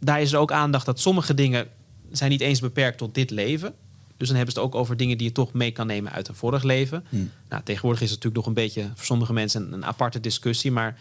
daar is er ook aandacht dat sommige dingen zijn niet eens beperkt tot dit leven. Dus dan hebben ze het ook over dingen die je toch mee kan nemen uit een vorig leven. Nou, tegenwoordig is het natuurlijk nog een beetje voor sommige mensen een, een aparte discussie, maar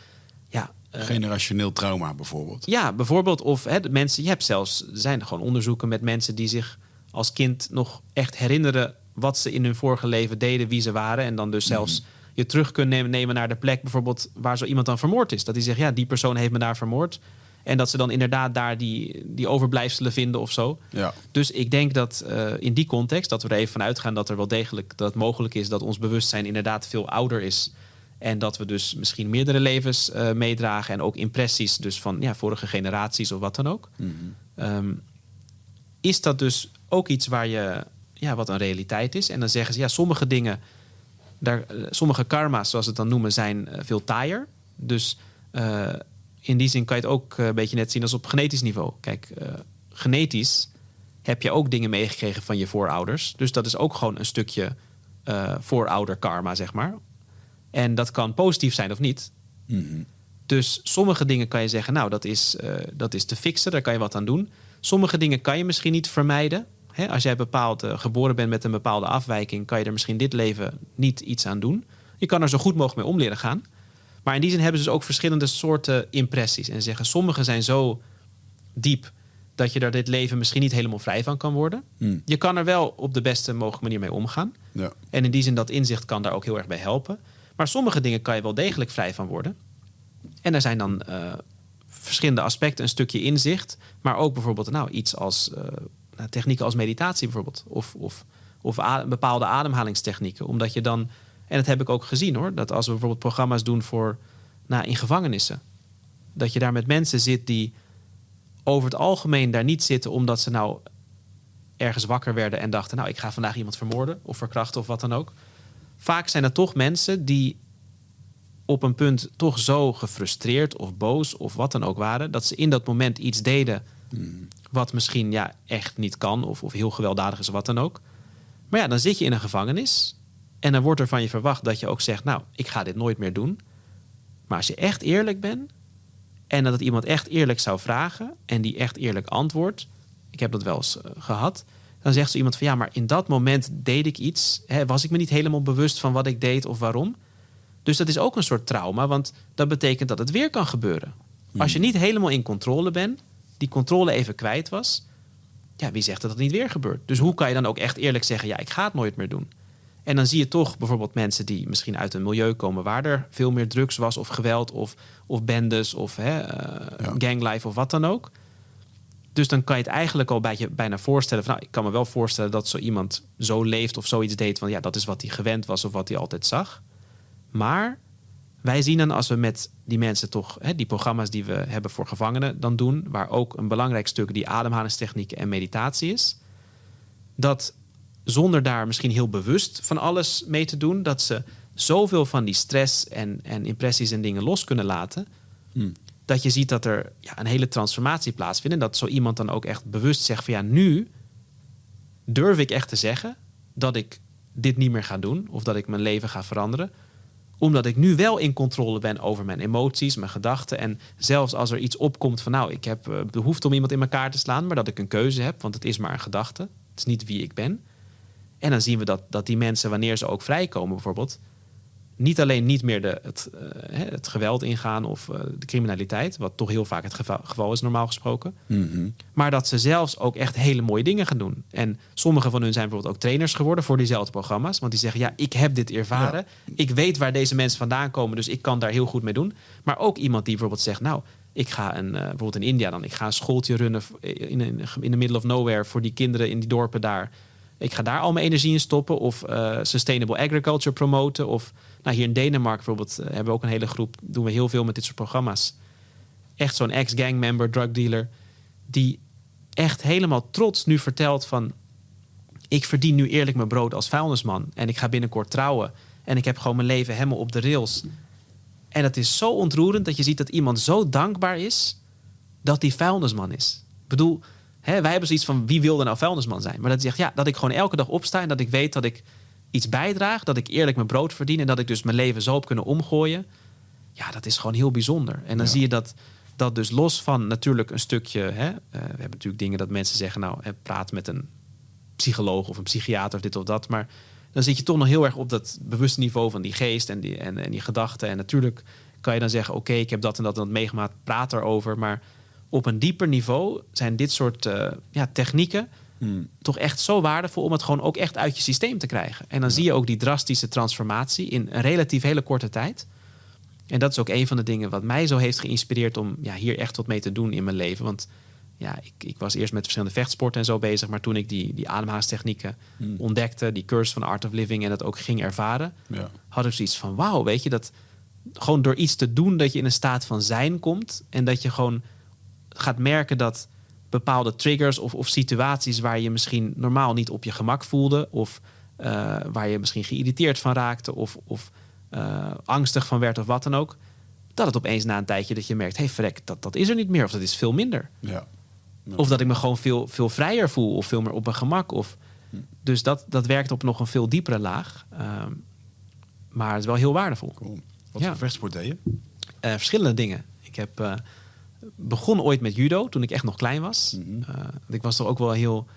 ja. eh, Generationeel trauma bijvoorbeeld. ja, bijvoorbeeld. Of hè, de mensen, je hebt zelfs, er zijn gewoon onderzoeken met mensen die zich als kind nog echt herinneren wat ze in hun vorige leven deden, wie ze waren. En dan dus zelfs je terug kunnen nemen, nemen naar de plek bijvoorbeeld waar zo iemand dan vermoord is. Dat die zegt, ja, die persoon heeft me daar vermoord. En dat ze dan inderdaad daar die, die overblijfselen vinden of zo. Ja. Dus ik denk dat eh, in die context, dat we er even van uitgaan dat er wel degelijk dat mogelijk is dat ons bewustzijn inderdaad veel ouder is. En dat we dus misschien meerdere levens eh, meedragen en ook impressies dus van ja, vorige generaties of wat dan ook. Ehm, is dat dus ook iets waar je, ja, wat een realiteit is? En dan zeggen ze, ja, sommige dingen, daar, eh, sommige karma's, zoals ze het dan noemen, zijn veel taaier. Dus in die zin kan je het ook eh, een beetje net zien als op genetisch niveau. Kijk, eh, genetisch heb je ook dingen meegekregen van je voorouders. Dus dat is ook gewoon een stukje eh voorouder karma, zeg maar. En dat kan positief zijn of niet. Dus sommige dingen kan je zeggen, nou, dat is, dat is te fixen, daar kan je wat aan doen. Sommige dingen kan je misschien niet vermijden. Hè, als jij bepaald geboren bent met een bepaalde afwijking, kan je er misschien dit leven niet iets aan doen. Je kan er zo goed mogelijk mee om leren gaan. Maar in die zin hebben ze dus ook verschillende soorten impressies. En zeggen, sommige zijn zo diep dat je daar dit leven misschien niet helemaal vrij van kan worden. Hmm. Je kan er wel op de beste mogelijke manier mee omgaan. Ja. En in die zin dat inzicht kan daar ook heel erg bij helpen. Maar sommige dingen kan je wel degelijk vrij van worden. En er zijn dan eh, verschillende aspecten, een stukje inzicht. Maar ook bijvoorbeeld nou, iets als eh, nou, technieken als meditatie bijvoorbeeld. Of, of, of bepaalde ademhalingstechnieken. Omdat je dan, en dat heb ik ook gezien hoor, dat als we bijvoorbeeld programma's doen voor nou, in gevangenissen. Dat je daar met mensen zit die over het algemeen daar niet zitten omdat ze nou ergens wakker werden en dachten, nou ik ga vandaag iemand vermoorden of verkrachten of wat dan ook. Vaak zijn er toch mensen die op een punt toch zo gefrustreerd of boos of wat dan ook waren, dat ze in dat moment iets deden wat misschien ja, echt niet kan of, of heel gewelddadig is of wat dan ook. Maar ja, dan zit je in een gevangenis en dan wordt er van je verwacht dat je ook zegt, nou, ik ga dit nooit meer doen. Maar als je echt eerlijk bent en dat het iemand echt eerlijk zou vragen en die echt eerlijk antwoordt, ik heb dat wel eens eh, gehad, dan zegt zo iemand van ja, maar in dat moment deed ik iets, hè, was ik me niet helemaal bewust van wat ik deed of waarom. Dus dat is ook een soort trauma, want dat betekent dat het weer kan gebeuren. Als je niet helemaal in controle bent, die controle even kwijt was, ja, wie zegt dat het niet weer gebeurt? Dus hoe kan je dan ook echt eerlijk zeggen, ja, ik ga het nooit meer doen? En dan zie je toch bijvoorbeeld mensen die misschien uit een milieu komen waar er veel meer drugs was, of geweld, of, of bendes, of hè, uh, ganglife, of wat dan ook. Dus dan kan je het eigenlijk al bij je bijna voorstellen. Van, nou, ik kan me wel voorstellen dat zo iemand zo leeft of zoiets deed. Van ja, dat is wat hij gewend was of wat hij altijd zag. Maar wij zien dan als we met die mensen toch, hè, die programma's die we hebben voor gevangenen dan doen, waar ook een belangrijk stuk die ademhalingstechnieken en meditatie is, dat zonder daar misschien heel bewust van alles mee te doen, dat ze zoveel van die stress en, en impressies en dingen los kunnen laten. Hmm. Dat je ziet dat er ja, een hele transformatie plaatsvindt. En dat zo iemand dan ook echt bewust zegt van ja, nu durf ik echt te zeggen dat ik dit niet meer ga doen. Of dat ik mijn leven ga veranderen omdat ik nu wel in controle ben over mijn emoties, mijn gedachten. En zelfs als er iets opkomt van nou, ik heb eh, behoefte om iemand in elkaar te slaan, maar dat ik een keuze heb, want het is maar een gedachte. Het is niet wie ik ben. En dan zien we dat, dat die mensen, wanneer ze ook vrijkomen bijvoorbeeld, niet alleen niet meer de, het, uh, het geweld ingaan of uh, de criminaliteit, wat toch heel vaak het geval, geval is normaal gesproken, mm -hmm. maar dat ze zelfs ook echt hele mooie dingen gaan doen. En sommige van hun zijn bijvoorbeeld ook trainers geworden voor diezelfde programma's, want die zeggen ja, ik heb dit ervaren, ja. ik weet waar deze mensen vandaan komen, dus ik kan daar heel goed mee doen. Maar ook iemand die bijvoorbeeld zegt, nou, ik ga een, uh, bijvoorbeeld in India dan, ik ga een schooltje runnen in, in, in the middle of nowhere voor die kinderen in die dorpen daar. Ik ga daar al mijn energie in stoppen of sustainable agriculture promoten of nou, hier in Denemarken bijvoorbeeld uh, hebben we ook een hele groep, doen we heel veel met dit soort programma's. Echt zo'n ex-gangmember, drug dealer, die echt helemaal trots nu vertelt van... ik verdien nu eerlijk mijn brood als vuilnisman en ik ga binnenkort trouwen... en ik heb gewoon mijn leven helemaal op de rails. En het is zo ontroerend dat je ziet dat iemand zo dankbaar is... dat die vuilnisman is. Ik bedoel, hè, wij hebben zoiets van wie wilde nou vuilnisman zijn? Maar dat zegt ja, dat ik gewoon elke dag opsta en dat ik weet dat ik iets bijdraag, dat ik eerlijk mijn brood verdien en dat ik dus mijn leven zo op kunnen omgooien. Ja, dat is gewoon heel bijzonder. En dan zie je dat, dat dus los van natuurlijk een stukje. Hè, uh, we hebben natuurlijk dingen dat mensen zeggen, nou, praat met een psycholoog of een psychiater of dit of dat. Maar dan zit je toch nog heel erg op dat bewuste niveau van die geest en die, en, en die gedachten. En natuurlijk kan je dan zeggen, oké, okay, ik heb dat en dat en dat meegemaakt, praat erover. Maar op een dieper niveau zijn dit soort uh, ja, technieken Hmm. Toch echt zo waardevol om het gewoon ook echt uit je systeem te krijgen. En dan zie je ook die drastische transformatie in een relatief hele korte tijd. En dat is ook een van de dingen wat mij zo heeft geïnspireerd om ja, hier echt wat mee te doen in mijn leven. Want ja, ik, ik was eerst met verschillende vechtsporten en zo bezig. Maar toen ik die, die ademhalingstechnieken hmm. ontdekte, die cursus van Art of Living en dat ook ging ervaren, ja. had ik zoiets van: wauw, weet je, dat gewoon door iets te doen dat je in een staat van zijn komt. En dat je gewoon gaat merken dat bepaalde triggers of, of situaties waar je misschien normaal niet op je gemak voelde. Of uh, waar je misschien geïrriteerd van raakte of, of uh, angstig van werd of wat dan ook. Dat het opeens na een tijdje dat je merkt, hey frek, dat, dat is er niet meer of dat is veel minder. Ja. Of dat ik me gewoon veel, veel vrijer voel of veel meer op mijn gemak. Of, hm. Dus dat, dat werkt op nog een veel diepere laag. Uh, maar het is wel heel waardevol. Cool. Wat ja. voor vechtsport deed je? Uh, verschillende dingen. Ik heb begon ooit met judo toen ik echt nog klein was. Mm ik was toch ook wel heel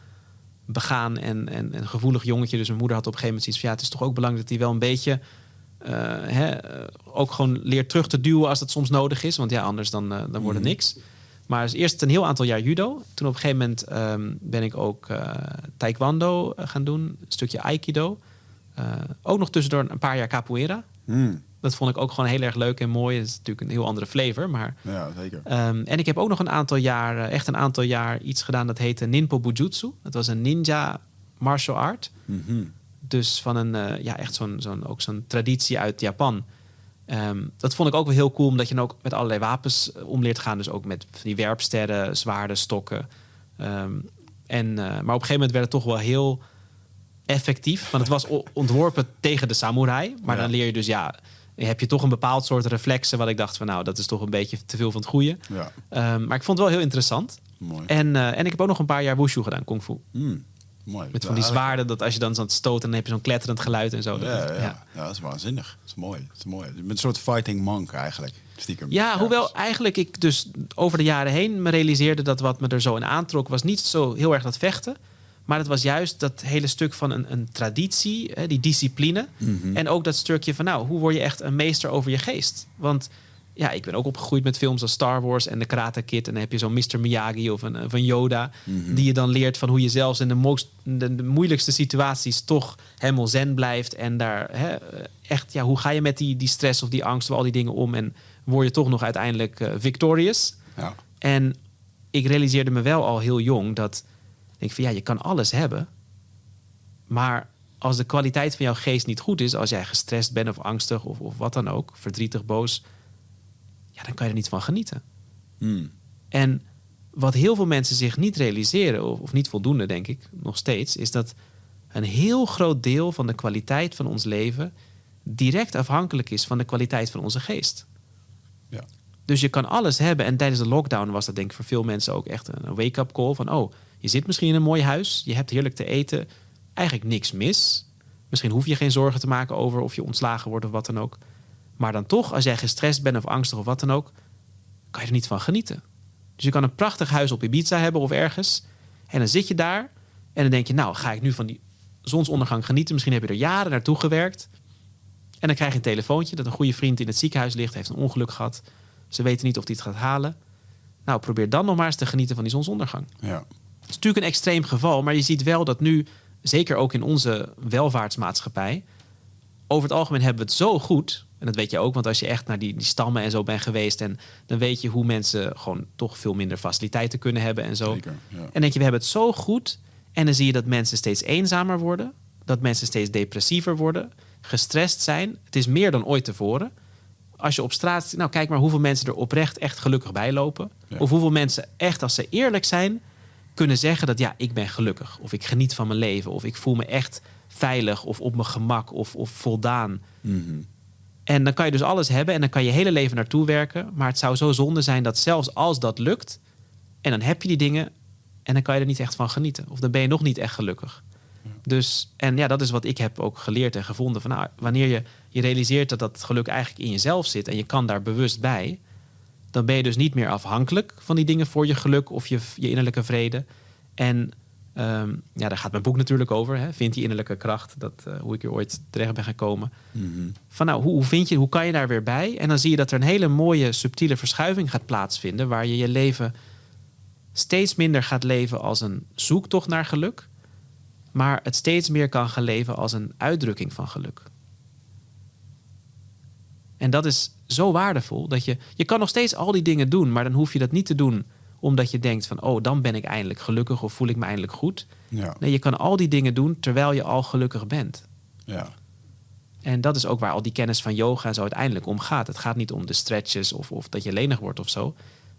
begaan en, en, en, gevoelig jongetje. Dus mijn moeder had op een gegeven moment zoiets van... ja, het is toch ook belangrijk dat hij wel een beetje... Uh, hè, ook gewoon leert terug te duwen als dat soms nodig is. Want ja, anders dan, dan wordt het mhm. niks. Maar dus eerst een heel aantal jaar judo. Toen op een gegeven moment um, ben ik ook taekwondo gaan doen. Een stukje aikido. ook nog tussendoor een paar jaar capoeira. Mm. Dat vond ik ook gewoon heel erg leuk en mooi. Het is natuurlijk een heel andere flavor. Maar, ja, zeker. Um, en ik heb ook nog een aantal jaar, echt een aantal jaar, iets gedaan dat heette Ninpo Bujutsu. Dat was een ninja martial art. Mm -hmm. Dus van een, uh, ja, echt zo'n, zo'n, ook zo'n traditie uit Japan. Um, dat vond ik ook wel heel cool, omdat je dan ook met allerlei wapens uh, om leert gaan. Dus ook met die werpsterren, zwaarden, stokken. Um, en, uh, maar op een gegeven moment werd het toch wel heel effectief. Want het was ontworpen tegen de samurai. Maar ja. dan leer je dus, ja, heb je toch een bepaald soort reflexen. Wat ik dacht van nou, dat is toch een beetje te veel van het goede. Ja. Um, maar ik vond het wel heel interessant. Mooi. En, uh, en ik heb ook nog een paar jaar wushu gedaan, kung fu. Mm, mooi. Met van die zwaarden, dat als je dan zo'n stoten, dan heb je zo'n kletterend geluid en zo. Ja, ja, ja. ja. dat is waanzinnig. Dat is mooi. Dat is mooi. Met een soort fighting monk eigenlijk. Stiekem. Ja, hoewel eigenlijk ik dus over de jaren heen me realiseerde dat wat me er zo in aantrok, was niet zo heel erg dat vechten. Maar het was juist dat hele stuk van een, een traditie, hè, die discipline. Mhm. En ook dat stukje van, nou, hoe word je echt een meester over je geest? Want ja, ik ben ook opgegroeid met films als Star Wars en de Karate Kid. En dan heb je zo'n Mr. Miyagi of een, van Yoda. Die je dan leert van hoe je zelfs in de, most, de, de moeilijkste situaties toch helemaal zen blijft. En daar hè, echt, ja, hoe ga je met die, die stress of die angst of al die dingen om? En word je toch nog uiteindelijk uh, victorious? Ja. En ik realiseerde me wel al heel jong dat denk van ja, je kan alles hebben. Maar als de kwaliteit van jouw geest niet goed is, als jij gestrest bent of angstig of, of wat dan ook, verdrietig, boos, ja, dan kan je er niet van genieten. Hmm. En wat heel veel mensen zich niet realiseren, of, of niet voldoende, denk ik, nog steeds, is dat een heel groot deel van de kwaliteit van ons leven direct afhankelijk is van de kwaliteit van onze geest. Ja. Dus je kan alles hebben. En tijdens de lockdown was dat denk ik voor veel mensen ook echt een wake-up call. Van oh, je zit misschien in een mooi huis. Je hebt heerlijk te eten. Eigenlijk niks mis. Misschien hoef je geen zorgen te maken over of je ontslagen wordt of wat dan ook. Maar dan toch, als jij gestrest bent of angstig of wat dan ook, kan je er niet van genieten. Dus je kan een prachtig huis op Ibiza hebben of ergens. En dan zit je daar en dan denk je, nou ga ik nu van die zonsondergang genieten. Misschien heb je er jaren naartoe gewerkt. En dan krijg je een telefoontje dat een goede vriend in het ziekenhuis ligt, heeft een ongeluk gehad. Ze weten niet of hij het gaat halen. Nou, probeer dan nog maar eens te genieten van die zonsondergang. Ja. Het is natuurlijk een extreem geval, maar je ziet wel dat nu, zeker ook in onze welvaartsmaatschappij, over het algemeen hebben we het zo goed. En dat weet je ook, want als je echt naar die, die stammen en zo bent geweest, en dan weet je hoe mensen gewoon toch veel minder faciliteiten kunnen hebben en zo. Zeker, ja. En denk je, we hebben het zo goed. En dan zie je dat mensen steeds eenzamer worden, dat mensen steeds depressiever worden, gestrest zijn. Het is meer dan ooit tevoren als je op straat, nou kijk maar hoeveel mensen er oprecht echt gelukkig bij lopen. Ja. Of hoeveel mensen echt, als ze eerlijk zijn, kunnen zeggen dat ja, ik ben gelukkig. Of ik geniet van mijn leven. Of ik voel me echt veilig of op mijn gemak of, of voldaan. Mhm. En dan kan je dus alles hebben en dan kan je hele leven naartoe werken. Maar het zou zo zonde zijn dat zelfs als dat lukt, en dan heb je die dingen en dan kan je er niet echt van genieten. Of dan ben je nog niet echt gelukkig. Dus, en ja, dat is wat ik heb ook geleerd en gevonden. Van, nou, wanneer je, je realiseert dat dat geluk eigenlijk in jezelf zit en je kan daar bewust bij, dan ben je dus niet meer afhankelijk van die dingen voor je geluk of je, je innerlijke vrede. En ehm, ja, daar gaat mijn boek natuurlijk over. Hè? Vind die innerlijke kracht, dat, eh, hoe ik er ooit terecht ben gekomen. Mhm. Van nou, hoe, hoe vind je, hoe kan je daar weer bij? En dan zie je dat er een hele mooie subtiele verschuiving gaat plaatsvinden, waar je je leven steeds minder gaat leven als een zoektocht naar geluk, maar het steeds meer kan gaan leven als een uitdrukking van geluk. En dat is zo waardevol dat je, je kan nog steeds al die dingen doen, maar dan hoef je dat niet te doen omdat je denkt van, oh, dan ben ik eindelijk gelukkig of voel ik me eindelijk goed. Ja. Nee, je kan al die dingen doen terwijl je al gelukkig bent. Ja. En dat is ook waar al die kennis van yoga zo uiteindelijk om gaat. Het gaat niet om de stretches of, of dat je lenig wordt of zo.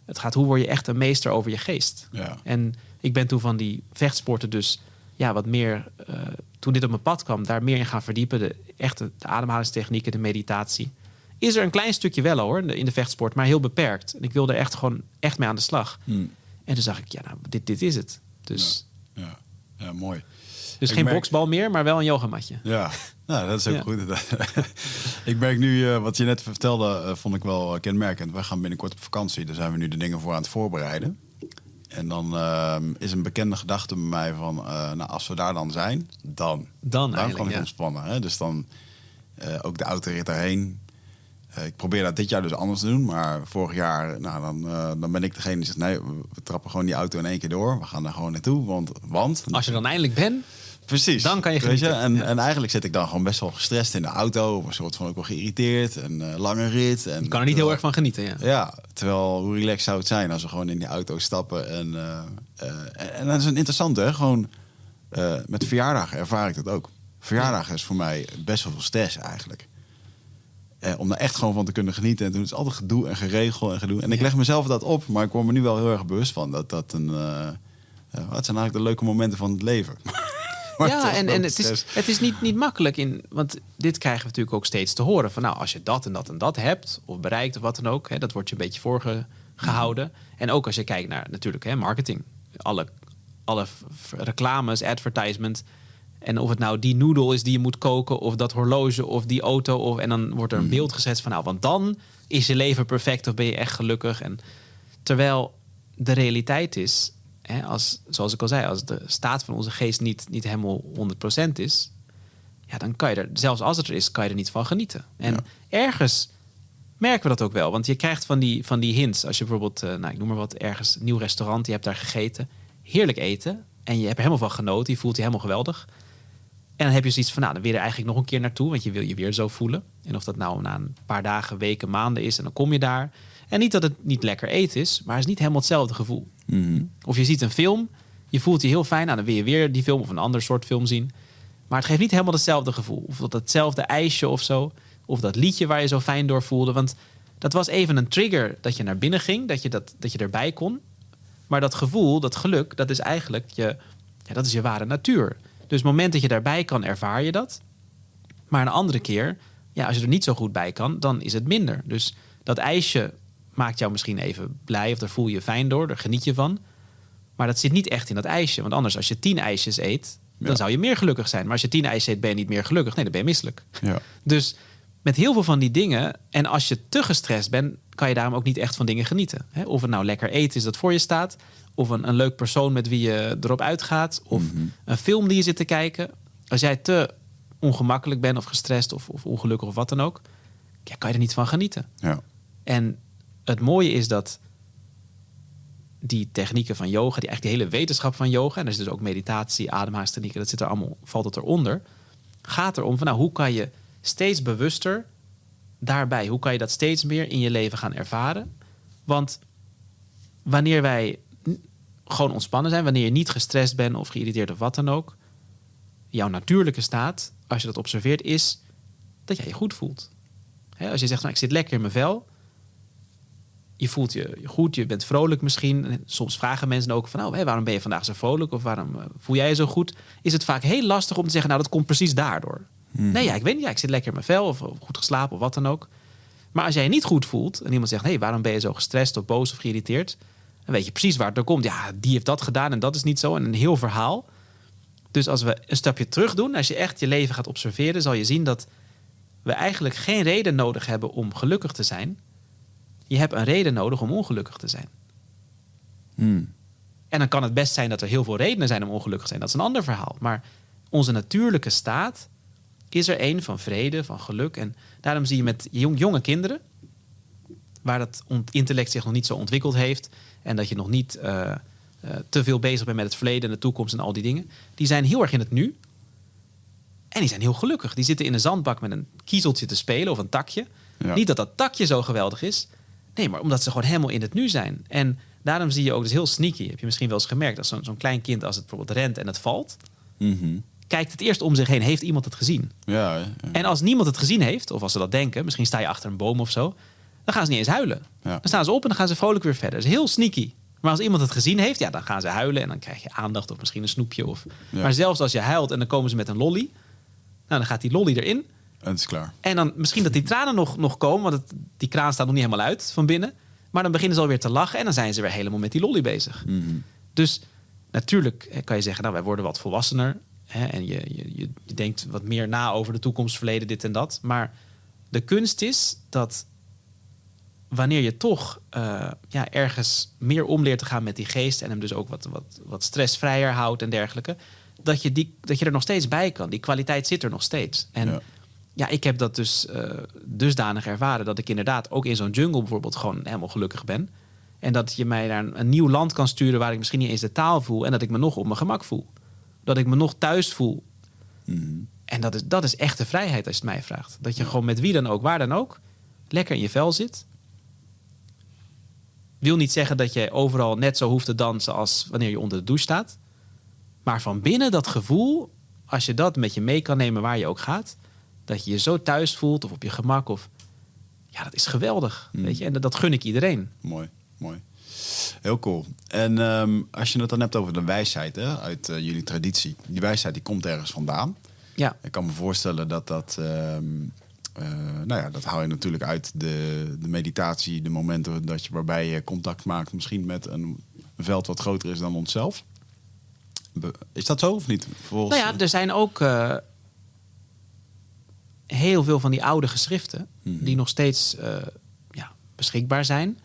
Het gaat hoe word je echt een meester over je geest. Ja. En ik ben toen van die vechtsporten dus ja, wat meer, eh, toen dit op mijn pad kwam, daar meer in gaan verdiepen. De echte de ademhalingstechnieken, de meditatie. Is er een klein stukje wel hoor, in de- in de vechtsport, maar heel beperkt. En ik wilde er echt gewoon echt mee aan de slag. Hmm. En toen zag ik, ja, nou, dit, dit is het. Dus, Ja. ja, mooi. dus Ik geen merk- boksbal meer, maar wel een yogamatje. Ja, nou, dat is ook Ja. goed. *laughs* ik merk nu, eh, wat je net vertelde, eh, vond ik wel eh, kenmerkend. Wij gaan binnenkort op vakantie, daar zijn we nu de dingen voor aan het voorbereiden. En dan ehm, is een bekende gedachte bij mij van, nou, als we daar dan zijn, dan. Dan kan ik ja. ontspannen. Hè? Dus dan ook de autorit daarheen. Ik probeer dat dit jaar dus anders te doen. Maar vorig jaar, nou, dan, eh, dan ben ik degene die zegt... nee, we trappen gewoon die auto in één keer door. We gaan daar gewoon naartoe, want... want Als je dan eindelijk bent, Precies. Dan kan je Weet genieten. En, Ja. en eigenlijk zit ik dan gewoon best wel gestrest in de auto. Of een soort van ook wel geïrriteerd. En eh, lange rit. En, je kan er niet heel erg van genieten. Ja. Ja, terwijl hoe relaxed zou het zijn als we gewoon in die auto stappen. En, eh, eh, en dat is een interessante, hè? Gewoon met verjaardagen ervaar ik dat ook. Verjaardagen is voor mij best wel veel stress eigenlijk. Eh, om daar echt gewoon van te kunnen genieten. En toen is het altijd gedoe en geregel en gedoe. En ik Ja. leg mezelf dat op, maar ik word me nu wel heel erg bewust van dat dat een. eh, wat zijn eigenlijk de leuke momenten van het leven? *laughs* Ja, en, en het is, het is niet, niet makkelijk. In, want dit krijgen we natuurlijk ook steeds te horen. Van nou, als je dat en dat en dat hebt, of bereikt of wat dan ook, hè, dat wordt je een beetje voorgehouden. En ook als je kijkt naar natuurlijk hè, marketing. Alle, alle reclames, advertisement. En of het nou die noedel is die je moet koken, of dat horloge, of die auto. Of, en dan wordt er een beeld gezet van nou, want dan is je leven perfect of ben je echt gelukkig. En terwijl de realiteit is, hè, als, zoals ik al zei, als de staat van onze geest niet, niet helemaal 100% is, ja, dan kan je er, zelfs als het er is, kan je er niet van genieten. En Ja. ergens merken we dat ook wel. Want je krijgt van die, van die hints. Als je bijvoorbeeld, uh, nou, ik noem maar wat, ergens een nieuw restaurant, je hebt daar gegeten. Heerlijk eten. En je hebt er helemaal van genoten. Je voelt je helemaal geweldig. En dan heb je zoiets van, nou, dan wil je er eigenlijk nog een keer naartoe. Want je wil je weer zo voelen. En of dat nou na een paar dagen, weken, maanden is. En dan kom je daar. En niet dat het niet lekker eten is. Maar het is niet helemaal hetzelfde gevoel. Mhm. Of je ziet een film. Je voelt je heel fijn. Nou, dan wil je weer die film of een ander soort film zien. Maar het geeft niet helemaal hetzelfde gevoel. Of dat hetzelfde ijsje of zo. Of dat liedje waar je zo fijn door voelde. Want dat was even een trigger dat je naar binnen ging. Dat je, dat, dat je erbij kon. Maar dat gevoel, dat geluk, dat is eigenlijk je, ja, dat is je ware natuur. Dus het moment dat je daarbij kan, ervaar je dat. Maar een andere keer, ja, als je er niet zo goed bij kan, dan is het minder. Dus dat ijsje maakt jou misschien even blij of daar voel je je fijn door, daar geniet je van. Maar dat zit niet echt in dat ijsje. Want anders, als je tien ijsjes eet, dan zou je meer gelukkig zijn. Maar als je tien ijsjes eet, ben je niet meer gelukkig. Nee, dan ben je misselijk. Ja. Dus met heel veel van die dingen, en als je te gestrest bent, kan je daarom ook niet echt van dingen genieten. Of het nou lekker eten is dat voor je staat, of een, een leuk persoon met wie je erop uitgaat, of een film die je zit te kijken. Als jij te ongemakkelijk bent, of gestrest, of, of ongelukkig, of wat dan ook, ja, kan je er niet van genieten. Ja. En het mooie is dat die technieken van yoga, die eigenlijk de hele wetenschap van yoga, en er is dus ook meditatie, ademhalingstechnieken, dat zit er allemaal, valt het eronder, gaat erom van nou, hoe kan je steeds bewuster daarbij, hoe kan je dat steeds meer in je leven gaan ervaren? Want wanneer wij gewoon ontspannen zijn, wanneer je niet gestrest bent of geïrriteerd of wat dan ook, jouw natuurlijke staat, als je dat observeert, is dat jij je goed voelt. Als je zegt, nou, ik zit lekker in mijn vel, je voelt je goed, je bent vrolijk misschien. En soms vragen mensen ook van, nou, hé, waarom ben je vandaag zo vrolijk? Of waarom eh, voel jij je zo goed? Is het vaak heel lastig om te zeggen, nou, dat komt precies daardoor. Nee, ja, ik weet niet, ja, ik zit lekker in mijn vel of, of goed geslapen of wat dan ook. Maar als jij je niet goed voelt en iemand zegt, hé, waarom ben je zo gestrest of boos of geïrriteerd? Dan weet je precies waar het door komt. Ja, die heeft dat gedaan en dat is niet zo. En een heel verhaal. Dus als we een stapje terug doen, als je echt je leven gaat observeren, zal je zien dat we eigenlijk geen reden nodig hebben om gelukkig te zijn. Je hebt een reden nodig om ongelukkig te zijn. Hmm. En dan kan het best zijn dat er heel veel redenen zijn om ongelukkig te zijn. Dat is een ander verhaal. Maar onze natuurlijke staat is er een van vrede, van geluk. En daarom zie je met jong, jonge kinderen, waar dat intellect zich nog niet zo ontwikkeld heeft. En dat je nog niet eh, eh, te veel bezig bent met het verleden en de toekomst en al die dingen. Die zijn heel erg in het nu. En die zijn heel gelukkig. Die zitten in een zandbak met een kiezeltje te spelen of een takje. Ja. Niet dat dat takje zo geweldig is. Nee, maar omdat ze gewoon helemaal in het nu zijn. En daarom zie je ook, dus heel sneaky, heb je misschien wel eens gemerkt, als zo'n klein kind, als het bijvoorbeeld rent en het valt, Mhm. kijkt het eerst om zich heen, heeft iemand het gezien? Ja, ja. En als niemand het gezien heeft, of als ze dat denken, misschien sta je achter een boom of zo, dan gaan ze niet eens huilen. Ja. Dan staan ze op en dan gaan ze vrolijk weer verder. Dat is heel sneaky. Maar als iemand het gezien heeft, ja, dan gaan ze huilen en dan krijg je aandacht of misschien een snoepje. Of... Ja. Maar zelfs als je huilt en dan komen ze met een lolly, nou, dan gaat die lolly erin. En het is klaar. En dan misschien dat die tranen nog, nog komen, want het, die kraan staat nog niet helemaal uit van binnen. Maar dan beginnen ze alweer te lachen en dan zijn ze weer helemaal met die lolly bezig. Mhm. Dus natuurlijk kan je zeggen, nou, wij worden wat volwassener. Hè, en je, je, je denkt wat meer na over de toekomst, verleden, dit en dat. Maar de kunst is dat wanneer je toch eh, ja, ergens meer om leert te gaan met die geest... en hem dus ook wat, wat, wat stressvrijer houdt en dergelijke... Dat je, die, dat je er nog steeds bij kan. Die kwaliteit zit er nog steeds. En Ja. ja, ik heb dat dus eh, dusdanig ervaren... dat ik inderdaad ook in zo'n jungle bijvoorbeeld gewoon helemaal gelukkig ben... En dat je mij naar een, een nieuw land kan sturen waar ik misschien niet eens de taal voel. En dat ik me nog op mijn gemak voel. Dat ik me nog thuis voel. Mhm. En dat is, dat is echte vrijheid als je het mij vraagt. Dat je gewoon met wie dan ook, waar dan ook, lekker in je vel zit. Wil niet zeggen dat je overal net zo hoeft te dansen als wanneer je onder de douche staat. Maar van binnen dat gevoel, als je dat met je mee kan nemen waar je ook gaat, dat je je zo thuis voelt of op je gemak. Of, ja, dat is geweldig. Weet je? En dat, dat gun ik iedereen. Mooi, mooi. Heel cool. En ehm, als je het dan hebt over de wijsheid hè, uit eh, jullie traditie. Die wijsheid die komt ergens vandaan. Ja, Ik kan me voorstellen dat dat... ehm, eh, nou ja, dat haal je natuurlijk uit de, de meditatie. De momenten dat je, waarbij je contact maakt misschien met een veld wat groter is dan onszelf. Be- Is dat zo of niet? Volgens, Nou ja, er zijn ook eh, heel veel van die oude geschriften Mhm. die nog steeds eh, ja, beschikbaar zijn.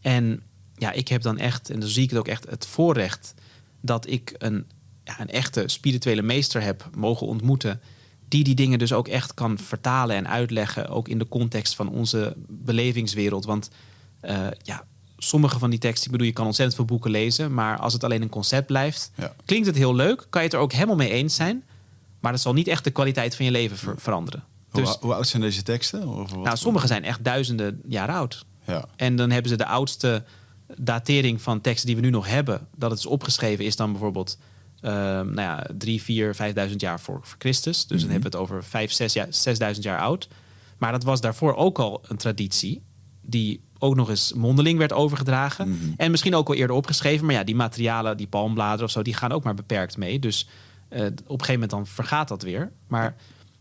En ja, ik heb dan echt, en dan zie ik het ook echt, het voorrecht dat ik een, ja, een echte spirituele meester heb mogen ontmoeten. Die die dingen dus ook echt kan vertalen en uitleggen, ook in de context van onze belevingswereld. Want eh, ja, sommige van die teksten, ik bedoel, je kan ontzettend veel boeken lezen, maar als het alleen een concept blijft, Ja. klinkt het heel leuk, kan je het er ook helemaal mee eens zijn, maar dat zal niet echt de kwaliteit van je leven ver- veranderen. Hoe, Dus, hoe oud zijn deze teksten? Of wat- nou, sommige zijn echt duizenden jaar oud. Ja. En dan hebben ze de oudste datering van teksten die we nu nog hebben, dat het is opgeschreven, is dan bijvoorbeeld ehm, nou ja, drie, vier, vijfduizend jaar voor, voor Christus. Dus dan hebben we het over vijf, zes, jaar, zesduizend jaar oud. Maar dat was daarvoor ook al een traditie die ook nog eens mondeling werd overgedragen. En misschien ook al eerder opgeschreven. Maar ja, die materialen, die palmbladeren of zo, die gaan ook maar beperkt mee. Dus eh, op een gegeven moment dan vergaat dat weer. Maar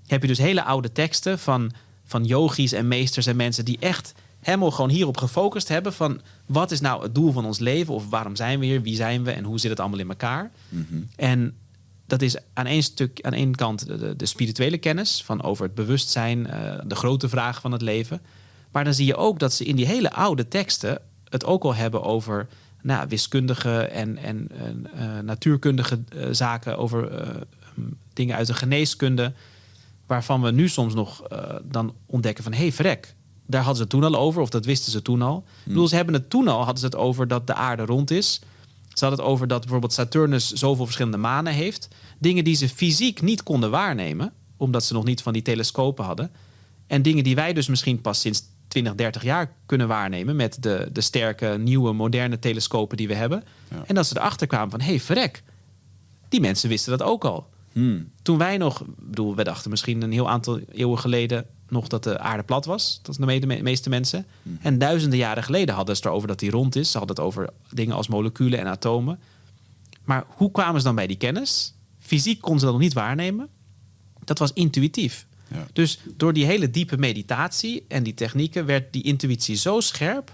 heb je dus hele oude teksten van, van yogis en meesters en mensen die echt helemaal gewoon hierop gefocust hebben van wat is nou het doel van ons leven? Of waarom zijn we hier, wie zijn we? En hoe zit het allemaal in elkaar. En dat is aan één stuk, aan één kant de, de, spirituele kennis van over het bewustzijn, eh, de grote vraag van het leven. Maar dan zie je ook dat ze in die hele oude teksten het ook al hebben over nou, wiskundige en, en, eh, natuurkundige eh, zaken, over dingen uit de geneeskunde, waarvan we nu soms nog dan ontdekken van hé hey, verrek, daar hadden ze het toen al over, of dat wisten ze toen al. Ik bedoel, ze hebben het toen al, hadden ze het over dat de aarde rond is. Ze hadden het over dat bijvoorbeeld Saturnus zoveel verschillende manen heeft. Dingen die ze fysiek niet konden waarnemen, omdat ze nog niet van die telescopen hadden. En dingen die wij dus misschien pas sinds 20, 30 jaar kunnen waarnemen met de, de sterke, nieuwe, moderne telescopen die we hebben. Ja. En dat ze erachter kwamen van hé, hey, verrek, die mensen wisten dat ook al. Hmm. Toen wij nog, bedoel, we dachten misschien een heel aantal eeuwen geleden nog dat de aarde plat was. Dat is de me- de meeste mensen. En duizenden jaren geleden hadden ze het erover dat die rond is. Ze hadden het over dingen als moleculen en atomen. Maar hoe kwamen ze dan bij die kennis? Fysiek konden ze dat nog niet waarnemen. Dat was intuïtief. Ja. Dus door die hele diepe meditatie en die technieken werd die intuïtie zo scherp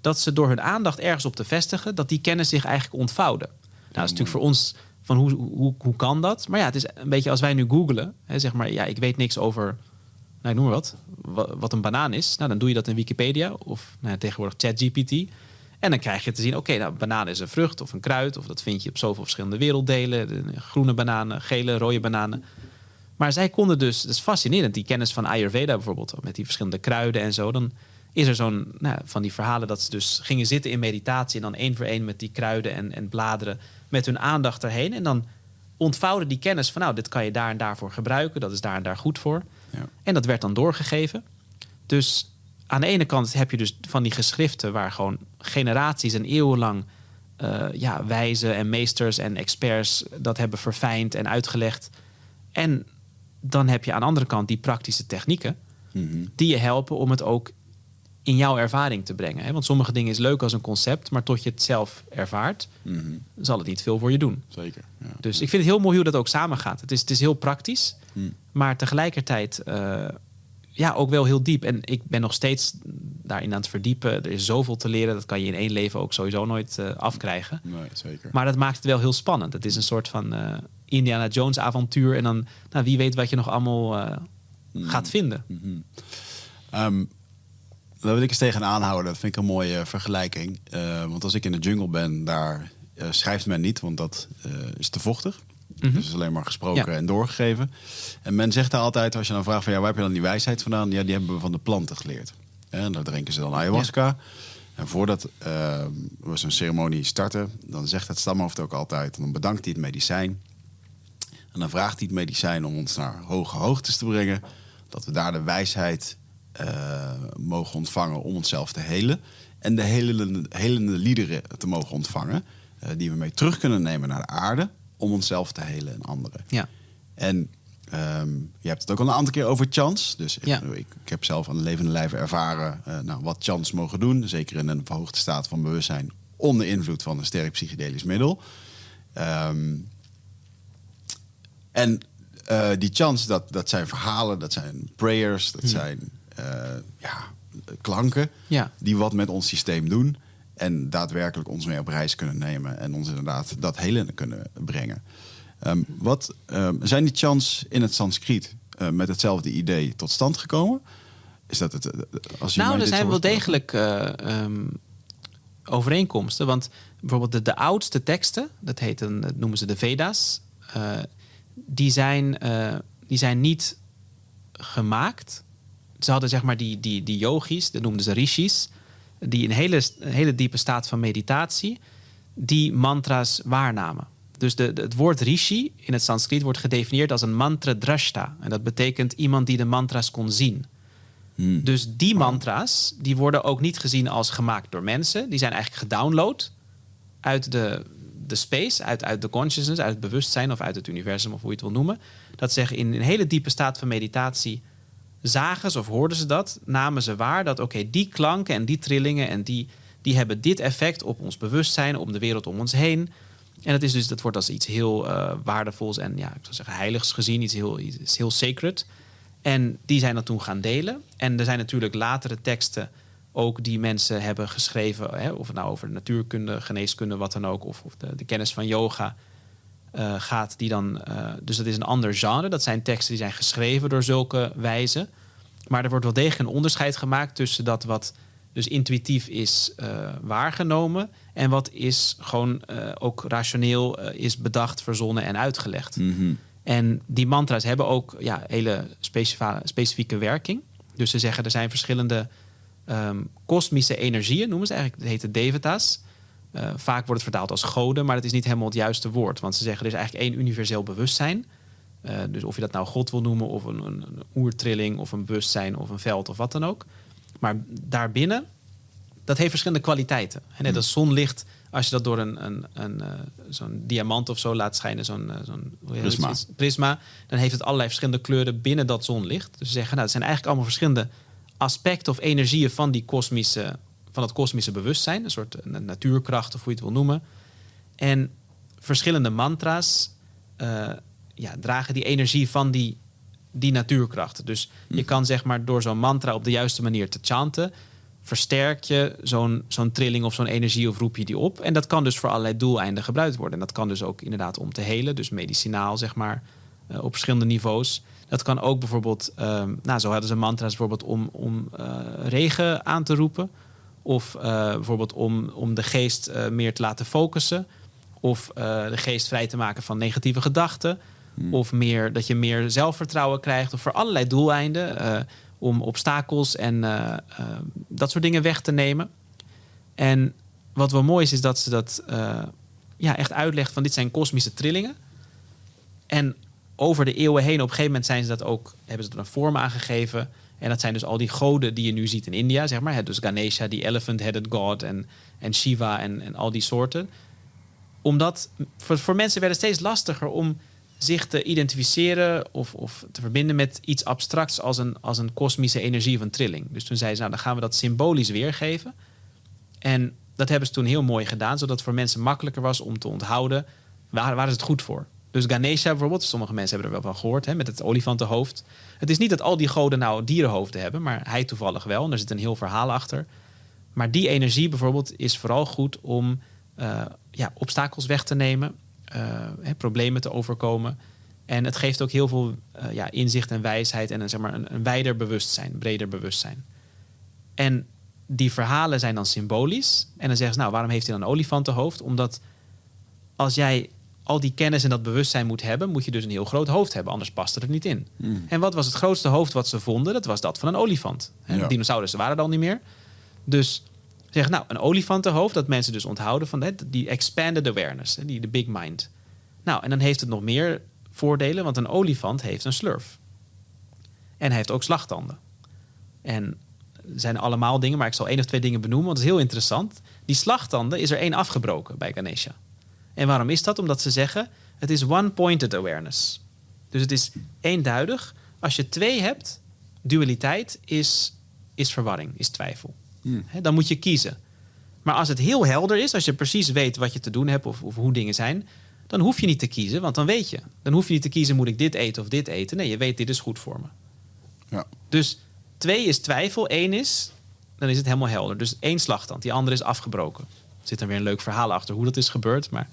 dat ze door hun aandacht ergens op te vestigen, dat die kennis zich eigenlijk ontvouwde. Nou, dat is natuurlijk voor ons van hoe, hoe, hoe kan dat? Maar ja, het is een beetje als wij nu googelen, zeg maar, ja, ik weet niks over, nou, noem maar wat, wa- wat een banaan is. Nou, dan doe je dat in Wikipedia of nou, tegenwoordig ChatGPT. En dan krijg je te zien, oké, nou, banaan is een vrucht of een kruid, of dat vind je op zoveel verschillende werelddelen. De groene bananen, gele, rode bananen. Maar zij konden dus, dat is fascinerend, die kennis van Ayurveda bijvoorbeeld, met die verschillende kruiden en zo. Dan is er zo'n, nou, van die verhalen dat ze dus gingen zitten in meditatie en dan één voor één met die kruiden en, en bladeren met hun aandacht erheen. En dan ontvouwden die kennis van, nou, dit kan je daar en daarvoor gebruiken, dat is daar en daar goed voor. Ja. En dat werd dan doorgegeven. Dus aan de ene kant heb je dus van die geschriften waar gewoon generaties en eeuwenlang eh, ja, wijzen en meesters en experts dat hebben verfijnd en uitgelegd. En dan heb je aan de andere kant die praktische technieken Mhm. die je helpen om het ook in jouw ervaring te brengen. Hè? Want sommige dingen is leuk als een concept, maar tot je het zelf ervaart, Mhm. zal het niet veel voor je doen. Zeker. Ja. Dus ik vind het heel mooi hoe dat ook samengaat. Het is, het is heel praktisch, Hmm. maar tegelijkertijd eh, ja, ook wel heel diep. En ik ben nog steeds daarin aan het verdiepen. Er is zoveel te leren, dat kan je in één leven ook sowieso nooit eh, afkrijgen. Nee, zeker. Maar dat maakt het wel heel spannend. Het is een soort van eh, Indiana Jones avontuur. En dan, nou, wie weet wat je nog allemaal eh, gaat vinden. Ehm, daar wil ik eens tegenaan houden. Dat vind ik een mooie vergelijking. Want als ik in de jungle ben, daar schrijft men niet, want dat is te vochtig. Dus het is alleen maar gesproken Ja. en doorgegeven. En men zegt daar altijd, als je dan vraagt van ja, waar heb je dan die wijsheid vandaan? Ja, die hebben we van de planten geleerd. En daar drinken ze dan ayahuasca. En voordat eh, we zo'n ceremonie starten, dan zegt het stamhoofd ook altijd, dan bedankt hij het medicijn. En dan vraagt hij het medicijn om ons naar hoge hoogtes te brengen. Dat we daar de wijsheid eh, mogen ontvangen om onszelf te helen. En de helende, helende liederen te mogen ontvangen. eh, die we mee terug kunnen nemen naar de aarde. Om onszelf te helen en anderen. Ja. En ehm, je hebt het ook al een aantal keer over chance. Dus ik- Ja. ik, ik heb zelf aan de levende lijve ervaren eh, nou, wat chance mogen doen. Zeker in een verhoogde staat van bewustzijn. Onder invloed van een sterk psychedelisch middel. Ehm, en eh, die chants, dat, dat zijn verhalen, dat zijn prayers, dat zijn eh, ja, klanken Ja. die wat met ons systeem doen. En daadwerkelijk ons mee op reis kunnen nemen en ons inderdaad dat hele kunnen brengen. Ehm, wat, ehm, zijn die chants in het Sanskriet eh, met hetzelfde idee tot stand gekomen? Is dat het? eh, Als je Nou, er zijn wel degelijk eh, ehm, overeenkomsten. Want bijvoorbeeld de, de oudste teksten, dat, heet een, dat noemen ze de Veda's, die zijn, die zijn niet gemaakt. Ze hadden zeg maar die, die, die yogis, dat noemden ze rishis, die in een hele, een hele diepe staat van meditatie, die mantra's waarnamen. Dus de, het woord rishi in het Sanskriet wordt gedefinieerd als een mantra drashta. En dat betekent iemand die de mantra's kon zien. Hmm. Dus die mantra's die worden ook niet gezien als gemaakt door mensen. Die zijn eigenlijk gedownload uit de, de space, uit, uit de consciousness, uit het bewustzijn of uit het universum of hoe je het wil noemen. Dat zeggen in een hele diepe staat van meditatie zagen ze of hoorden ze dat, namen ze waar dat oké, die klanken en die trillingen en die, die hebben dit effect op ons bewustzijn, op de wereld om ons heen. En dat, is dus, dat wordt als iets heel uh, waardevols en ja, ik zou zeggen heiligs gezien, iets heel, iets heel sacred. En die zijn dat toen gaan delen. En er zijn natuurlijk latere teksten ook die mensen hebben geschreven, hè, of nou over natuurkunde, geneeskunde, wat dan ook, of, of de, kennis van yoga uh, gaat, die dan. Uh, dus dat is een ander genre. Dat zijn teksten die zijn geschreven door zulke wijzen. Maar er wordt wel degelijk een onderscheid gemaakt tussen dat wat dus intuïtief is uh, waargenomen en wat is gewoon ook rationeel is bedacht, verzonnen en uitgelegd. Mm -hmm. En die mantra's hebben ook ja, hele specifieke werking. Dus ze zeggen er zijn verschillende um, kosmische energieën, noemen ze eigenlijk. Dat heet de devata's. Uh, vaak wordt het vertaald als goden, maar dat is niet helemaal het juiste woord. Want ze zeggen er is eigenlijk één universeel bewustzijn. Uh, dus of je dat nou God wil noemen, of een, een, een, oertrilling, of een bewustzijn, of een veld, of wat dan ook. Maar daarbinnen, dat heeft verschillende kwaliteiten. En net als zonlicht, als je dat door een, een, een uh, zo'n diamant of zo laat schijnen, zo'n zo'n prisma. prisma, dan heeft het allerlei verschillende kleuren binnen dat zonlicht. Dus ze zeggen, nou, het zijn eigenlijk allemaal verschillende aspecten of energieën van, die kosmische, van het kosmische bewustzijn. Een soort natuurkracht of hoe je het wil noemen. En verschillende mantra's uh, ja, dragen die energie van die, die natuurkracht. Dus je kan zeg maar door zo'n mantra op de juiste manier te chanten... versterk je zo'n zo'n trilling of zo'n energie of roep je die op. En dat kan dus voor allerlei doeleinden gebruikt worden. En dat kan dus ook inderdaad om te helen, dus medicinaal zeg maar... Uh, op verschillende niveaus. Dat kan ook bijvoorbeeld, um, nou, zo hadden ze mantra's bijvoorbeeld om, om regen aan te roepen. Of uh, bijvoorbeeld om, om de geest uh, meer te laten focussen. Of de geest vrij te maken van negatieve gedachten. Hmm. Of meer, dat je meer zelfvertrouwen krijgt. Of voor allerlei doeleinden. om obstakels en dat soort dingen weg te nemen. En wat wel mooi is, is dat ze dat ja, echt uitlegt van dit zijn kosmische trillingen. En over de eeuwen heen, op een gegeven moment zijn ze dat ook, hebben ze er een vorm aangegeven. En dat zijn dus al die goden die je nu ziet in India, zeg maar. Dus Ganesha, die elephant-headed god en, en Shiva en, en al die soorten. Omdat voor, voor mensen werd het steeds lastiger om zich te identificeren of, of te verbinden met iets abstracts als een, als een kosmische energie een trilling. Dus toen zeiden ze, nou dan gaan we dat symbolisch weergeven. En dat hebben ze toen heel mooi gedaan, zodat het voor mensen makkelijker was om te onthouden waar, waar is het goed voor. Dus Ganesha bijvoorbeeld, sommige mensen hebben er wel van gehoord, hè, met het olifantenhoofd. Het is niet dat al die goden nou dierenhoofden hebben, maar hij toevallig wel. En er zit een heel verhaal achter. Maar die energie bijvoorbeeld is vooral goed om uh, ja, obstakels weg te nemen, uh, hè, problemen te overkomen. En het geeft ook heel veel uh, ja, inzicht en wijsheid en een, zeg maar, een, een wijder bewustzijn, breder bewustzijn. En die verhalen zijn dan symbolisch. En dan zeggen ze, nou, waarom heeft hij dan een olifantenhoofd? Omdat als jij al die kennis en dat bewustzijn moet hebben, moet je dus een heel groot hoofd hebben, anders past het er niet in. Mm. En wat was het grootste hoofd wat ze vonden? Dat was dat van een olifant. En Ja. Dinosaurussen waren er al niet meer. Dus zeg, nou, een olifantenhoofd, dat mensen dus onthouden van hè, die expanded awareness, hè, die de big mind. Nou, en dan heeft het nog meer voordelen, want een olifant heeft een slurf. En hij heeft ook slagtanden. En het zijn allemaal dingen, maar ik zal één of twee dingen benoemen, want het is heel interessant. Die slagtanden is er één afgebroken bij Ganesha. En waarom is dat? Omdat ze zeggen, het is one-pointed awareness. Dus het is eenduidig. Als je twee hebt, dualiteit is, is verwarring, is twijfel. Hmm. Dan moet je kiezen. Maar als het heel helder is, als je precies weet wat je te doen hebt of, of hoe dingen zijn, dan hoef je niet te kiezen, want dan weet je. Dan hoef je niet te kiezen, moet ik dit eten of dit eten? Nee, je weet, dit is goed voor me. Ja. Dus twee is twijfel, één is, dan is het helemaal helder. Dus één slagtand, die andere is afgebroken. Er zit dan weer een leuk verhaal achter hoe dat is gebeurd. Maar...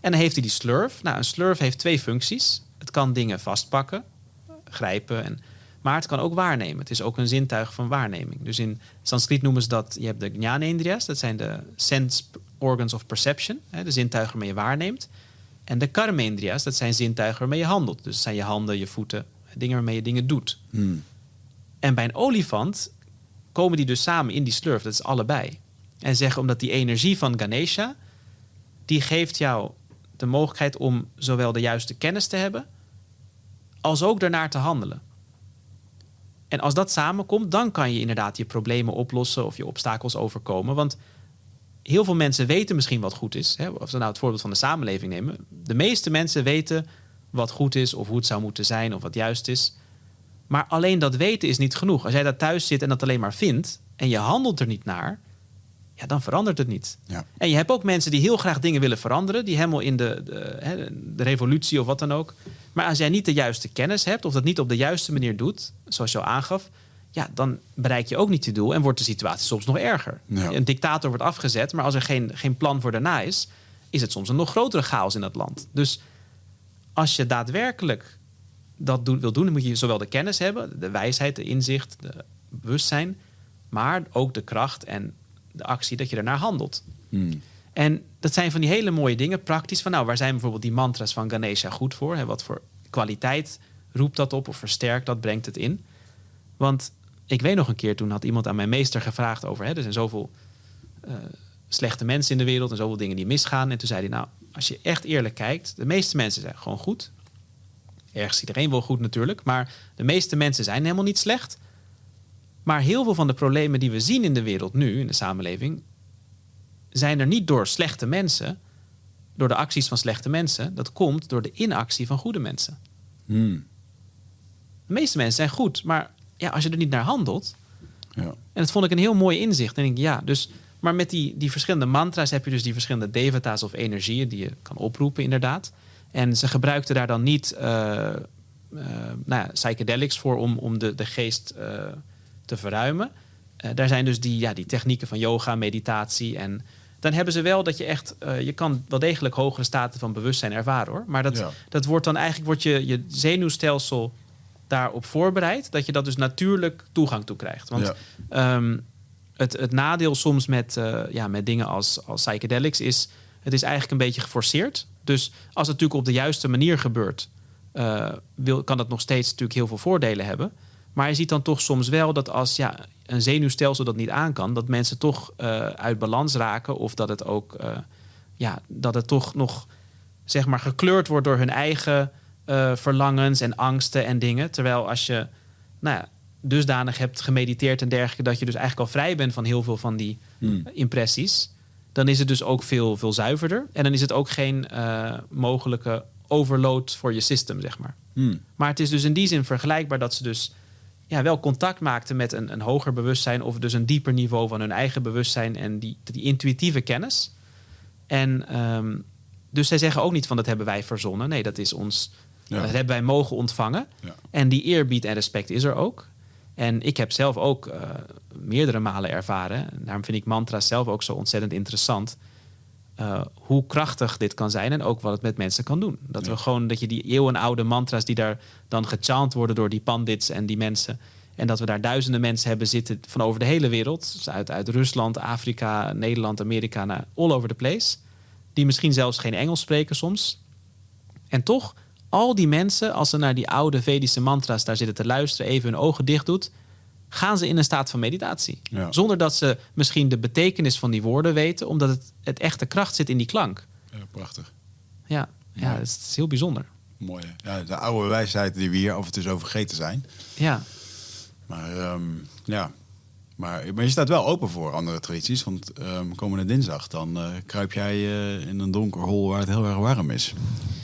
En dan heeft hij die slurf. Nou, een slurf heeft twee functies. Het kan dingen vastpakken, grijpen, en... maar het kan ook waarnemen. Het is ook een zintuig van waarneming. Dus in Sanskriet noemen ze dat, je hebt de jnanendriya's, dat zijn de sense organs of perception, hè, de zintuigen waarmee je waarneemt. En de karmendriya's, dat zijn zintuigen waarmee je handelt. Dus dat zijn je handen, je voeten, Dingen waarmee je dingen doet. Hmm. En bij een olifant komen die dus samen in die slurf. Dat is allebei. En zeggen omdat die energie van Ganesha... die geeft jou de mogelijkheid om zowel de juiste kennis te hebben... als ook daarnaar te handelen. En als dat samenkomt, dan kan je inderdaad je problemen oplossen... of je obstakels overkomen. Want heel veel mensen weten misschien wat goed is. Hè? Als we nou het voorbeeld van de samenleving nemen. De meeste mensen weten wat goed is... of hoe het zou moeten zijn of wat juist is... Maar alleen dat weten is niet genoeg. Als jij daar thuis zit en dat alleen maar vindt en je handelt er niet naar, ja, dan verandert het niet. Ja. En je hebt ook mensen die heel graag dingen willen veranderen, die helemaal in de, de, de revolutie of wat dan ook. Maar als jij niet de juiste kennis hebt of dat niet op de juiste manier doet, zoals je al aangaf, ja, dan bereik je ook niet je doel en wordt de situatie soms nog erger. Ja. Een dictator wordt afgezet, maar als er geen, geen plan voor daarna is, is het soms een nog grotere chaos in dat land. Dus als je daadwerkelijk dat doen, wil doen, dan moet je zowel de kennis hebben, de wijsheid, de inzicht, de bewustzijn, maar ook de kracht en de actie dat je daarnaar handelt. Hmm. En dat zijn van die hele mooie dingen, praktisch. Van nou, waar zijn bijvoorbeeld die mantras van Ganesha goed voor? Hè? Wat voor kwaliteit roept dat op of versterkt dat, brengt het in? Want ik weet nog een keer, toen had iemand aan mijn meester gevraagd over... Hè, er zijn zoveel eh, slechte mensen in de wereld en zoveel dingen die misgaan. En toen zei hij, nou, als je echt eerlijk kijkt... de meeste mensen zijn gewoon goed. Ergens iedereen wel goed natuurlijk. Maar de meeste mensen zijn helemaal niet slecht. Maar heel veel van de problemen die we zien in de wereld nu, in de samenleving... zijn er niet door slechte mensen, door de acties van slechte mensen. Dat komt door de inactie van goede mensen. Hmm. De meeste mensen zijn goed, maar ja, als je er niet naar handelt... Ja. En dat vond ik een heel mooi inzicht. En ik, ja, dus, maar met die, die verschillende mantra's heb je dus die verschillende devata's of energieën die je kan oproepen, inderdaad. En ze gebruikten daar dan niet eh, eh, nou ja, psychedelics voor om, om de, de geest eh, te verruimen. Eh, daar zijn dus die, ja, die technieken van yoga, meditatie. En dan hebben ze wel dat je echt, eh, je kan wel degelijk hogere staten van bewustzijn ervaren hoor. Maar dat, Ja. dat wordt dan eigenlijk, wordt je, je zenuwstelsel daarop voorbereid, dat je dat dus natuurlijk toegang toe krijgt. Want Ja. Ehm, het, het nadeel soms met, eh, ja, met dingen als, als psychedelics is... het is eigenlijk een beetje geforceerd. Dus als het natuurlijk op de juiste manier gebeurt... wil, kan dat nog steeds natuurlijk heel veel voordelen hebben. Maar je ziet dan toch soms wel dat als ja, een zenuwstelsel dat niet aan kan... dat mensen toch eh, uit balans raken... of dat het ook eh, ja, dat het toch nog zeg maar, gekleurd wordt door hun eigen eh, verlangens en angsten en dingen. Terwijl als je nou ja, dusdanig hebt gemediteerd en dergelijke, dat je dus eigenlijk al vrij bent van heel veel van die Hmm. impressies, dan is het dus ook veel, veel zuiverder. En dan is het ook geen mogelijke overload voor je system, zeg maar. Hmm. Maar het is dus in die zin vergelijkbaar dat ze dus ja, wel contact maakten met een, een hoger bewustzijn of dus een dieper niveau van hun eigen bewustzijn en die, die intuïtieve kennis. En ehm, dus zij zeggen ook niet van dat hebben wij verzonnen. Nee, dat is ons, Ja. dat hebben wij mogen ontvangen. Ja. En die eerbied en respect is er ook. En ik heb zelf ook eh, meerdere malen ervaren. En daarom vind ik mantra's zelf ook zo ontzettend interessant. Eh, hoe krachtig dit kan zijn en ook wat het met mensen kan doen. Dat Ja. we gewoon dat je die eeuwenoude mantra's die daar dan gechant worden door die pandits en die mensen. En dat we daar duizenden mensen hebben zitten van over de hele wereld. Dus uit, uit Rusland, Afrika, Nederland, Amerika, naar all over the place. Die misschien zelfs geen Engels spreken soms. En toch, al die mensen, als ze naar die oude Vedische mantra's daar zitten te luisteren, even hun ogen dicht doet, gaan ze in een staat van meditatie. Ja. Zonder dat ze misschien de betekenis van die woorden weten, omdat het, het echte kracht zit in die klank. Ja, prachtig. Ja, ja het, is, heel bijzonder. Mooi. hè? Ja, de oude wijsheid die we hier af en toe zo vergeten zijn. Ja, Maar ehm, ja, maar, maar je staat wel open voor andere tradities. Want ehm, komende dinsdag dan eh, kruip jij eh, in een donker hol waar het heel erg warm is.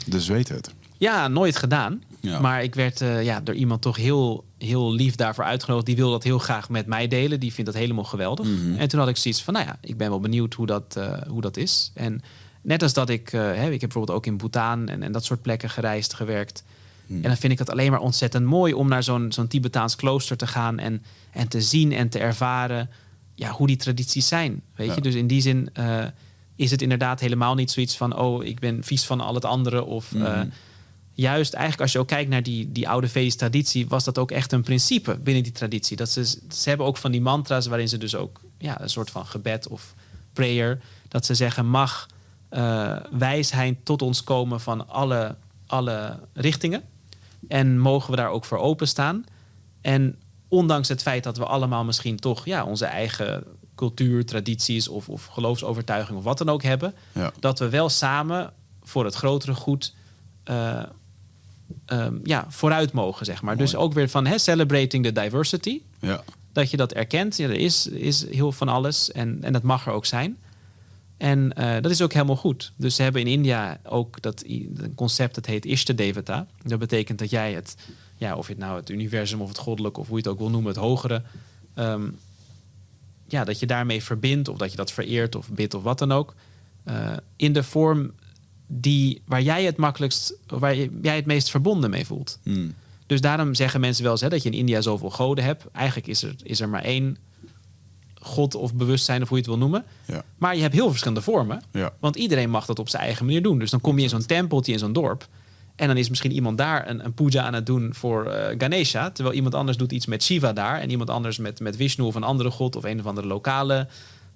Dus weet het. ja nooit gedaan. Ja. Maar ik werd eh, ja, door iemand toch heel, heel lief daarvoor uitgenodigd. Die wil dat heel graag met mij delen. Die vindt dat helemaal geweldig. Mhm. En toen had ik zoiets van, nou ja, ik ben wel benieuwd hoe dat, eh, hoe dat is. En net als dat ik, eh, hè, ik heb bijvoorbeeld ook in Bhutan en, en dat soort plekken gereisd, gewerkt. Mhm. En dan vind ik het alleen maar ontzettend mooi om naar zo'n zo'n Tibetaans klooster te gaan en, en te zien en te ervaren ja, hoe die tradities zijn. Weet Ja. je, dus in die zin is het inderdaad helemaal niet zoiets van, oh, ik ben vies van al het andere. Of Mhm. Juist, eigenlijk als je ook kijkt naar die, die oude Vedische traditie, was dat ook echt een principe binnen die traditie. Dat ze, ze hebben ook van die mantra's waarin ze dus ook ja, een soort van gebed of prayer, dat ze zeggen, mag eh, wijsheid tot ons komen van alle, alle richtingen. En mogen we daar ook voor openstaan? En ondanks het feit dat we allemaal misschien toch ja, onze eigen cultuur, tradities of, of geloofsovertuiging of wat dan ook hebben, Ja. dat we wel samen voor het grotere goed eh, ehm, ja, vooruit mogen, zeg maar. Dus ook weer van hè, celebrating the diversity. Ja. Dat je dat erkent. Ja, er is, is heel van alles en, en dat mag er ook zijn. En eh, dat is ook helemaal goed. Dus ze hebben in India ook dat een concept dat heet Ishta Devata. Dat betekent dat jij het, ja, of je het nou het universum of het goddelijke of hoe je het ook wil noemen, het hogere, ehm, ja, dat je daarmee verbindt of dat je dat vereert of bidt of wat dan ook. eh, in de vorm die, waar jij het makkelijkst, waar jij het meest verbonden mee voelt. Hmm. Dus daarom zeggen mensen wel eens hè, dat je in India zoveel goden hebt. Eigenlijk is er, is er maar één god of bewustzijn of hoe je het wil noemen. Ja. Maar je hebt heel verschillende vormen. Ja. Want iedereen mag dat op zijn eigen manier doen. Dus dan kom je in zo'n tempeltje in zo'n dorp. En dan is misschien iemand daar een, een puja aan het doen voor eh, Ganesha. Terwijl iemand anders doet iets met Shiva daar. En iemand anders met, met Vishnu of een andere god of een of andere lokale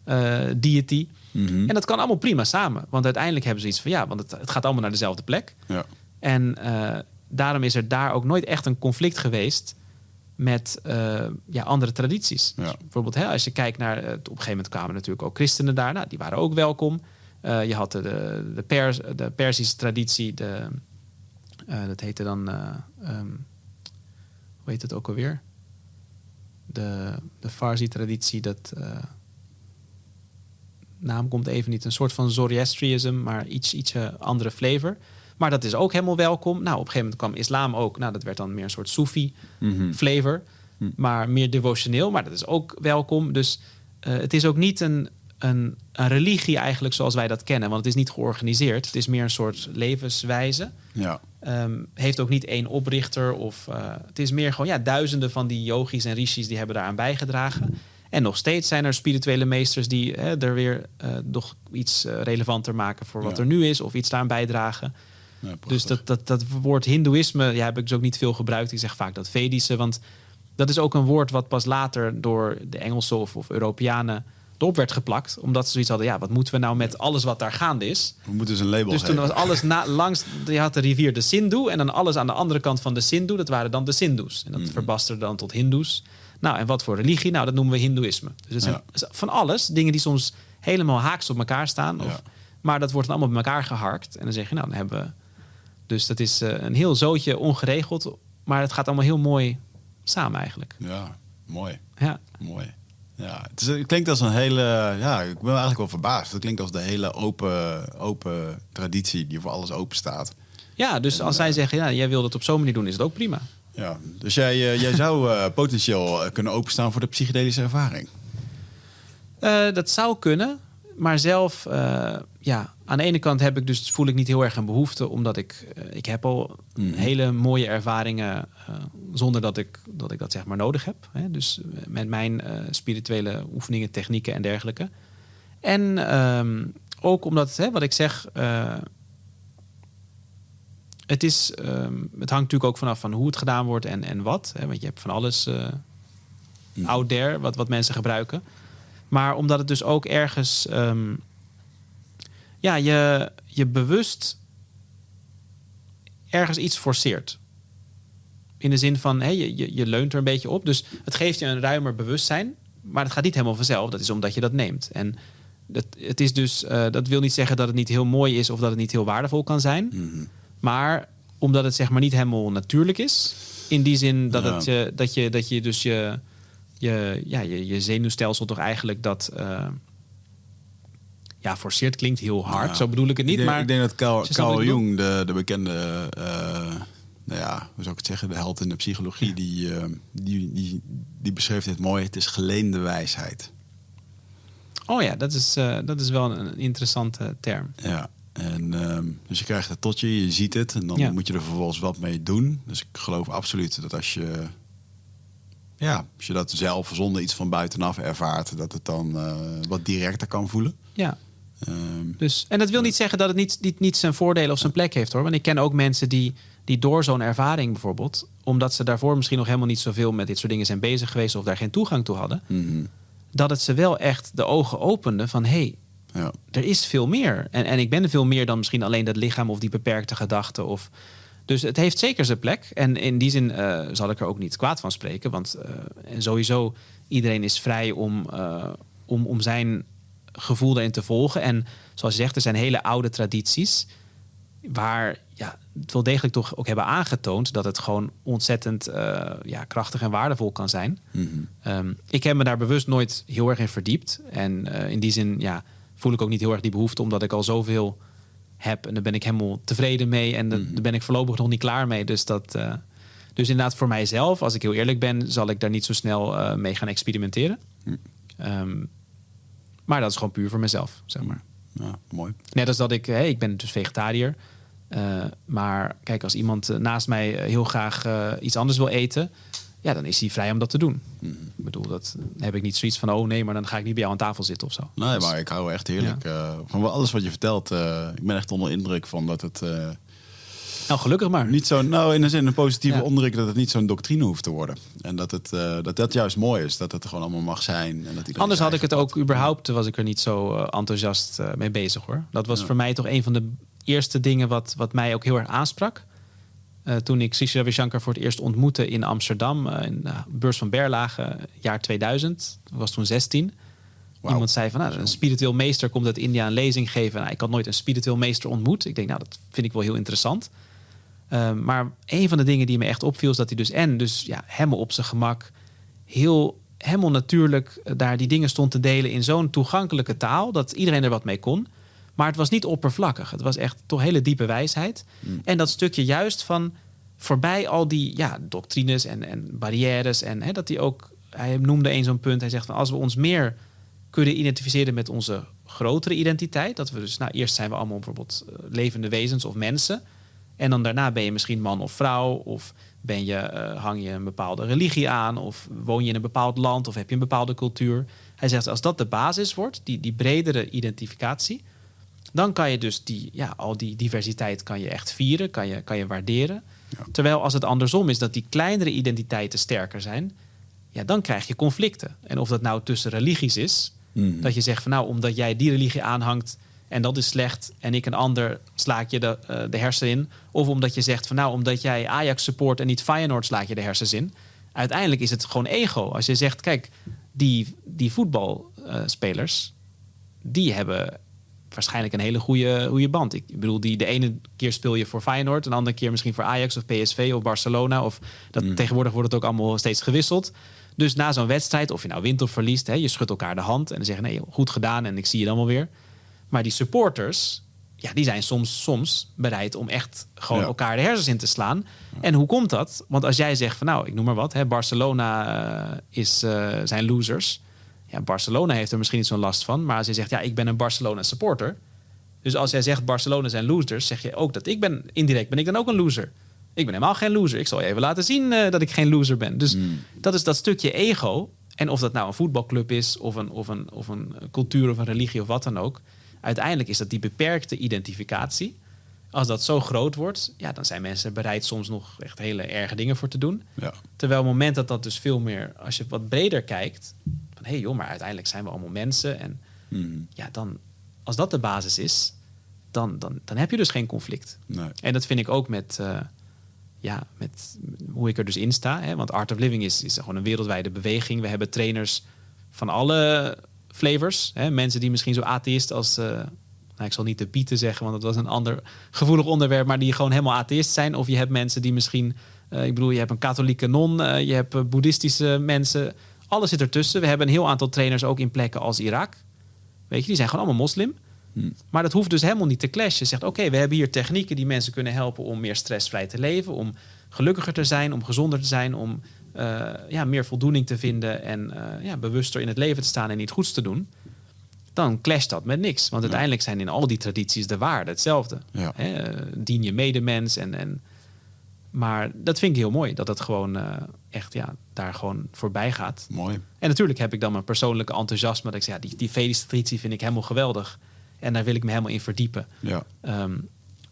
eh, deity. Mhm. En dat kan allemaal prima samen. Want uiteindelijk hebben ze iets van ja, want het, het gaat allemaal naar dezelfde plek. Ja. En eh, daarom is er daar ook nooit echt een conflict geweest met eh, ja, andere tradities. Ja. Dus bijvoorbeeld, hè, als je kijkt naar. eh, op een gegeven moment kwamen natuurlijk ook christenen daar. Nou, die waren ook welkom. Je had de, de, Pers, de Perzische traditie. De, dat heette dan. eh, ehm, hoe heet het ook alweer? De, de Farsi-traditie. Dat. Naam komt even niet. Een soort van Zoroastrianism, maar iets, iets andere flavor. Maar dat is ook helemaal welkom. Nou, op een gegeven moment kwam islam ook. Nou, dat werd dan meer een soort Soefi Mhm. flavor. Maar meer devotioneel, maar dat is ook welkom. Dus eh, het is ook niet een, een, een religie eigenlijk zoals wij dat kennen. Want het is niet georganiseerd. Het is meer een soort levenswijze. Ja. Ehm, heeft ook niet één oprichter. Of, eh, het is meer gewoon ja, duizenden van die yogis en rishis die hebben daaraan bijgedragen. En nog steeds zijn er spirituele meesters die hè, er weer eh, nog iets eh, relevanter maken voor wat Ja. er nu is. Of iets daaraan bijdragen. Ja, Dus dat, dat, dat woord Hindoeïsme ja, heb ik dus ook niet veel gebruikt. Ik zeg vaak dat Vedische, want dat is ook een woord wat pas later door de Engelsen of, of Europeanen erop werd geplakt. Omdat ze zoiets hadden, ja, wat moeten we nou met alles wat daar gaande is? We moeten dus een label Dus toen was alles na, langs, je had de rivier de Sindhu en dan alles aan de andere kant van de Sindhu, dat waren dan de Sindhus. En dat Mhm. verbasterde dan tot Hindoes. Nou, en wat voor religie? Nou, dat noemen we Hindoeïsme. Dus het zijn Ja. van alles, dingen die soms helemaal haaks op elkaar staan. Of, Ja. Maar dat wordt dan allemaal bij elkaar geharkt. En dan zeg je, nou, dan hebben we... Dus dat is eh, een heel zootje ongeregeld, maar het gaat allemaal heel mooi samen eigenlijk. Ja, mooi. Ja, Mooi. Ja, het, is, het klinkt als een hele... Ja, ik ben eigenlijk wel verbaasd. Het klinkt als de hele open, open traditie die voor alles open staat. ja dus als zij zeggen, ja, jij wil het op zo'n manier doen, is het ook prima. Ja, dus jij, eh, jij zou eh, potentieel eh, kunnen openstaan voor de psychedelische ervaring. Dat zou kunnen. Maar zelf, ja, aan de ene kant heb ik dus, voel ik niet heel erg een behoefte, omdat ik, ik heb al Mhm. hele mooie ervaringen eh, zonder dat ik, dat ik dat zeg maar nodig heb. Hè? Dus met mijn spirituele oefeningen, technieken en dergelijke. En ehm, ook omdat, hè, wat ik zeg, het, is, ehm, het hangt natuurlijk ook vanaf van hoe het gedaan wordt en, en wat. Hè? Want je hebt van alles eh, out there wat, wat mensen gebruiken. Maar omdat het dus ook ergens... ehm, ja, je, je bewust ergens iets forceert. In de zin van, hé, je, je, je leunt er een beetje op. Dus het geeft je een ruimer bewustzijn. Maar het gaat niet helemaal vanzelf. Dat is omdat je dat neemt. En dat, het is dus, eh, dat wil niet zeggen dat het niet heel mooi is... of dat het niet heel waardevol kan zijn. Mhm. Maar omdat het zeg maar niet helemaal natuurlijk is. In die zin dat, Ja. het, je dat, je, dat je dus je, je, ja, je, je zenuwstelsel toch eigenlijk dat... eh, ja, forceert klinkt heel hard. Ja. Zo bedoel ik het niet. ik denk, maar ik denk dat Carl, Jung, de, de bekende, eh, nou ja, hoe zou ik het zeggen, de held in de psychologie, die, eh, die, die, die beschreef dit mooi. Het is geleende wijsheid. Oh ja, dat is, eh, dat is wel een interessante term. Ja. En, ehm, dus je krijgt het tot je, je ziet het en dan Ja. moet je er vervolgens wat mee doen. Dus ik geloof absoluut dat als je, ja, als je dat zelf zonder iets van buitenaf ervaart, dat het dan eh, wat directer kan voelen. Ja, Ehm, dus, en dat wil niet zeggen dat het niet, niet, niet zijn voordelen of zijn plek heeft hoor. Want ik ken ook mensen die, die door zo'n ervaring bijvoorbeeld, omdat ze daarvoor misschien nog helemaal niet zoveel met dit soort dingen zijn bezig geweest of daar geen toegang toe hadden, mhm. dat het ze wel echt de ogen opende van hé, hey, ja. er is veel meer. En, en ik ben veel meer dan misschien alleen dat lichaam of die beperkte gedachten. Of... Dus het heeft zeker zijn plek. En in die zin uh, zal ik er ook niet kwaad van spreken. Want uh, sowieso, iedereen is vrij om, uh, om, om zijn gevoel erin te volgen. En zoals je zegt, er zijn hele oude tradities. Waar ja, het wel degelijk toch ook hebben aangetoond dat het gewoon ontzettend ja, krachtig en waardevol kan zijn. Mm -hmm. um, ik heb me daar bewust nooit heel erg in verdiept. En in die zin ja, voel ik ook niet heel erg die behoefte, omdat ik al zoveel heb. En daar ben ik helemaal tevreden mee. En Mhm. daar ben ik voorlopig nog niet klaar mee. Dus dat. Uh, dus inderdaad, voor mijzelf, als ik heel eerlijk ben, zal ik daar niet zo snel uh, mee gaan experimenteren. Hm. Um, maar dat is gewoon puur voor mezelf, zeg maar. Ja, mooi. Net als dat ik, hey, ik ben dus vegetariër. Uh, maar kijk, als iemand naast mij heel graag iets anders wil eten, ja, dan is hij vrij om dat te doen. Hm. Ik bedoel, dat heb ik niet zoiets van, oh nee, maar dan ga ik niet bij jou aan tafel zitten of zo. Nee, maar ik hou echt heerlijk ja. uh, van alles wat je vertelt. Uh, ik ben echt onder indruk van dat het. Uh, nou, gelukkig maar. Niet zo, nou, in de zin een positieve ja. onderdruk dat het niet zo'n doctrine hoeft te worden. En dat het, dat, dat juist mooi is, dat het gewoon allemaal mag zijn. En dat Anders had ik het ook überhaupt, was ik er niet zo enthousiast mee bezig hoor. Dat was ja. voor mij toch een van de eerste dingen wat, wat mij ook heel erg aansprak. Uh, toen ik Sri Ravi Shankar voor het eerst ontmoette in Amsterdam, uh, in de beurs van Berlage, jaar 2000. Ik was toen 16. Wow. Iemand zei van, nou, een spiritueel meester komt uit India een lezing geven. Nou, ik had nooit een spiritueel meester ontmoet. Ik denk, nou, dat vind ik wel heel interessant. Uh, maar een van de dingen die me echt opviel, is dat hij dus en dus ja, helemaal op zijn gemak, heel helemaal natuurlijk daar die dingen stond te delen in zo'n toegankelijke taal dat iedereen er wat mee kon. Maar het was niet oppervlakkig. Het was echt toch hele diepe wijsheid. Mm. En dat stukje juist van voorbij al die ja, doctrines en, en barrières. En hè, dat hij ook, hij noemde een zo'n punt. Hij zegt van als we ons meer kunnen identificeren met onze grotere identiteit. Dat we dus, nou, eerst zijn we allemaal bijvoorbeeld uh, levende wezens of mensen. En dan daarna ben je misschien man of vrouw. Of ben je, uh, hang je een bepaalde religie aan. Of woon je in een bepaald land. Of heb je een bepaalde cultuur. Hij zegt als dat de basis wordt, die, die bredere identificatie dan kan je dus die, ja, al die diversiteit kan je echt vieren, kan je, kan je waarderen. Ja. Terwijl als het andersom is dat die kleinere identiteiten sterker zijn, ja, dan krijg je conflicten. En of dat nou tussen religies is, Mm. dat je zegt van nou, omdat jij die religie aanhangt en dat is slecht en ik een ander sla ik je de, uh, de hersenen in. Of omdat je zegt van nou, omdat jij Ajax support en niet Feyenoord sla ik je de hersens in. Uiteindelijk is het gewoon ego. Als je zegt, kijk, die, die voetbalspelers, die hebben waarschijnlijk een hele goede, goede band. Ik bedoel, die, de ene keer speel je voor Feyenoord, een andere keer misschien voor Ajax of PSV of Barcelona. Of dat, Mm. Tegenwoordig wordt het ook allemaal steeds gewisseld. Dus na zo'n wedstrijd, of je nou wint of verliest, hè, je schudt elkaar de hand en dan zeggen nee, goed gedaan en ik zie je dan wel weer. Maar die supporters, ja, die zijn soms, soms bereid om echt gewoon Ja. elkaar de hersens in te slaan. En hoe komt dat? Want als jij zegt van nou, ik noem maar wat, hè, Barcelona eh, is, eh, zijn losers. Ja, Barcelona heeft er misschien niet zo'n last van. Maar als je zegt, ja, ik ben een Barcelona supporter. Dus als jij zegt Barcelona zijn losers, zeg je ook dat ik ben, indirect ben ik dan ook een loser. Ik ben helemaal geen loser. Ik zal je even laten zien uh, dat ik geen loser ben. Dus Mm. dat is dat stukje ego. En of dat nou een voetbalclub is, of een, of, een, of een cultuur of een religie of wat dan ook. Uiteindelijk is dat die beperkte identificatie. Als dat zo groot wordt, ja, dan zijn mensen bereid soms nog echt hele erge dingen voor te doen. Ja. Terwijl op het moment dat dat dus veel meer, als je wat breder kijkt, van hé hey joh, maar uiteindelijk zijn we allemaal mensen. En Mm. ja, dan, als dat de basis is, dan, dan, dan heb je dus geen conflict. Nee. En dat vind ik ook met, uh, ja, met hoe ik er dus in sta. Hè? Want Art of Living is, is gewoon een wereldwijde beweging. We hebben trainers van alle flavors. Hè? Mensen die misschien zo atheïst als... Uh, nou, ik zal niet de pieten zeggen, want dat was een ander gevoelig onderwerp... maar die gewoon helemaal atheïst zijn. Of je hebt mensen die misschien... Uh, ik bedoel, je hebt een katholieke non, je hebt boeddhistische mensen... Alles zit ertussen. We hebben een heel aantal trainers ook in plekken als Irak. Weet je, die zijn gewoon allemaal moslim. Hmm. Maar dat hoeft dus helemaal niet te clashen. Je zegt, oké, okay, we hebben hier technieken die mensen kunnen helpen om meer stressvrij te leven, om gelukkiger te zijn, om gezonder te zijn, om uh, ja, meer voldoening te vinden en uh, ja, bewuster in het leven te staan en niet goeds te doen. Dan clasht dat met niks. Want uiteindelijk zijn in al die tradities de waarden hetzelfde. Ja. Hè, uh, dien je medemens en, en maar dat vind ik heel mooi, dat het gewoon uh, echt ja, daar gewoon voorbij gaat. Mooi. En natuurlijk heb ik dan mijn persoonlijke enthousiasme. Dat ik zeg, ja, die, die Vedische traditie vind ik helemaal geweldig. En daar wil ik me helemaal in verdiepen. Ja. Um,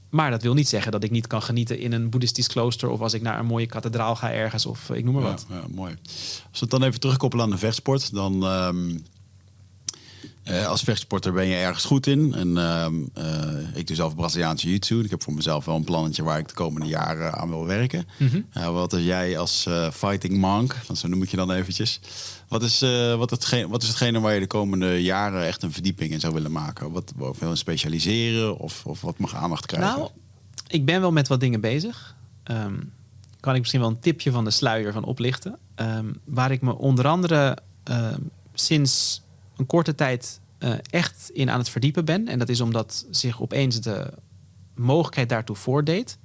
maar dat wil niet zeggen dat ik niet kan genieten in een boeddhistisch klooster... of als ik naar een mooie kathedraal ga ergens of ik noem maar Ja, wat. ja, mooi. Als we het dan even terugkoppelen aan de vechtsport, dan... ehm, Eh, als vechtsporter ben je ergens goed in. En ehm, eh, ik doe zelf Braziliaanse jiu-jitsu. Ik heb voor mezelf wel een plannetje waar ik de komende jaren aan wil werken. Eh, wat is jij als eh, fighting monk, want zo noem ik je dan eventjes. Wat is, eh, wat, hetgeen, wat is hetgene waar je de komende jaren echt een verdieping in zou willen maken? Wat wil je specialiseren of, of wat mag aandacht krijgen? Nou, ik ben wel met wat dingen bezig. Ehm, kan ik misschien wel een tipje van de sluier van oplichten. Ehm, waar ik me onder andere sinds een korte tijd eh, echt in aan het verdiepen ben. En dat is omdat zich opeens de mogelijkheid daartoe voordeed.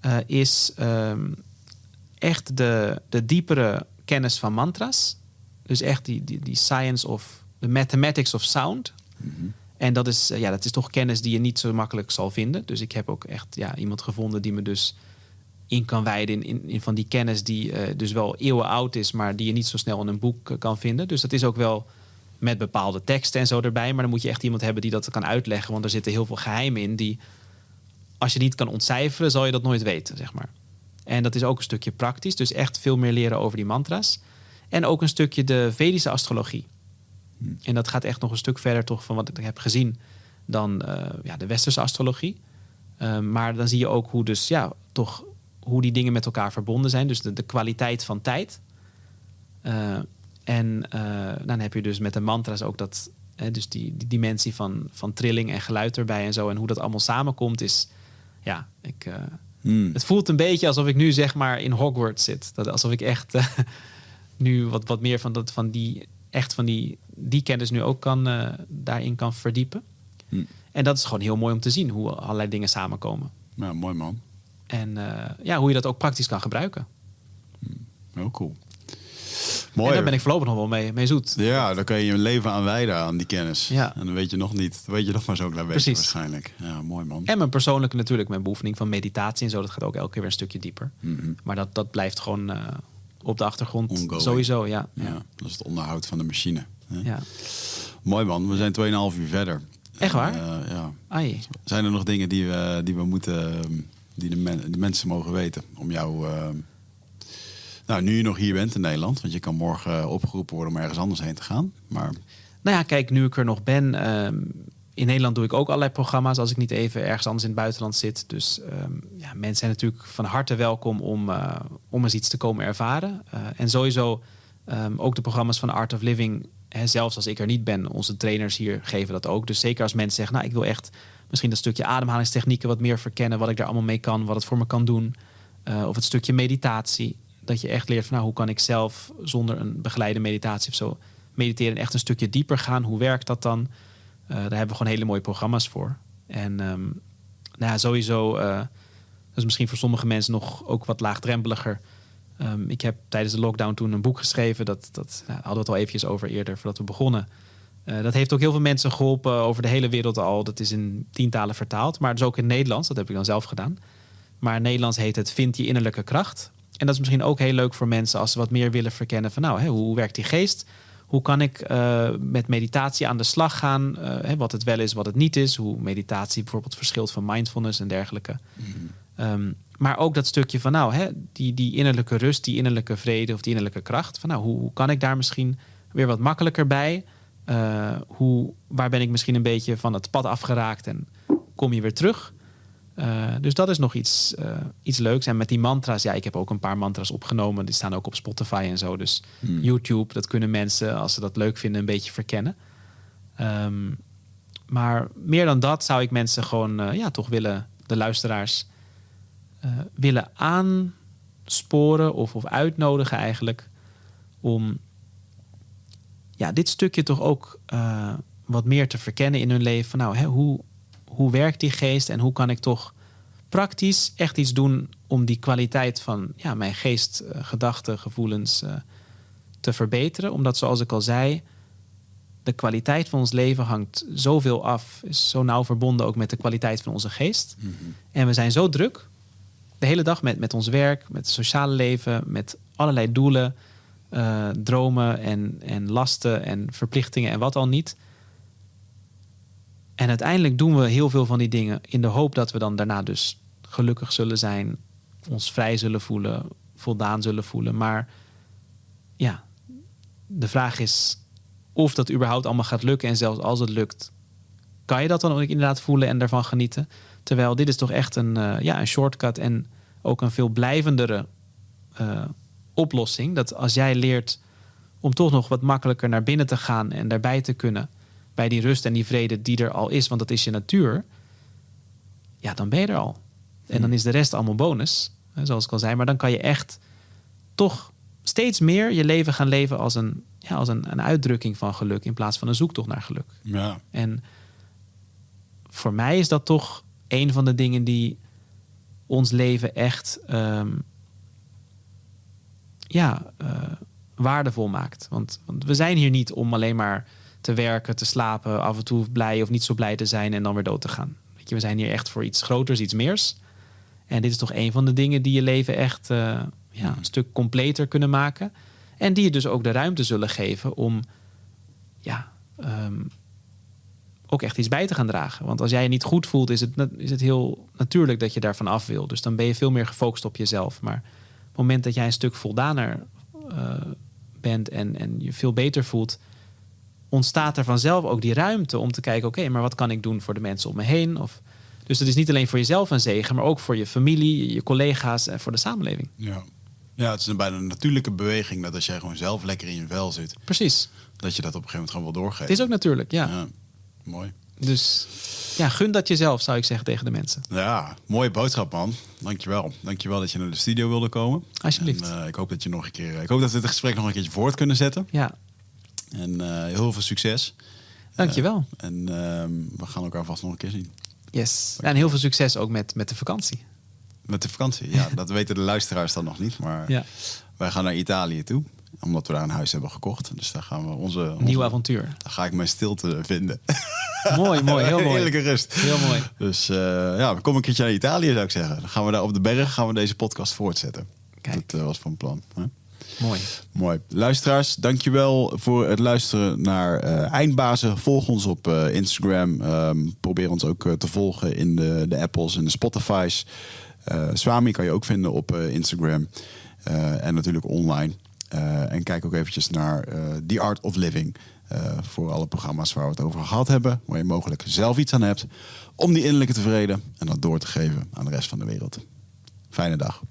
eh, is ehm, echt de, de diepere kennis van mantras. Dus echt die, die, die science of the mathematics of sound. En dat is, eh, ja, dat is toch kennis die je niet zo makkelijk zal vinden. Dus ik heb ook echt ja, iemand gevonden die me dus in kan wijden in, in, in van die kennis die dus wel eeuwen oud is, maar die je niet zo snel in een boek kan vinden. Dus dat is ook wel met bepaalde teksten en zo erbij. Maar dan moet je echt iemand hebben die dat kan uitleggen. Want er zitten heel veel geheimen in die, als je niet kan ontcijferen, zal je dat nooit weten, zeg maar. En dat is ook een stukje praktisch. Dus echt veel meer leren over die mantra's. En ook een stukje de Vedische astrologie. En dat gaat echt nog een stuk verder toch van wat ik heb gezien dan eh, ja, de westerse astrologie. Eh, maar dan zie je ook hoe dus ja, toch hoe die dingen met elkaar verbonden zijn. Dus de, de kwaliteit van tijd. Eh, en eh, dan heb je dus met de mantra's ook dat, hè, dus die, die dimensie van, van trilling en geluid erbij en zo. En hoe dat allemaal samenkomt is, ja, ik, eh, Hmm. het voelt een beetje alsof ik nu zeg maar in Hogwarts zit. Dat, alsof ik echt eh, *laughs* nu wat, wat meer van, dat, van die, echt van die, die kennis nu ook kan, daarin kan verdiepen. Hm. En dat is gewoon heel mooi om te zien hoe allerlei dingen samenkomen. Ja, mooi man. En ja, hoe je dat ook praktisch kan gebruiken. Heel cool. En Mooi. daar ben ik voorlopig nog wel mee, mee zoet. Ja, dan kan je je leven aan wijden aan die kennis. Ja. En dan weet je nog niet, dan weet je nog maar zo klein beetje waarschijnlijk. Ja, mooi man. En mijn persoonlijke natuurlijk, mijn beoefening van meditatie en zo. Dat gaat ook elke keer weer een stukje dieper. Mhm. Maar dat, dat blijft gewoon eh, op de achtergrond. Ongoing. Sowieso, ja. Ja, ja. dat is het onderhoud van de machine. hè. ja. Mooi man, we zijn 2,5 uur verder. Echt waar? En, eh, ja. Ai. Zijn er nog dingen die we, die we moeten, die de, men- de mensen mogen weten om jou... ehm, nou, nu je nog hier bent in Nederland, want je kan morgen eh, opgeroepen worden om ergens anders heen te gaan. Maar Nou ja, kijk, nu ik er nog ben. ehm, in Nederland doe ik ook allerlei programma's als ik niet even ergens anders in het buitenland zit. Dus ehm, ja, mensen zijn natuurlijk van harte welkom om, eh, om eens iets te komen ervaren. Eh, en sowieso ehm, ook de programma's van Art of Living. Hè, zelfs als ik er niet ben, onze trainers hier geven dat ook. Dus zeker als mensen zeggen, nou ik wil echt misschien dat stukje ademhalingstechnieken wat meer verkennen. Wat ik daar allemaal mee kan, wat het voor me kan doen. Of het stukje meditatie. Dat je echt leert van nou, hoe kan ik zelf zonder een begeleide meditatie of zo mediteren en echt een stukje dieper gaan. Hoe werkt dat dan? Eh, daar hebben we gewoon hele mooie programma's voor. En ehm, nou sowieso, eh, dat is misschien voor sommige mensen nog ook wat laagdrempeliger. Ehm, ik heb tijdens de lockdown toen een boek geschreven. Dat, dat nou, hadden we het al eventjes over eerder, voordat we begonnen. Eh, dat heeft ook heel veel mensen geholpen over de hele wereld al. Dat is in tientalen vertaald. Maar dus ook in Nederlands. Dat heb ik dan zelf gedaan. Maar in Nederlands heet het Vind je innerlijke kracht. En dat is misschien ook heel leuk voor mensen als ze wat meer willen verkennen van nou, hè, hoe werkt die geest? Hoe kan ik eh, met meditatie aan de slag gaan? Eh, hè, wat het wel is, wat het niet is. Hoe meditatie bijvoorbeeld verschilt van mindfulness en dergelijke. Ehm, maar ook dat stukje van nou, hè, die, die innerlijke rust, die innerlijke vrede of die innerlijke kracht. Van nou, hoe, hoe kan ik daar misschien weer wat makkelijker bij? Eh, hoe, waar ben ik misschien een beetje van het pad afgeraakt en kom je weer terug? Eh, dus dat is nog iets, eh, iets leuks. En met die mantra's, ja, ik heb ook een paar mantra's opgenomen. Die staan ook op Spotify en zo. Dus YouTube, dat kunnen mensen, als ze dat leuk vinden, een beetje verkennen. Ehm, maar meer dan dat zou ik mensen gewoon, eh, ja, toch willen, de luisteraars, willen aansporen of, of uitnodigen eigenlijk om ja, dit stukje toch ook wat meer te verkennen in hun leven. Van, nou, hè, hoe, hoe werkt die geest en hoe kan ik toch praktisch echt iets doen om die kwaliteit van ja, mijn geest, eh, gedachten, gevoelens eh, te verbeteren? Omdat, zoals ik al zei, de kwaliteit van ons leven hangt zoveel af, is zo nauw verbonden ook met de kwaliteit van onze geest. En we zijn zo druk, de hele dag met, met ons werk, met het sociale leven, met allerlei doelen, eh, dromen en, en lasten en verplichtingen en wat al niet. En uiteindelijk doen we heel veel van die dingen in de hoop dat we dan daarna dus gelukkig zullen zijn, ons vrij zullen voelen, voldaan zullen voelen. Maar ja, de vraag is of dat überhaupt allemaal gaat lukken. En zelfs als het lukt, kan je dat dan ook inderdaad voelen en daarvan genieten. Terwijl dit is toch echt een, eh, ja, een shortcut en ook een veel blijvendere eh, oplossing. Dat als jij leert om toch nog wat makkelijker naar binnen te gaan en daarbij te kunnen. Bij die rust en die vrede die er al is, want dat is je natuur. Ja, dan ben je er al. En dan is de rest allemaal bonus, zoals ik al zei. Maar dan kan je echt toch steeds meer je leven gaan leven als een, ja, als een, een uitdrukking van geluk in plaats van een zoektocht naar geluk. Ja. En voor mij is dat toch een van de dingen die ons leven echt ehm, ja, eh, waardevol maakt. Want, want we zijn hier niet om alleen maar te werken, te slapen, af en toe blij of niet zo blij te zijn en dan weer dood te gaan. Weet je, we zijn hier echt voor iets groters, iets meers. En dit is toch een van de dingen die je leven echt eh, ja, een stuk completer kunnen maken. En die je dus ook de ruimte zullen geven om ja, ehm, ook echt iets bij te gaan dragen. Want als jij je niet goed voelt, is het, is het heel natuurlijk dat je daarvan af wil. Dus dan ben je veel meer gefocust op jezelf. Maar op het moment dat jij een stuk voldaner eh, bent en, en je veel beter voelt, ontstaat er vanzelf ook die ruimte om te kijken: oké, maar wat kan ik doen voor de mensen om me heen? Of, dus het is niet alleen voor jezelf een zegen, maar ook voor je familie, je collega's en voor de samenleving. Ja. ja, het is een bijna een natuurlijke beweging dat als jij gewoon zelf lekker in je vel zit, Precies. dat je dat op een gegeven moment gewoon wil doorgeven. Het is ook natuurlijk, ja. Ja, mooi. Dus ja, gun dat jezelf, zou ik zeggen tegen de mensen. Ja, mooie boodschap man. Dankjewel. Dankjewel dat je naar de studio wilde komen. Alsjeblieft. En, eh, ik hoop dat je nog een keer. Ik hoop dat we dit gesprek nog een keertje voort kunnen zetten. Ja, En eh, heel veel succes. dankjewel. En ehm, we gaan elkaar vast nog een keer zien. Yes. En heel veel succes ook met, met de vakantie. Met de vakantie. Ja, *laughs* dat weten de luisteraars dan nog niet. Maar Ja. wij gaan naar Italië toe. Omdat we daar een huis hebben gekocht. Dus daar gaan we onze... onze Nieuw avontuur. Daar ga ik mijn stilte vinden. *laughs* Mooi, mooi, heel *laughs* mooi. Heerlijke rust. Heel mooi. Dus eh, ja, we komen een keertje naar Italië zou ik zeggen. Dan gaan we daar op de berg gaan we deze podcast voortzetten. Kijk. Dat eh, was van plan. Hè? Mooi. Mooi. Luisteraars, dankjewel voor het luisteren naar eh, Eindbazen. Volg ons op eh, Instagram. Ehm, probeer ons ook eh, te volgen in de, de Apples en de Spotify's. Swami kan je ook vinden op Instagram. En natuurlijk online. En kijk ook eventjes naar The Art of Living. voor alle programma's waar we het over gehad hebben. Waar je mogelijk zelf iets aan hebt. Om die innerlijke tevreden en dat door te geven aan de rest van de wereld. Fijne dag.